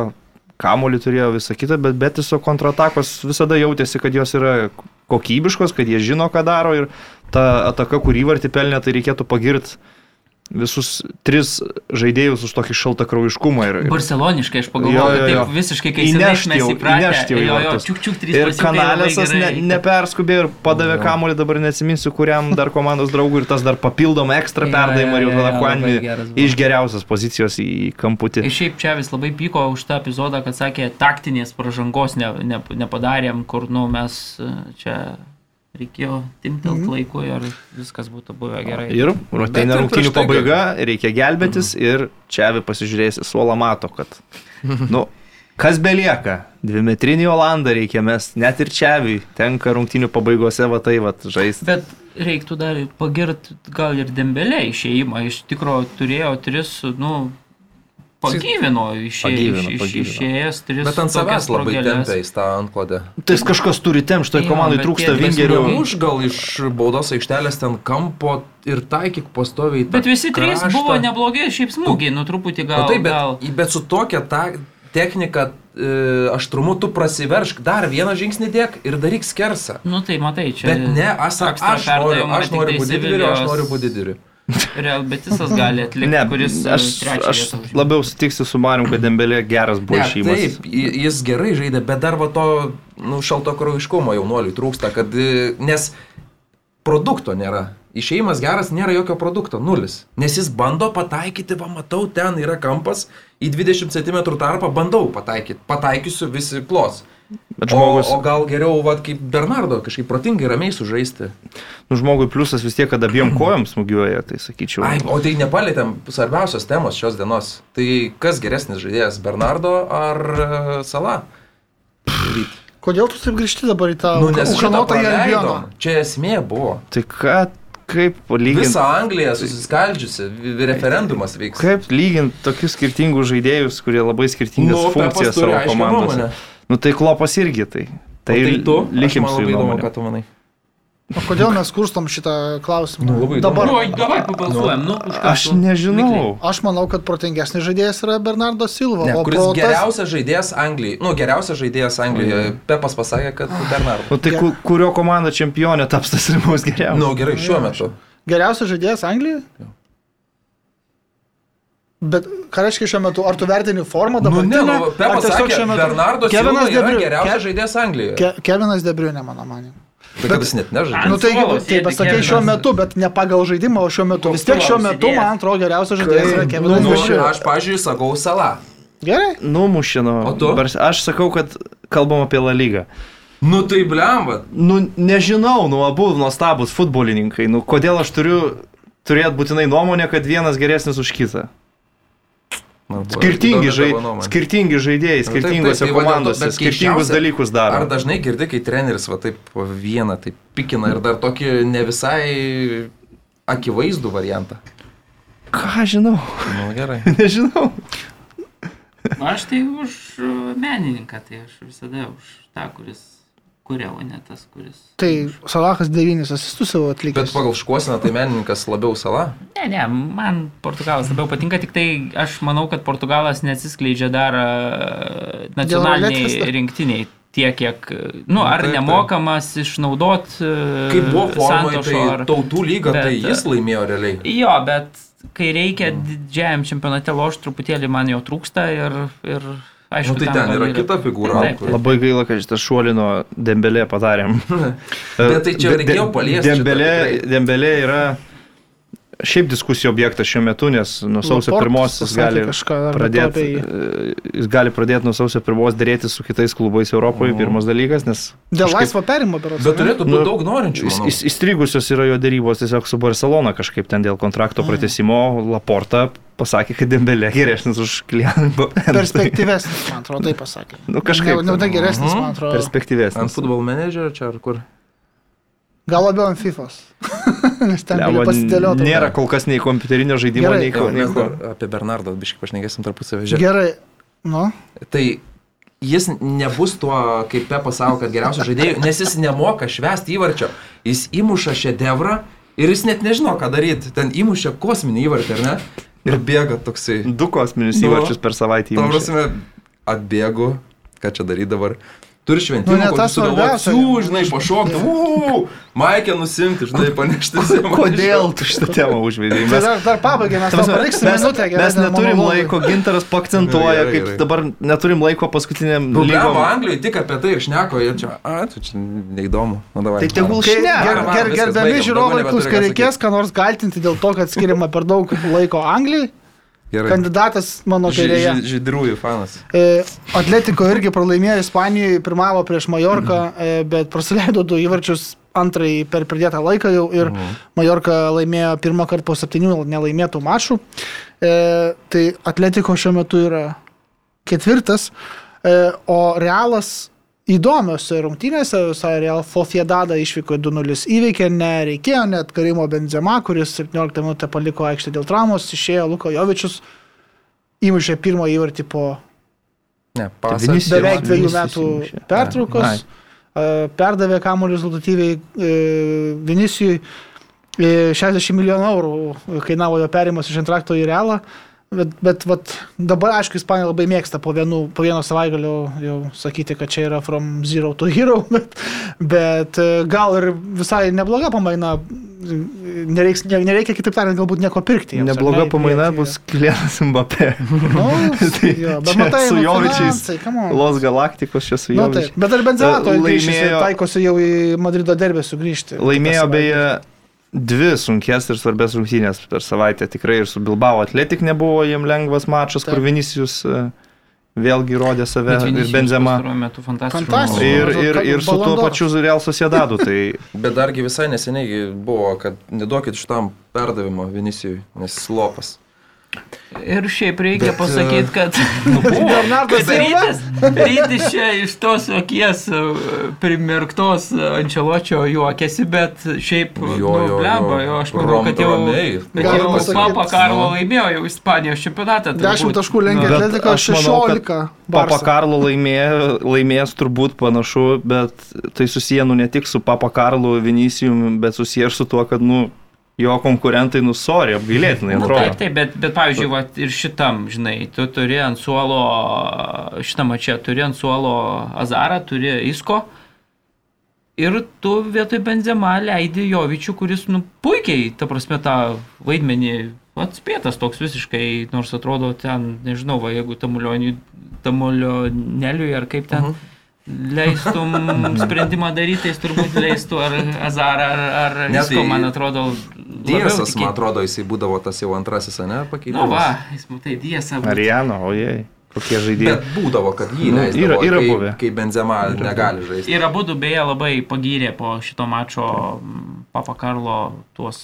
kamolį turėjo visą kitą, bet Betiso kontratakos visada jautėsi, kad jos yra kokybiškos, kad jie žino, ką daro ir ta ataka, kurį varti pelnė, tai reikėtų pagirti visus tris žaidėjus už tokį šaltą kraujiškumą. Ir, Barceloniškai aš pagalvojau, kad taip visiškai kai įnešti jau, įnešti jau, jo, jo, čiuk, čiuk, ir kanalėsas ne, neperskubė ir padavė jo. kamolį, dabar neatsiminsiu, kuriam dar komandos draugui ir tas dar papildomą ekstra perdavimą ir jau tada Juanmi iš geriausios pozicijos į kamputį. Ir šiaip čia vis labai pyko už tą epizodą, kad sakė, taktinės pažangos ne, ne, nepadarėm, kur nu, mes čia reikėjo timtelt mm. laiku ir viskas būtų buvę gerai. Ir rutinė rungtynių pabaiga, reikia gelbėtis mm. ir čia vi pasižiūrėsi, suolą mato, kad, nu, kas belieka, dvimetrinį Olandą reikia mes, net ir čia vi tenka rungtynių pabaigose va tai va žaisti. Bet reiktų dar pagirti gal ir dembelę išėjimą, iš tikrųjų turėjo tris, nu, Pagyvino, išėjęs, iš, išėjęs tris. Bet ant savęs labai tempia į tą antklodę. Tai kažkas turi temti, štai komandai trūksta vingerių. Už gal iš baudos aikštelės ten kampo ir taikyk pastoviai. Bet visi trys kraštą. buvo neblogi, šiaip smūgiai, nu truputį gal. Nu, taip, bet, gal... bet su tokia ta technika e, aštrumu tu prasiveršk, dar vieną žingsnį dėk ir daryk skersą. Nu tai matai, čia. Bet ne, aš, aš, noriu, aš noriu būti dideliu, aš noriu būti dideliu. Real Betisas gali atlikti, ne, kuris e, aš, aš labiau sutiksiu su Mariu, kad Dembelė geras buvo išėjimas. Taip, jis gerai žaidė, bet dar va to nu, šalto kraujiškumo jaunuoliui trūksta, kad, e, nes produkto nėra. Išėjimas geras, nėra jokio produkto, nulis. Nes jis bando pataikyti, va matau, ten yra kampas, į 20 cm tarpą bandau pataikyti, pataikysiu visi plos. Bet žmogus... O, o gal geriau, vat, kaip Bernardo, kažkaip protingai, ramiai sužaisti. Nu, žmogui pliusas vis tiek, kad abiem kojom smūgiuoja, tai sakyčiau. Ai, o tai nepalėtėm svarbiausios temos šios dienos. Tai kas geresnis žaidėjas, Bernardo ar uh, Sala? Ryt. Kodėl tu taip grįžti dabar į tą nu, ukanotą Albioną? Čia esmė buvo. Tai ką, kaip palyginti. Visa Anglija susiskaldžiusi, referendumas vyks. Kaip lyginti tokius skirtingus žaidėjus, kurie labai skirtingas Nu, funkcijas savo komandose. nuomonę. Nu tai klopas irgi tai. Tai, tai tu, likim su įdomu, ką tu manai. O kodėl mes kurstom šitą klausimą? Nu, labai. Dabar. Nu, davai pabalsuojam, nu, Aš nežinau. Aš manau, kad protingesnis žaidėjas yra Bernardo Silva. Ne, o kuris protas- geriausias žaidėjas Anglijai. Nu, geriausias žaidėjas Anglijoje. Pepas pasakė, kad Bernardo. Nu tai ku- kurio komanda čempionė taps tas rimus geriausias? Nu, gerai, šiuo metu. Geriausias žaidėjas Anglijoje? Bet ką reiškia šiuo metu? Ar tu vertini formą Nu, dabar? ne, nu, Pepas sakė, Bernardo Silva yra Debriu- geriausias žaidėjas Anglijoje. Ke Kevinas Debriunė, mano manimu. Tai kad jis net nežaidžia. Nu tai, taip, sėdi sakai šiuo Kevinas. metu, bet ne pagal žaidimą, o šiuo metu. Vis tiek šiuo metu, man atrodo, geriausias žaidėjas yra Kevinas Nu, Debriunė. aš, pažiūrėjau, sakau Sala. Gerai. Numušino. O tu? Aš sakau, kad kalbam apie La Lygą. Nu tai blemba. Nu, nežinau, nu, abu nuostabus futbolininkai. Nu, kodėl aš turiu turėti būtinai nuomonę, kad vienas geresnis už kitą? Nu, Skirtingi, žai, skirtingi žaidėjai, Nu, taip, taip, skirtingose tai dėl to- komandose, bet skirtingus dalykus Ar daro. dažnai girdi, kai treneris va taip vieną taip pikina ir dar tokį ne visai akivaizdų variantą? Ką žinau? Nu gerai. Nežinau. Aš tai už uh, menininką, tai aš visada už tą, kuris kuria, o ne tas, kuris. Tai Salahas devynis asistus savo Bet atlikęs. pagal škuosiną tai menininkas labiau sala. Ne, ne, man Portugalas labiau patinka, tik tai aš manau, kad Portugalas neatsiskleidžia dar uh, nacionaliniai rinktiniai tiek, kiek, nu, ar Taip, taip. nemokamas išnaudot uh, Kaip buvo Santošo tai ar... tautų lyga, tai Bet, jis laimėjo realiai. Jo, bet kai reikia didžiajam čempionate lošti, truputėlį man jo trūksta ir, ir aišku, Nu, tai ten yra ir- kita figūra. Taip. kuri- Labai gaila, kad šitą šuolį nuo Dembelė padarėm. Bet tai čia reikėjo paliesti Dembelė. Dembelė yra šiaip diskusijų objektas šiuo metu, nes nuo sausio Laportas pirmos jis gali kažką ar pradėti, apie jį. jis gali pradėti nuo sausio pirmos dėrėti su kitais klubais Europoje, Mhm. pirmas dalykas, nes Dėl kažkaip- laisvo perimo, berods. Bet turėtų Nu, būti daug norinčių. Įs- Įstrigusios yra jo dėrybos tiesiog su Barcelona kažkaip ten dėl kontrakto pratesimo. Laporta pasakė, kad Dembelė geresnis už klientą. Perspektyvesnis, man atrodo, tai pasakė. Nu, kažkaip Ne, ne, geresnis, Mhm. man atrodo. Ant Perspektyvesnis. futbol managerio čia ar kur? Gal labiau ant FIFOs. Nes ten gali Lemba, pasidėlioti. Nėra kol kas nei kompiuterinio žaidimo, Gerai. nei ko. Nei ko. apie Bernardą biškai pašnekėsim tarpusavį. Žiūrėk. Gerai. Nu, Tai jis nebus tuo, kaip Pepas savo, kad geriausias žaidėjų, nes jis nemoka švęsti įvarčio. Jis įmuša šedevrą ir jis net nežino, ką daryti. Ten įmuša kosminį įvartį, ar ne? Ir bėga toksai. Du kosminius Nu, įvarčius per savaitę. Įmušė. prasme, atbėgu, ką čia daryti dabar. Turi šventimą, Nu, ne tas svarbiausia. Su, žinai, pašokti, uuu, Maikę nusimti, žinai, panešti. Kodėl tu šitą temą užvedai? tai dar, dar pabaigė, mes paliksime mes, minutę. mes dėl neturim laiko, gintaras pakcentuoja, kaip gerai. dabar neturim laiko paskutiniam Problema lygom. Anglijoje tik apie tai ir šneko, jie čia, a, tu čia neįdomu. Nu, davai. Tai tegul šneka. gerbiami žiūrovai, kai reikės ką nors galtinti dėl to, kad skiriama per daug laiko Anglijai, Gerai. kandidatas mano Ži- kairėje. ži- Žydrųjų fanas. E, Atletiko irgi pralaimėjo Ispanijoje, pirmavo prieš Majorką, e, bet praleido du įvarčius antrąjį per pridėtą laiką jau ir Majorka laimėjo pirmą kartą po septynių nelaimėtų mačų. E, tai Atletiko šiuo metu yra ketvirtas, e, o Realas įdomiose rungtynėse, visai Real Fofiedada išvyko 2-0 įveikė, nereikėjo net Karimo Benzema, kuris 17 minutę paliko aikštę dėl traumos, išėjo Luko Jovičius, įmušė pirmą įvartį po Ne, Tai pasas. Beveik dviejų metų įmušė. pertraukos. Ai. e, Perdavė kamuolį rezultatyviai e, Vinicijui. E, 60 milijonų eurų kainavo jo perimas iš antrakto į realą. Bet, bet vat, dabar, aišku, Ispanija labai mėgsta po, vienu, po vieno savaitgalio jau sakyti, kad čia yra from zero to hero, bet, bet e, gal ir visai nebloga pamaina. Nereiks, ne, nereikia, kitaip tariant, galbūt nieko pirkti. jiems, Nebloga ne, pamaina bus Kilianas Mbappé. Nu, Tai jo, bet matai, su nu, Jovičiais come on. Los Galaktikos čia su Na juo. taip, bet ar Benzema to Laimėjo- taikosi jau į Madrido derbę sugrįžti. Laimėjo beje dvi sunkes ir svarbės rungtynės per savaitę. Tikrai ir su Bilbao Atletik nebuvo jiem lengvas mačas, kur Taip. Vinicius e, vėlgi rodė save ir Benzema. Fantastiškai. Ir, ir, ir su tuo pačiu Real Sociedadu. Tai Bet dargi visai neseniai buvo, kad neduokit šitam perdavimo Vinicijui, nes jis lopas. Ir šiaip reikia Bet, pasakyti, kad... Nu, Bernardas rytis, rytis čia iš tos akies e, primirktos ančeločio juokėsi, bet šiaip... Jo, nu, jo, blemba, jo, aš manau, kad jau... Bet jau Papa Karlo nu. laimėjo jau Ispanijos čempionatą. 10 taškų lenkia nu, Atletika, 16. Papa Karlo laimėjo, laimės turbūt panašu, bet tai susiję nu ne tik su Papa Karlo Vinicijum, bet susiję ir su tuo, kad, nu, jo konkurentai nusorė, apgailėtinai nu, atrodo. Taip, taip, bet, bet pavyzdžiui, va, ir šitam, žinai, tu turi ant suolo, šitą mačią, turi ant suolo Azarą, turi Isko. Ir tu vietoj Benzema leidi Jovičių, kuris, nu, puikiai, ta prasme, tą vaidmenį atspėtas toks visiškai, nors atrodo ten, nežinau, va, jeigu tamulioneliui ar kaip ten. Uh -huh leistum sprendimą daryti, jis turbūt leistų ar Azarą, ar, ar Nisko, tai man atrodo. Diesas, man atrodo, jisai būdavo tas jau antrasis, ne, pakeitimas. Na, va, jis matai, Diesas. Ariano, ojei kokie žaidėjai. Bet būdavo, kad jį nu, leisdavo, yra, yra buvę. Kai, kai Benzema yra negali žaisti. Ir abu beje labai pagyrė po šito mačo Papa Karlo tuos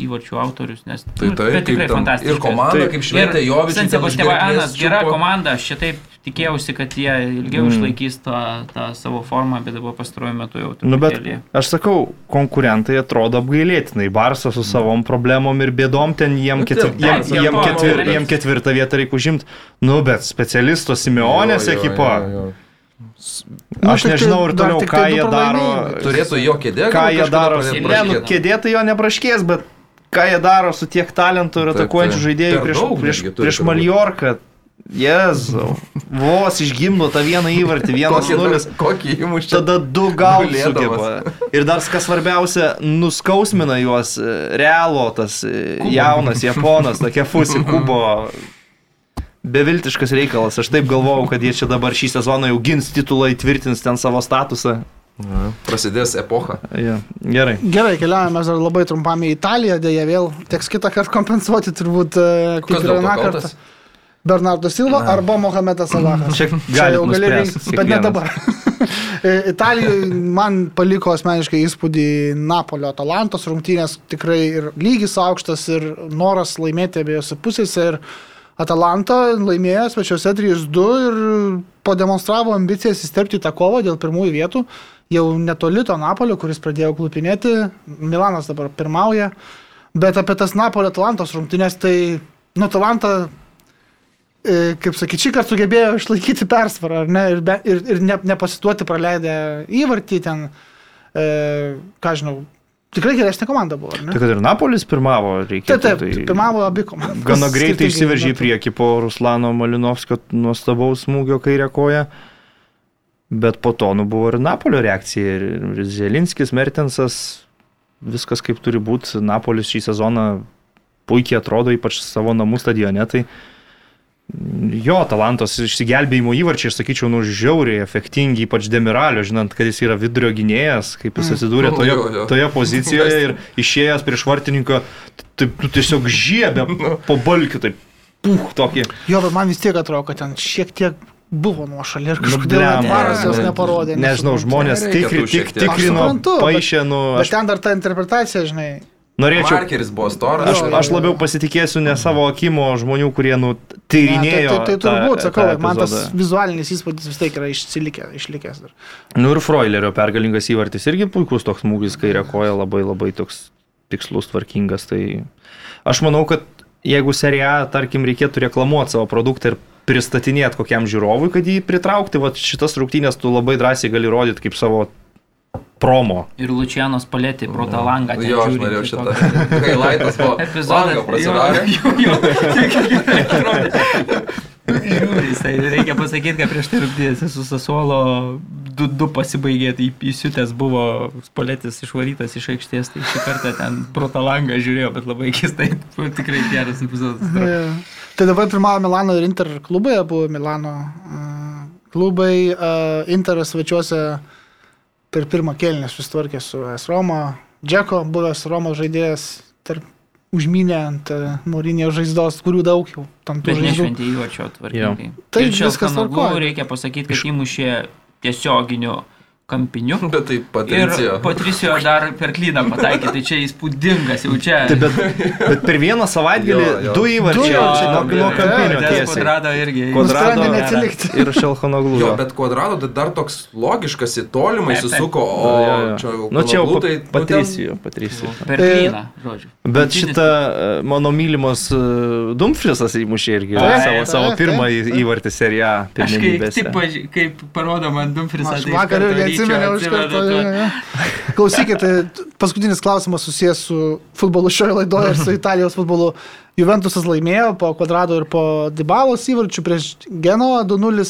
įvarčių autorius, nes tai, tai, tikrai fantastiška. Ir komanda, taip. kaip šventė Jovičius. Sensibus Tevanas, gera komanda, šitaip tikėjausi, kad jie ilgiau mm. išlaikys tą, tą savo formą, bet dabar pastaruoju metu jau turiu. Nu, bet aš sakau, konkurentai atrodo apgailėtinai. Barsas su savom problemom ir bėdom ten jiem, nu, ketvir, jiem, jiem, ketvir, jiem ketvirtą vietą reikia užimti. Nu, bet specialisto Simeonės ekipa. Jo, jo, jo. Nu, aš nežinau ir toliau, ką jie daro. Turėtų jo kėdė. Ką jie daro? Ne, nu, kėdė tai jo nepraškės, bet ką jie daro su tiek talentų ir atakuojančių žaidėjų prieš, prieš, prieš Maljorką. Jėzau. Vos išgimdo tą vieną įvartį, vienas nulis. Kokį įmušį. Tada du gaulį sugeba. Ir dar kas svarbiausia, nuskausmina juos e, realo tas e, Kubo. jaunas japonas, tokia fusi kubo beviltiškas reikalas. Aš taip galvojau, kad jie čia dabar šį sezoną jau gins titulą, įtvirtins ten savo statusą. Ja, prasidės epocha. Ja, gerai. Gerai, keliaujame dar labai trumpam į Italiją, dėja vėl teks kitą kartą kompensuoti turbūt e, kaip ir vieną kartą. Bernardo Silva Na. arba Mohamedas Salahas. Čia, čia jau gali rinktis, bet ne dabar. E, Italijoje man paliko asmeniškai įspūdį Napolio Atalantos rungtynės, tikrai ir lygis aukštas, ir noras laimėti abiejose pusėse. Ir Atalanta laimėjo svečiuose 3-2 ir pademonstravo ambicijas įsterpti tą kovą dėl pirmųjų vietų. Jau netoli to Napolio, kuris pradėjo klupinėti, Milanas dabar pirmauja. Bet apie tas Napolio Atalantos rungtynės, tai nu, Atalanta, kaip sakyti, šį kartą sugebėjo išlaikyti persvarą ne, ir, be, ir, ir ne, nepasituoti praleidę įvartį ten, e, ką žinau, Tikrai geresnė komanda buvo. Tai kad ir Napolis pirmavo, reikia. Taip, taip, tai pirmavo abi komandos. Gana greitai išsiveržė į priekį po Ruslano Malinovskio nuostabaus smūgio kairę koją. Bet po to nu, buvo ir Napolio reakcija. Ir Zelinskis, Mertensas, viskas kaip turi būti. Napolis šį sezoną puikiai atrodo, ypač savo namų stadione. Tai jo talantas išsigelbėjimo įvarčiai, aš sakyčiau, nu žiauriai efektingi, ypač Demiralio, žinant, kad jis yra vidurio gynėjas, kaip jis mm. atsidūrė toje, toje pozicijoje ir išėjęs prieš vartininką, taip tu tiesiog žiebė nu. po balkių, taip puh tokį. Jo, bet man vis tiek atrodo, kad ten šiek tiek buvo nuo šalia ir kažkodėl atvaras jos neparodė. Nežinau, žmonės tikri, tik, tikrino, paaišė, nu... Aš... Bet ten dar ta interpretacija, žinai, Norėčiau. Markeris buvo storas. Aš, aš labiau pasitikėsiu ne savo akimo žmonių, kurie nu, tyrinėjo. Ne, tai, tai, tai turbūt, tą, sakau, tą man tas vizualinis įspūdis vis tiek yra išsilikė, išlikęs. Dar. Nu ir Freulerio pergalingas įvartis irgi puikus toks smūgis, kai rekoja labai labai toks tikslus, tvarkingas. Tai aš manau, kad jeigu serija, tarkim, reikėtų reklamuoti savo produktą ir pristatinėti kokiam žiūrovui, kad jį pritraukti, va šitas rungtynės tu labai drąsiai gali rodyti kaip savo promo. Ir Lučianos palėti pro tą langą. Jo, aš norėjau šitą. Kai laitas buvo epizodą prasidarė. Jo, jo, Žiūri, tai reikia pasakyti, kad prieš tai rūpdėsi su Sasuolo 2-2 pasibaigė, tai įsiutęs buvo spalėtis išvarytas iš aikštės, tai šį kartą ten pro tą langą žiūrėjau, bet labai keistai, tikrai geras epizodas. Ja. Tai dabar pirmavo Milano ir Inter klubai, buvo Milano klubai, Interas svečiuose uh, per pirmą kėlinį susitvarkė su S. Roma. Džeko, buvęs Romos žaidėjas, tarp užminę ant e, Mūrinio žaizdos, kurių daug jau tam turi. Bet nešventė įvarčio tvarkingai. Tai viskas tvarko. Reikia pasakyti, kad įmušė tiesioginiu kampiniu. Bet tai Patricijo. Ir Patricijo dar per klyną pataikė, tai čia įspūdingas jau čia. Tai bet, bet per vieną savaitgalį Jo, jo. du įvarčiai nuo, nuo, jo, jo, kampinio tiesiai. kvadrado irgi. Kvadrado neatsilikti. Ir Šelchanoglų. Jo, bet kvadrado tai dar toks logiškas, į tolimą Taip, taip. įsisuko, o čia jau... Nu čia jau Kalabų, pa- nu, Patricijo, Patricijo. Per klyną, žodžiu. Bet šitą e, mano mylimos e, Dumfrisas įmušė irgi Taip, savo, taip, savo taip, pirmąjį taip. įvartį seriją Aš kaip, kaip parodo man Dumfrisą. Aš tai vakar irgi atsiminiau iš karto. Klausykit, tai paskutinis klausimas susijęs su futbolu šioje laidoje ir su Italijos futbolu. Juventusas laimėjo po kvadrado ir po Dybalos įvarčių prieš Genoa 2-0,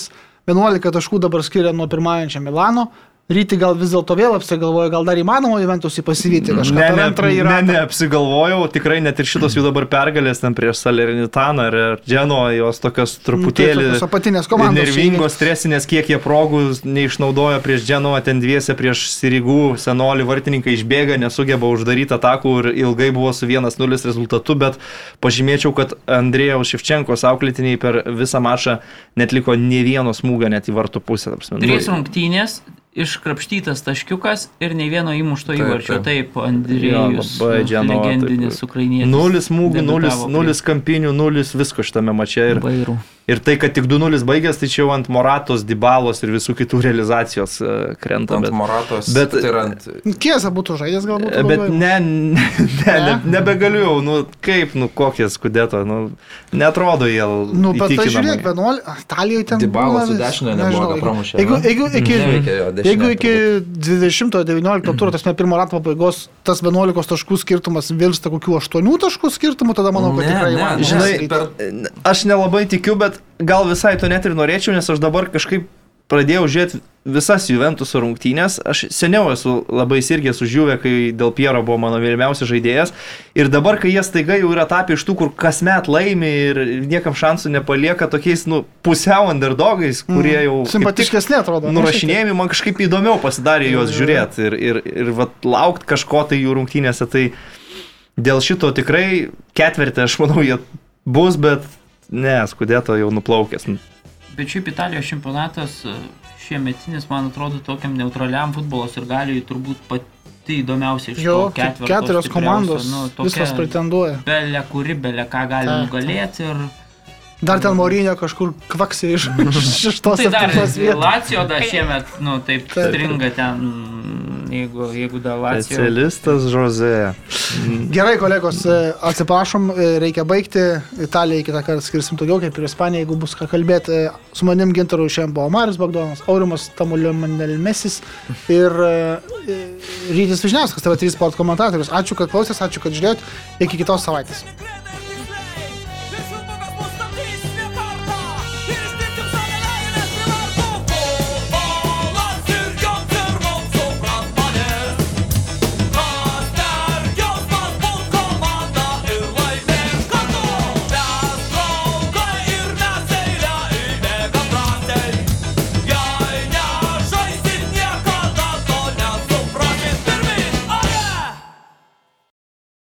11 taškų dabar skiria nuo pirmaujančio Milano. Ryti gal vis dėlto vėl apsigalvoja, gal dar įmanoma Juventusui pasivyti kažką. Ne, ne, antrąjį ne, ratą. ne, apsigalvojau, tikrai net ir šitos jų dabar pergalės ten prieš Salernitaną ar Dženo, jos tokios truputėlį Nu, tokios apatinės komandos nervingos, stresinės, kiek jie progų neišnaudojo prieš Dženo, ten dviese prieš Sirigų, senolį vartininkai išbėga, nesugeba uždaryti atakų ir ilgai buvo su 1-0 rezultatu, bet pažymėčiau, kad Andrėjaus Ševčenkos auklėtiniai per visą mačą netliko ne vieno smūgio net į vartų pusę. Nu, Trys rungtynės, iškrapštytas taškiukas ir nei vieno įmušto Taip, įvarčio. taip. Taip, Andrėjus, Jo, labai Džano, legendinis taip. ukrainietis. Nulis smūgių, nulis, nulis kampinių, nulis visko šitame mače. Ir, Bairų. ir tai, kad tik 2-0 baigęs, tai čia jau ant Moratos, Dybalos ir visų kitų realizacijos e, krenta. Ant Bet, Moratos. bet- tai yra ant... Kiesa būtų žaidęs galbūt. bet daugiau. ne, ne, ne, nebegaliu jau, nu kaip, nu kokie skudeto, nu netrodo jie. Nu, bet tai žiūrėk, 11, Italijoje ten Dybalas su vis- dešiniojo nežinau, neblogą jeigu- pramušė, Jeigu, ne? jeigu, iki, Neveikia jo dešinė jeigu iki turbūt. 20-19 turo, tas pirmo rato pabaigos, tas 11 taškų skirtumas virsta kokiu 8 taškų skirtumu, tada manau, kad Ne, tikrai ne, įmanoma. ne, Žinai, per- Aš nelabai tikiu, bet gal visai to net ir norėčiau, nes aš dabar kažkaip pradėjau žiūrėti visas Juventuso rungtynės. Aš seniau esu labai sirgęs už Juve, kai dėl Piero buvo mano mylimiausias žaidėjas. Ir dabar, kai jie staiga jau yra tapę iš tų, kur kasmet laimi ir niekam šansų nepalieka, tokiais, nu, pusiau underdogais, kurie jau... tik Simpatiškesnė atrodo. Nurašinėjami, man kažkaip įdomiau pasidarė juos žiūrėti ir, ir, ir laukti kažko tai jų rungtynėse. Tai dėl šito tikrai ketvirtį, aš manau, jie bus, bet ne, skudėto jau nuplaukęs. Bet šiaip Italijos čempionatas e, šiemetinis, man atrodo, tokiam neutraliam futbolos ir galiui turbūt pati įdomiausia iš Jo, to ketvirto. keturios komandos, Nu, visos tokia pretenduoja. Belė kuri, belė ką gali Taip, nugalėti. Ir... Dar ten Morinė kažkur kvaksi iš šeštos Tai dar septintos vietos. Lacijo dar šiemet, nu, taip, Taip. stringa ten, jeigu, jeigu dar Lacijo. Specialistas Žozė. Gerai, kolegos, e, atsiprašom, e, reikia baigti. Italijai kitą kartą skirsim daugiau, kaip ir Ispanija, jeigu bus ką kalbėti. Su manim gintaru šiandien buvo Marius Bagdonas, Aurimas Tamulio Manelmesis ir e, Rytis Vižniauskas, TV3 sport komentatorius. Ačiū, kad klausėtės, ačiū, kad žiūrėjot. Iki kitos savaitės.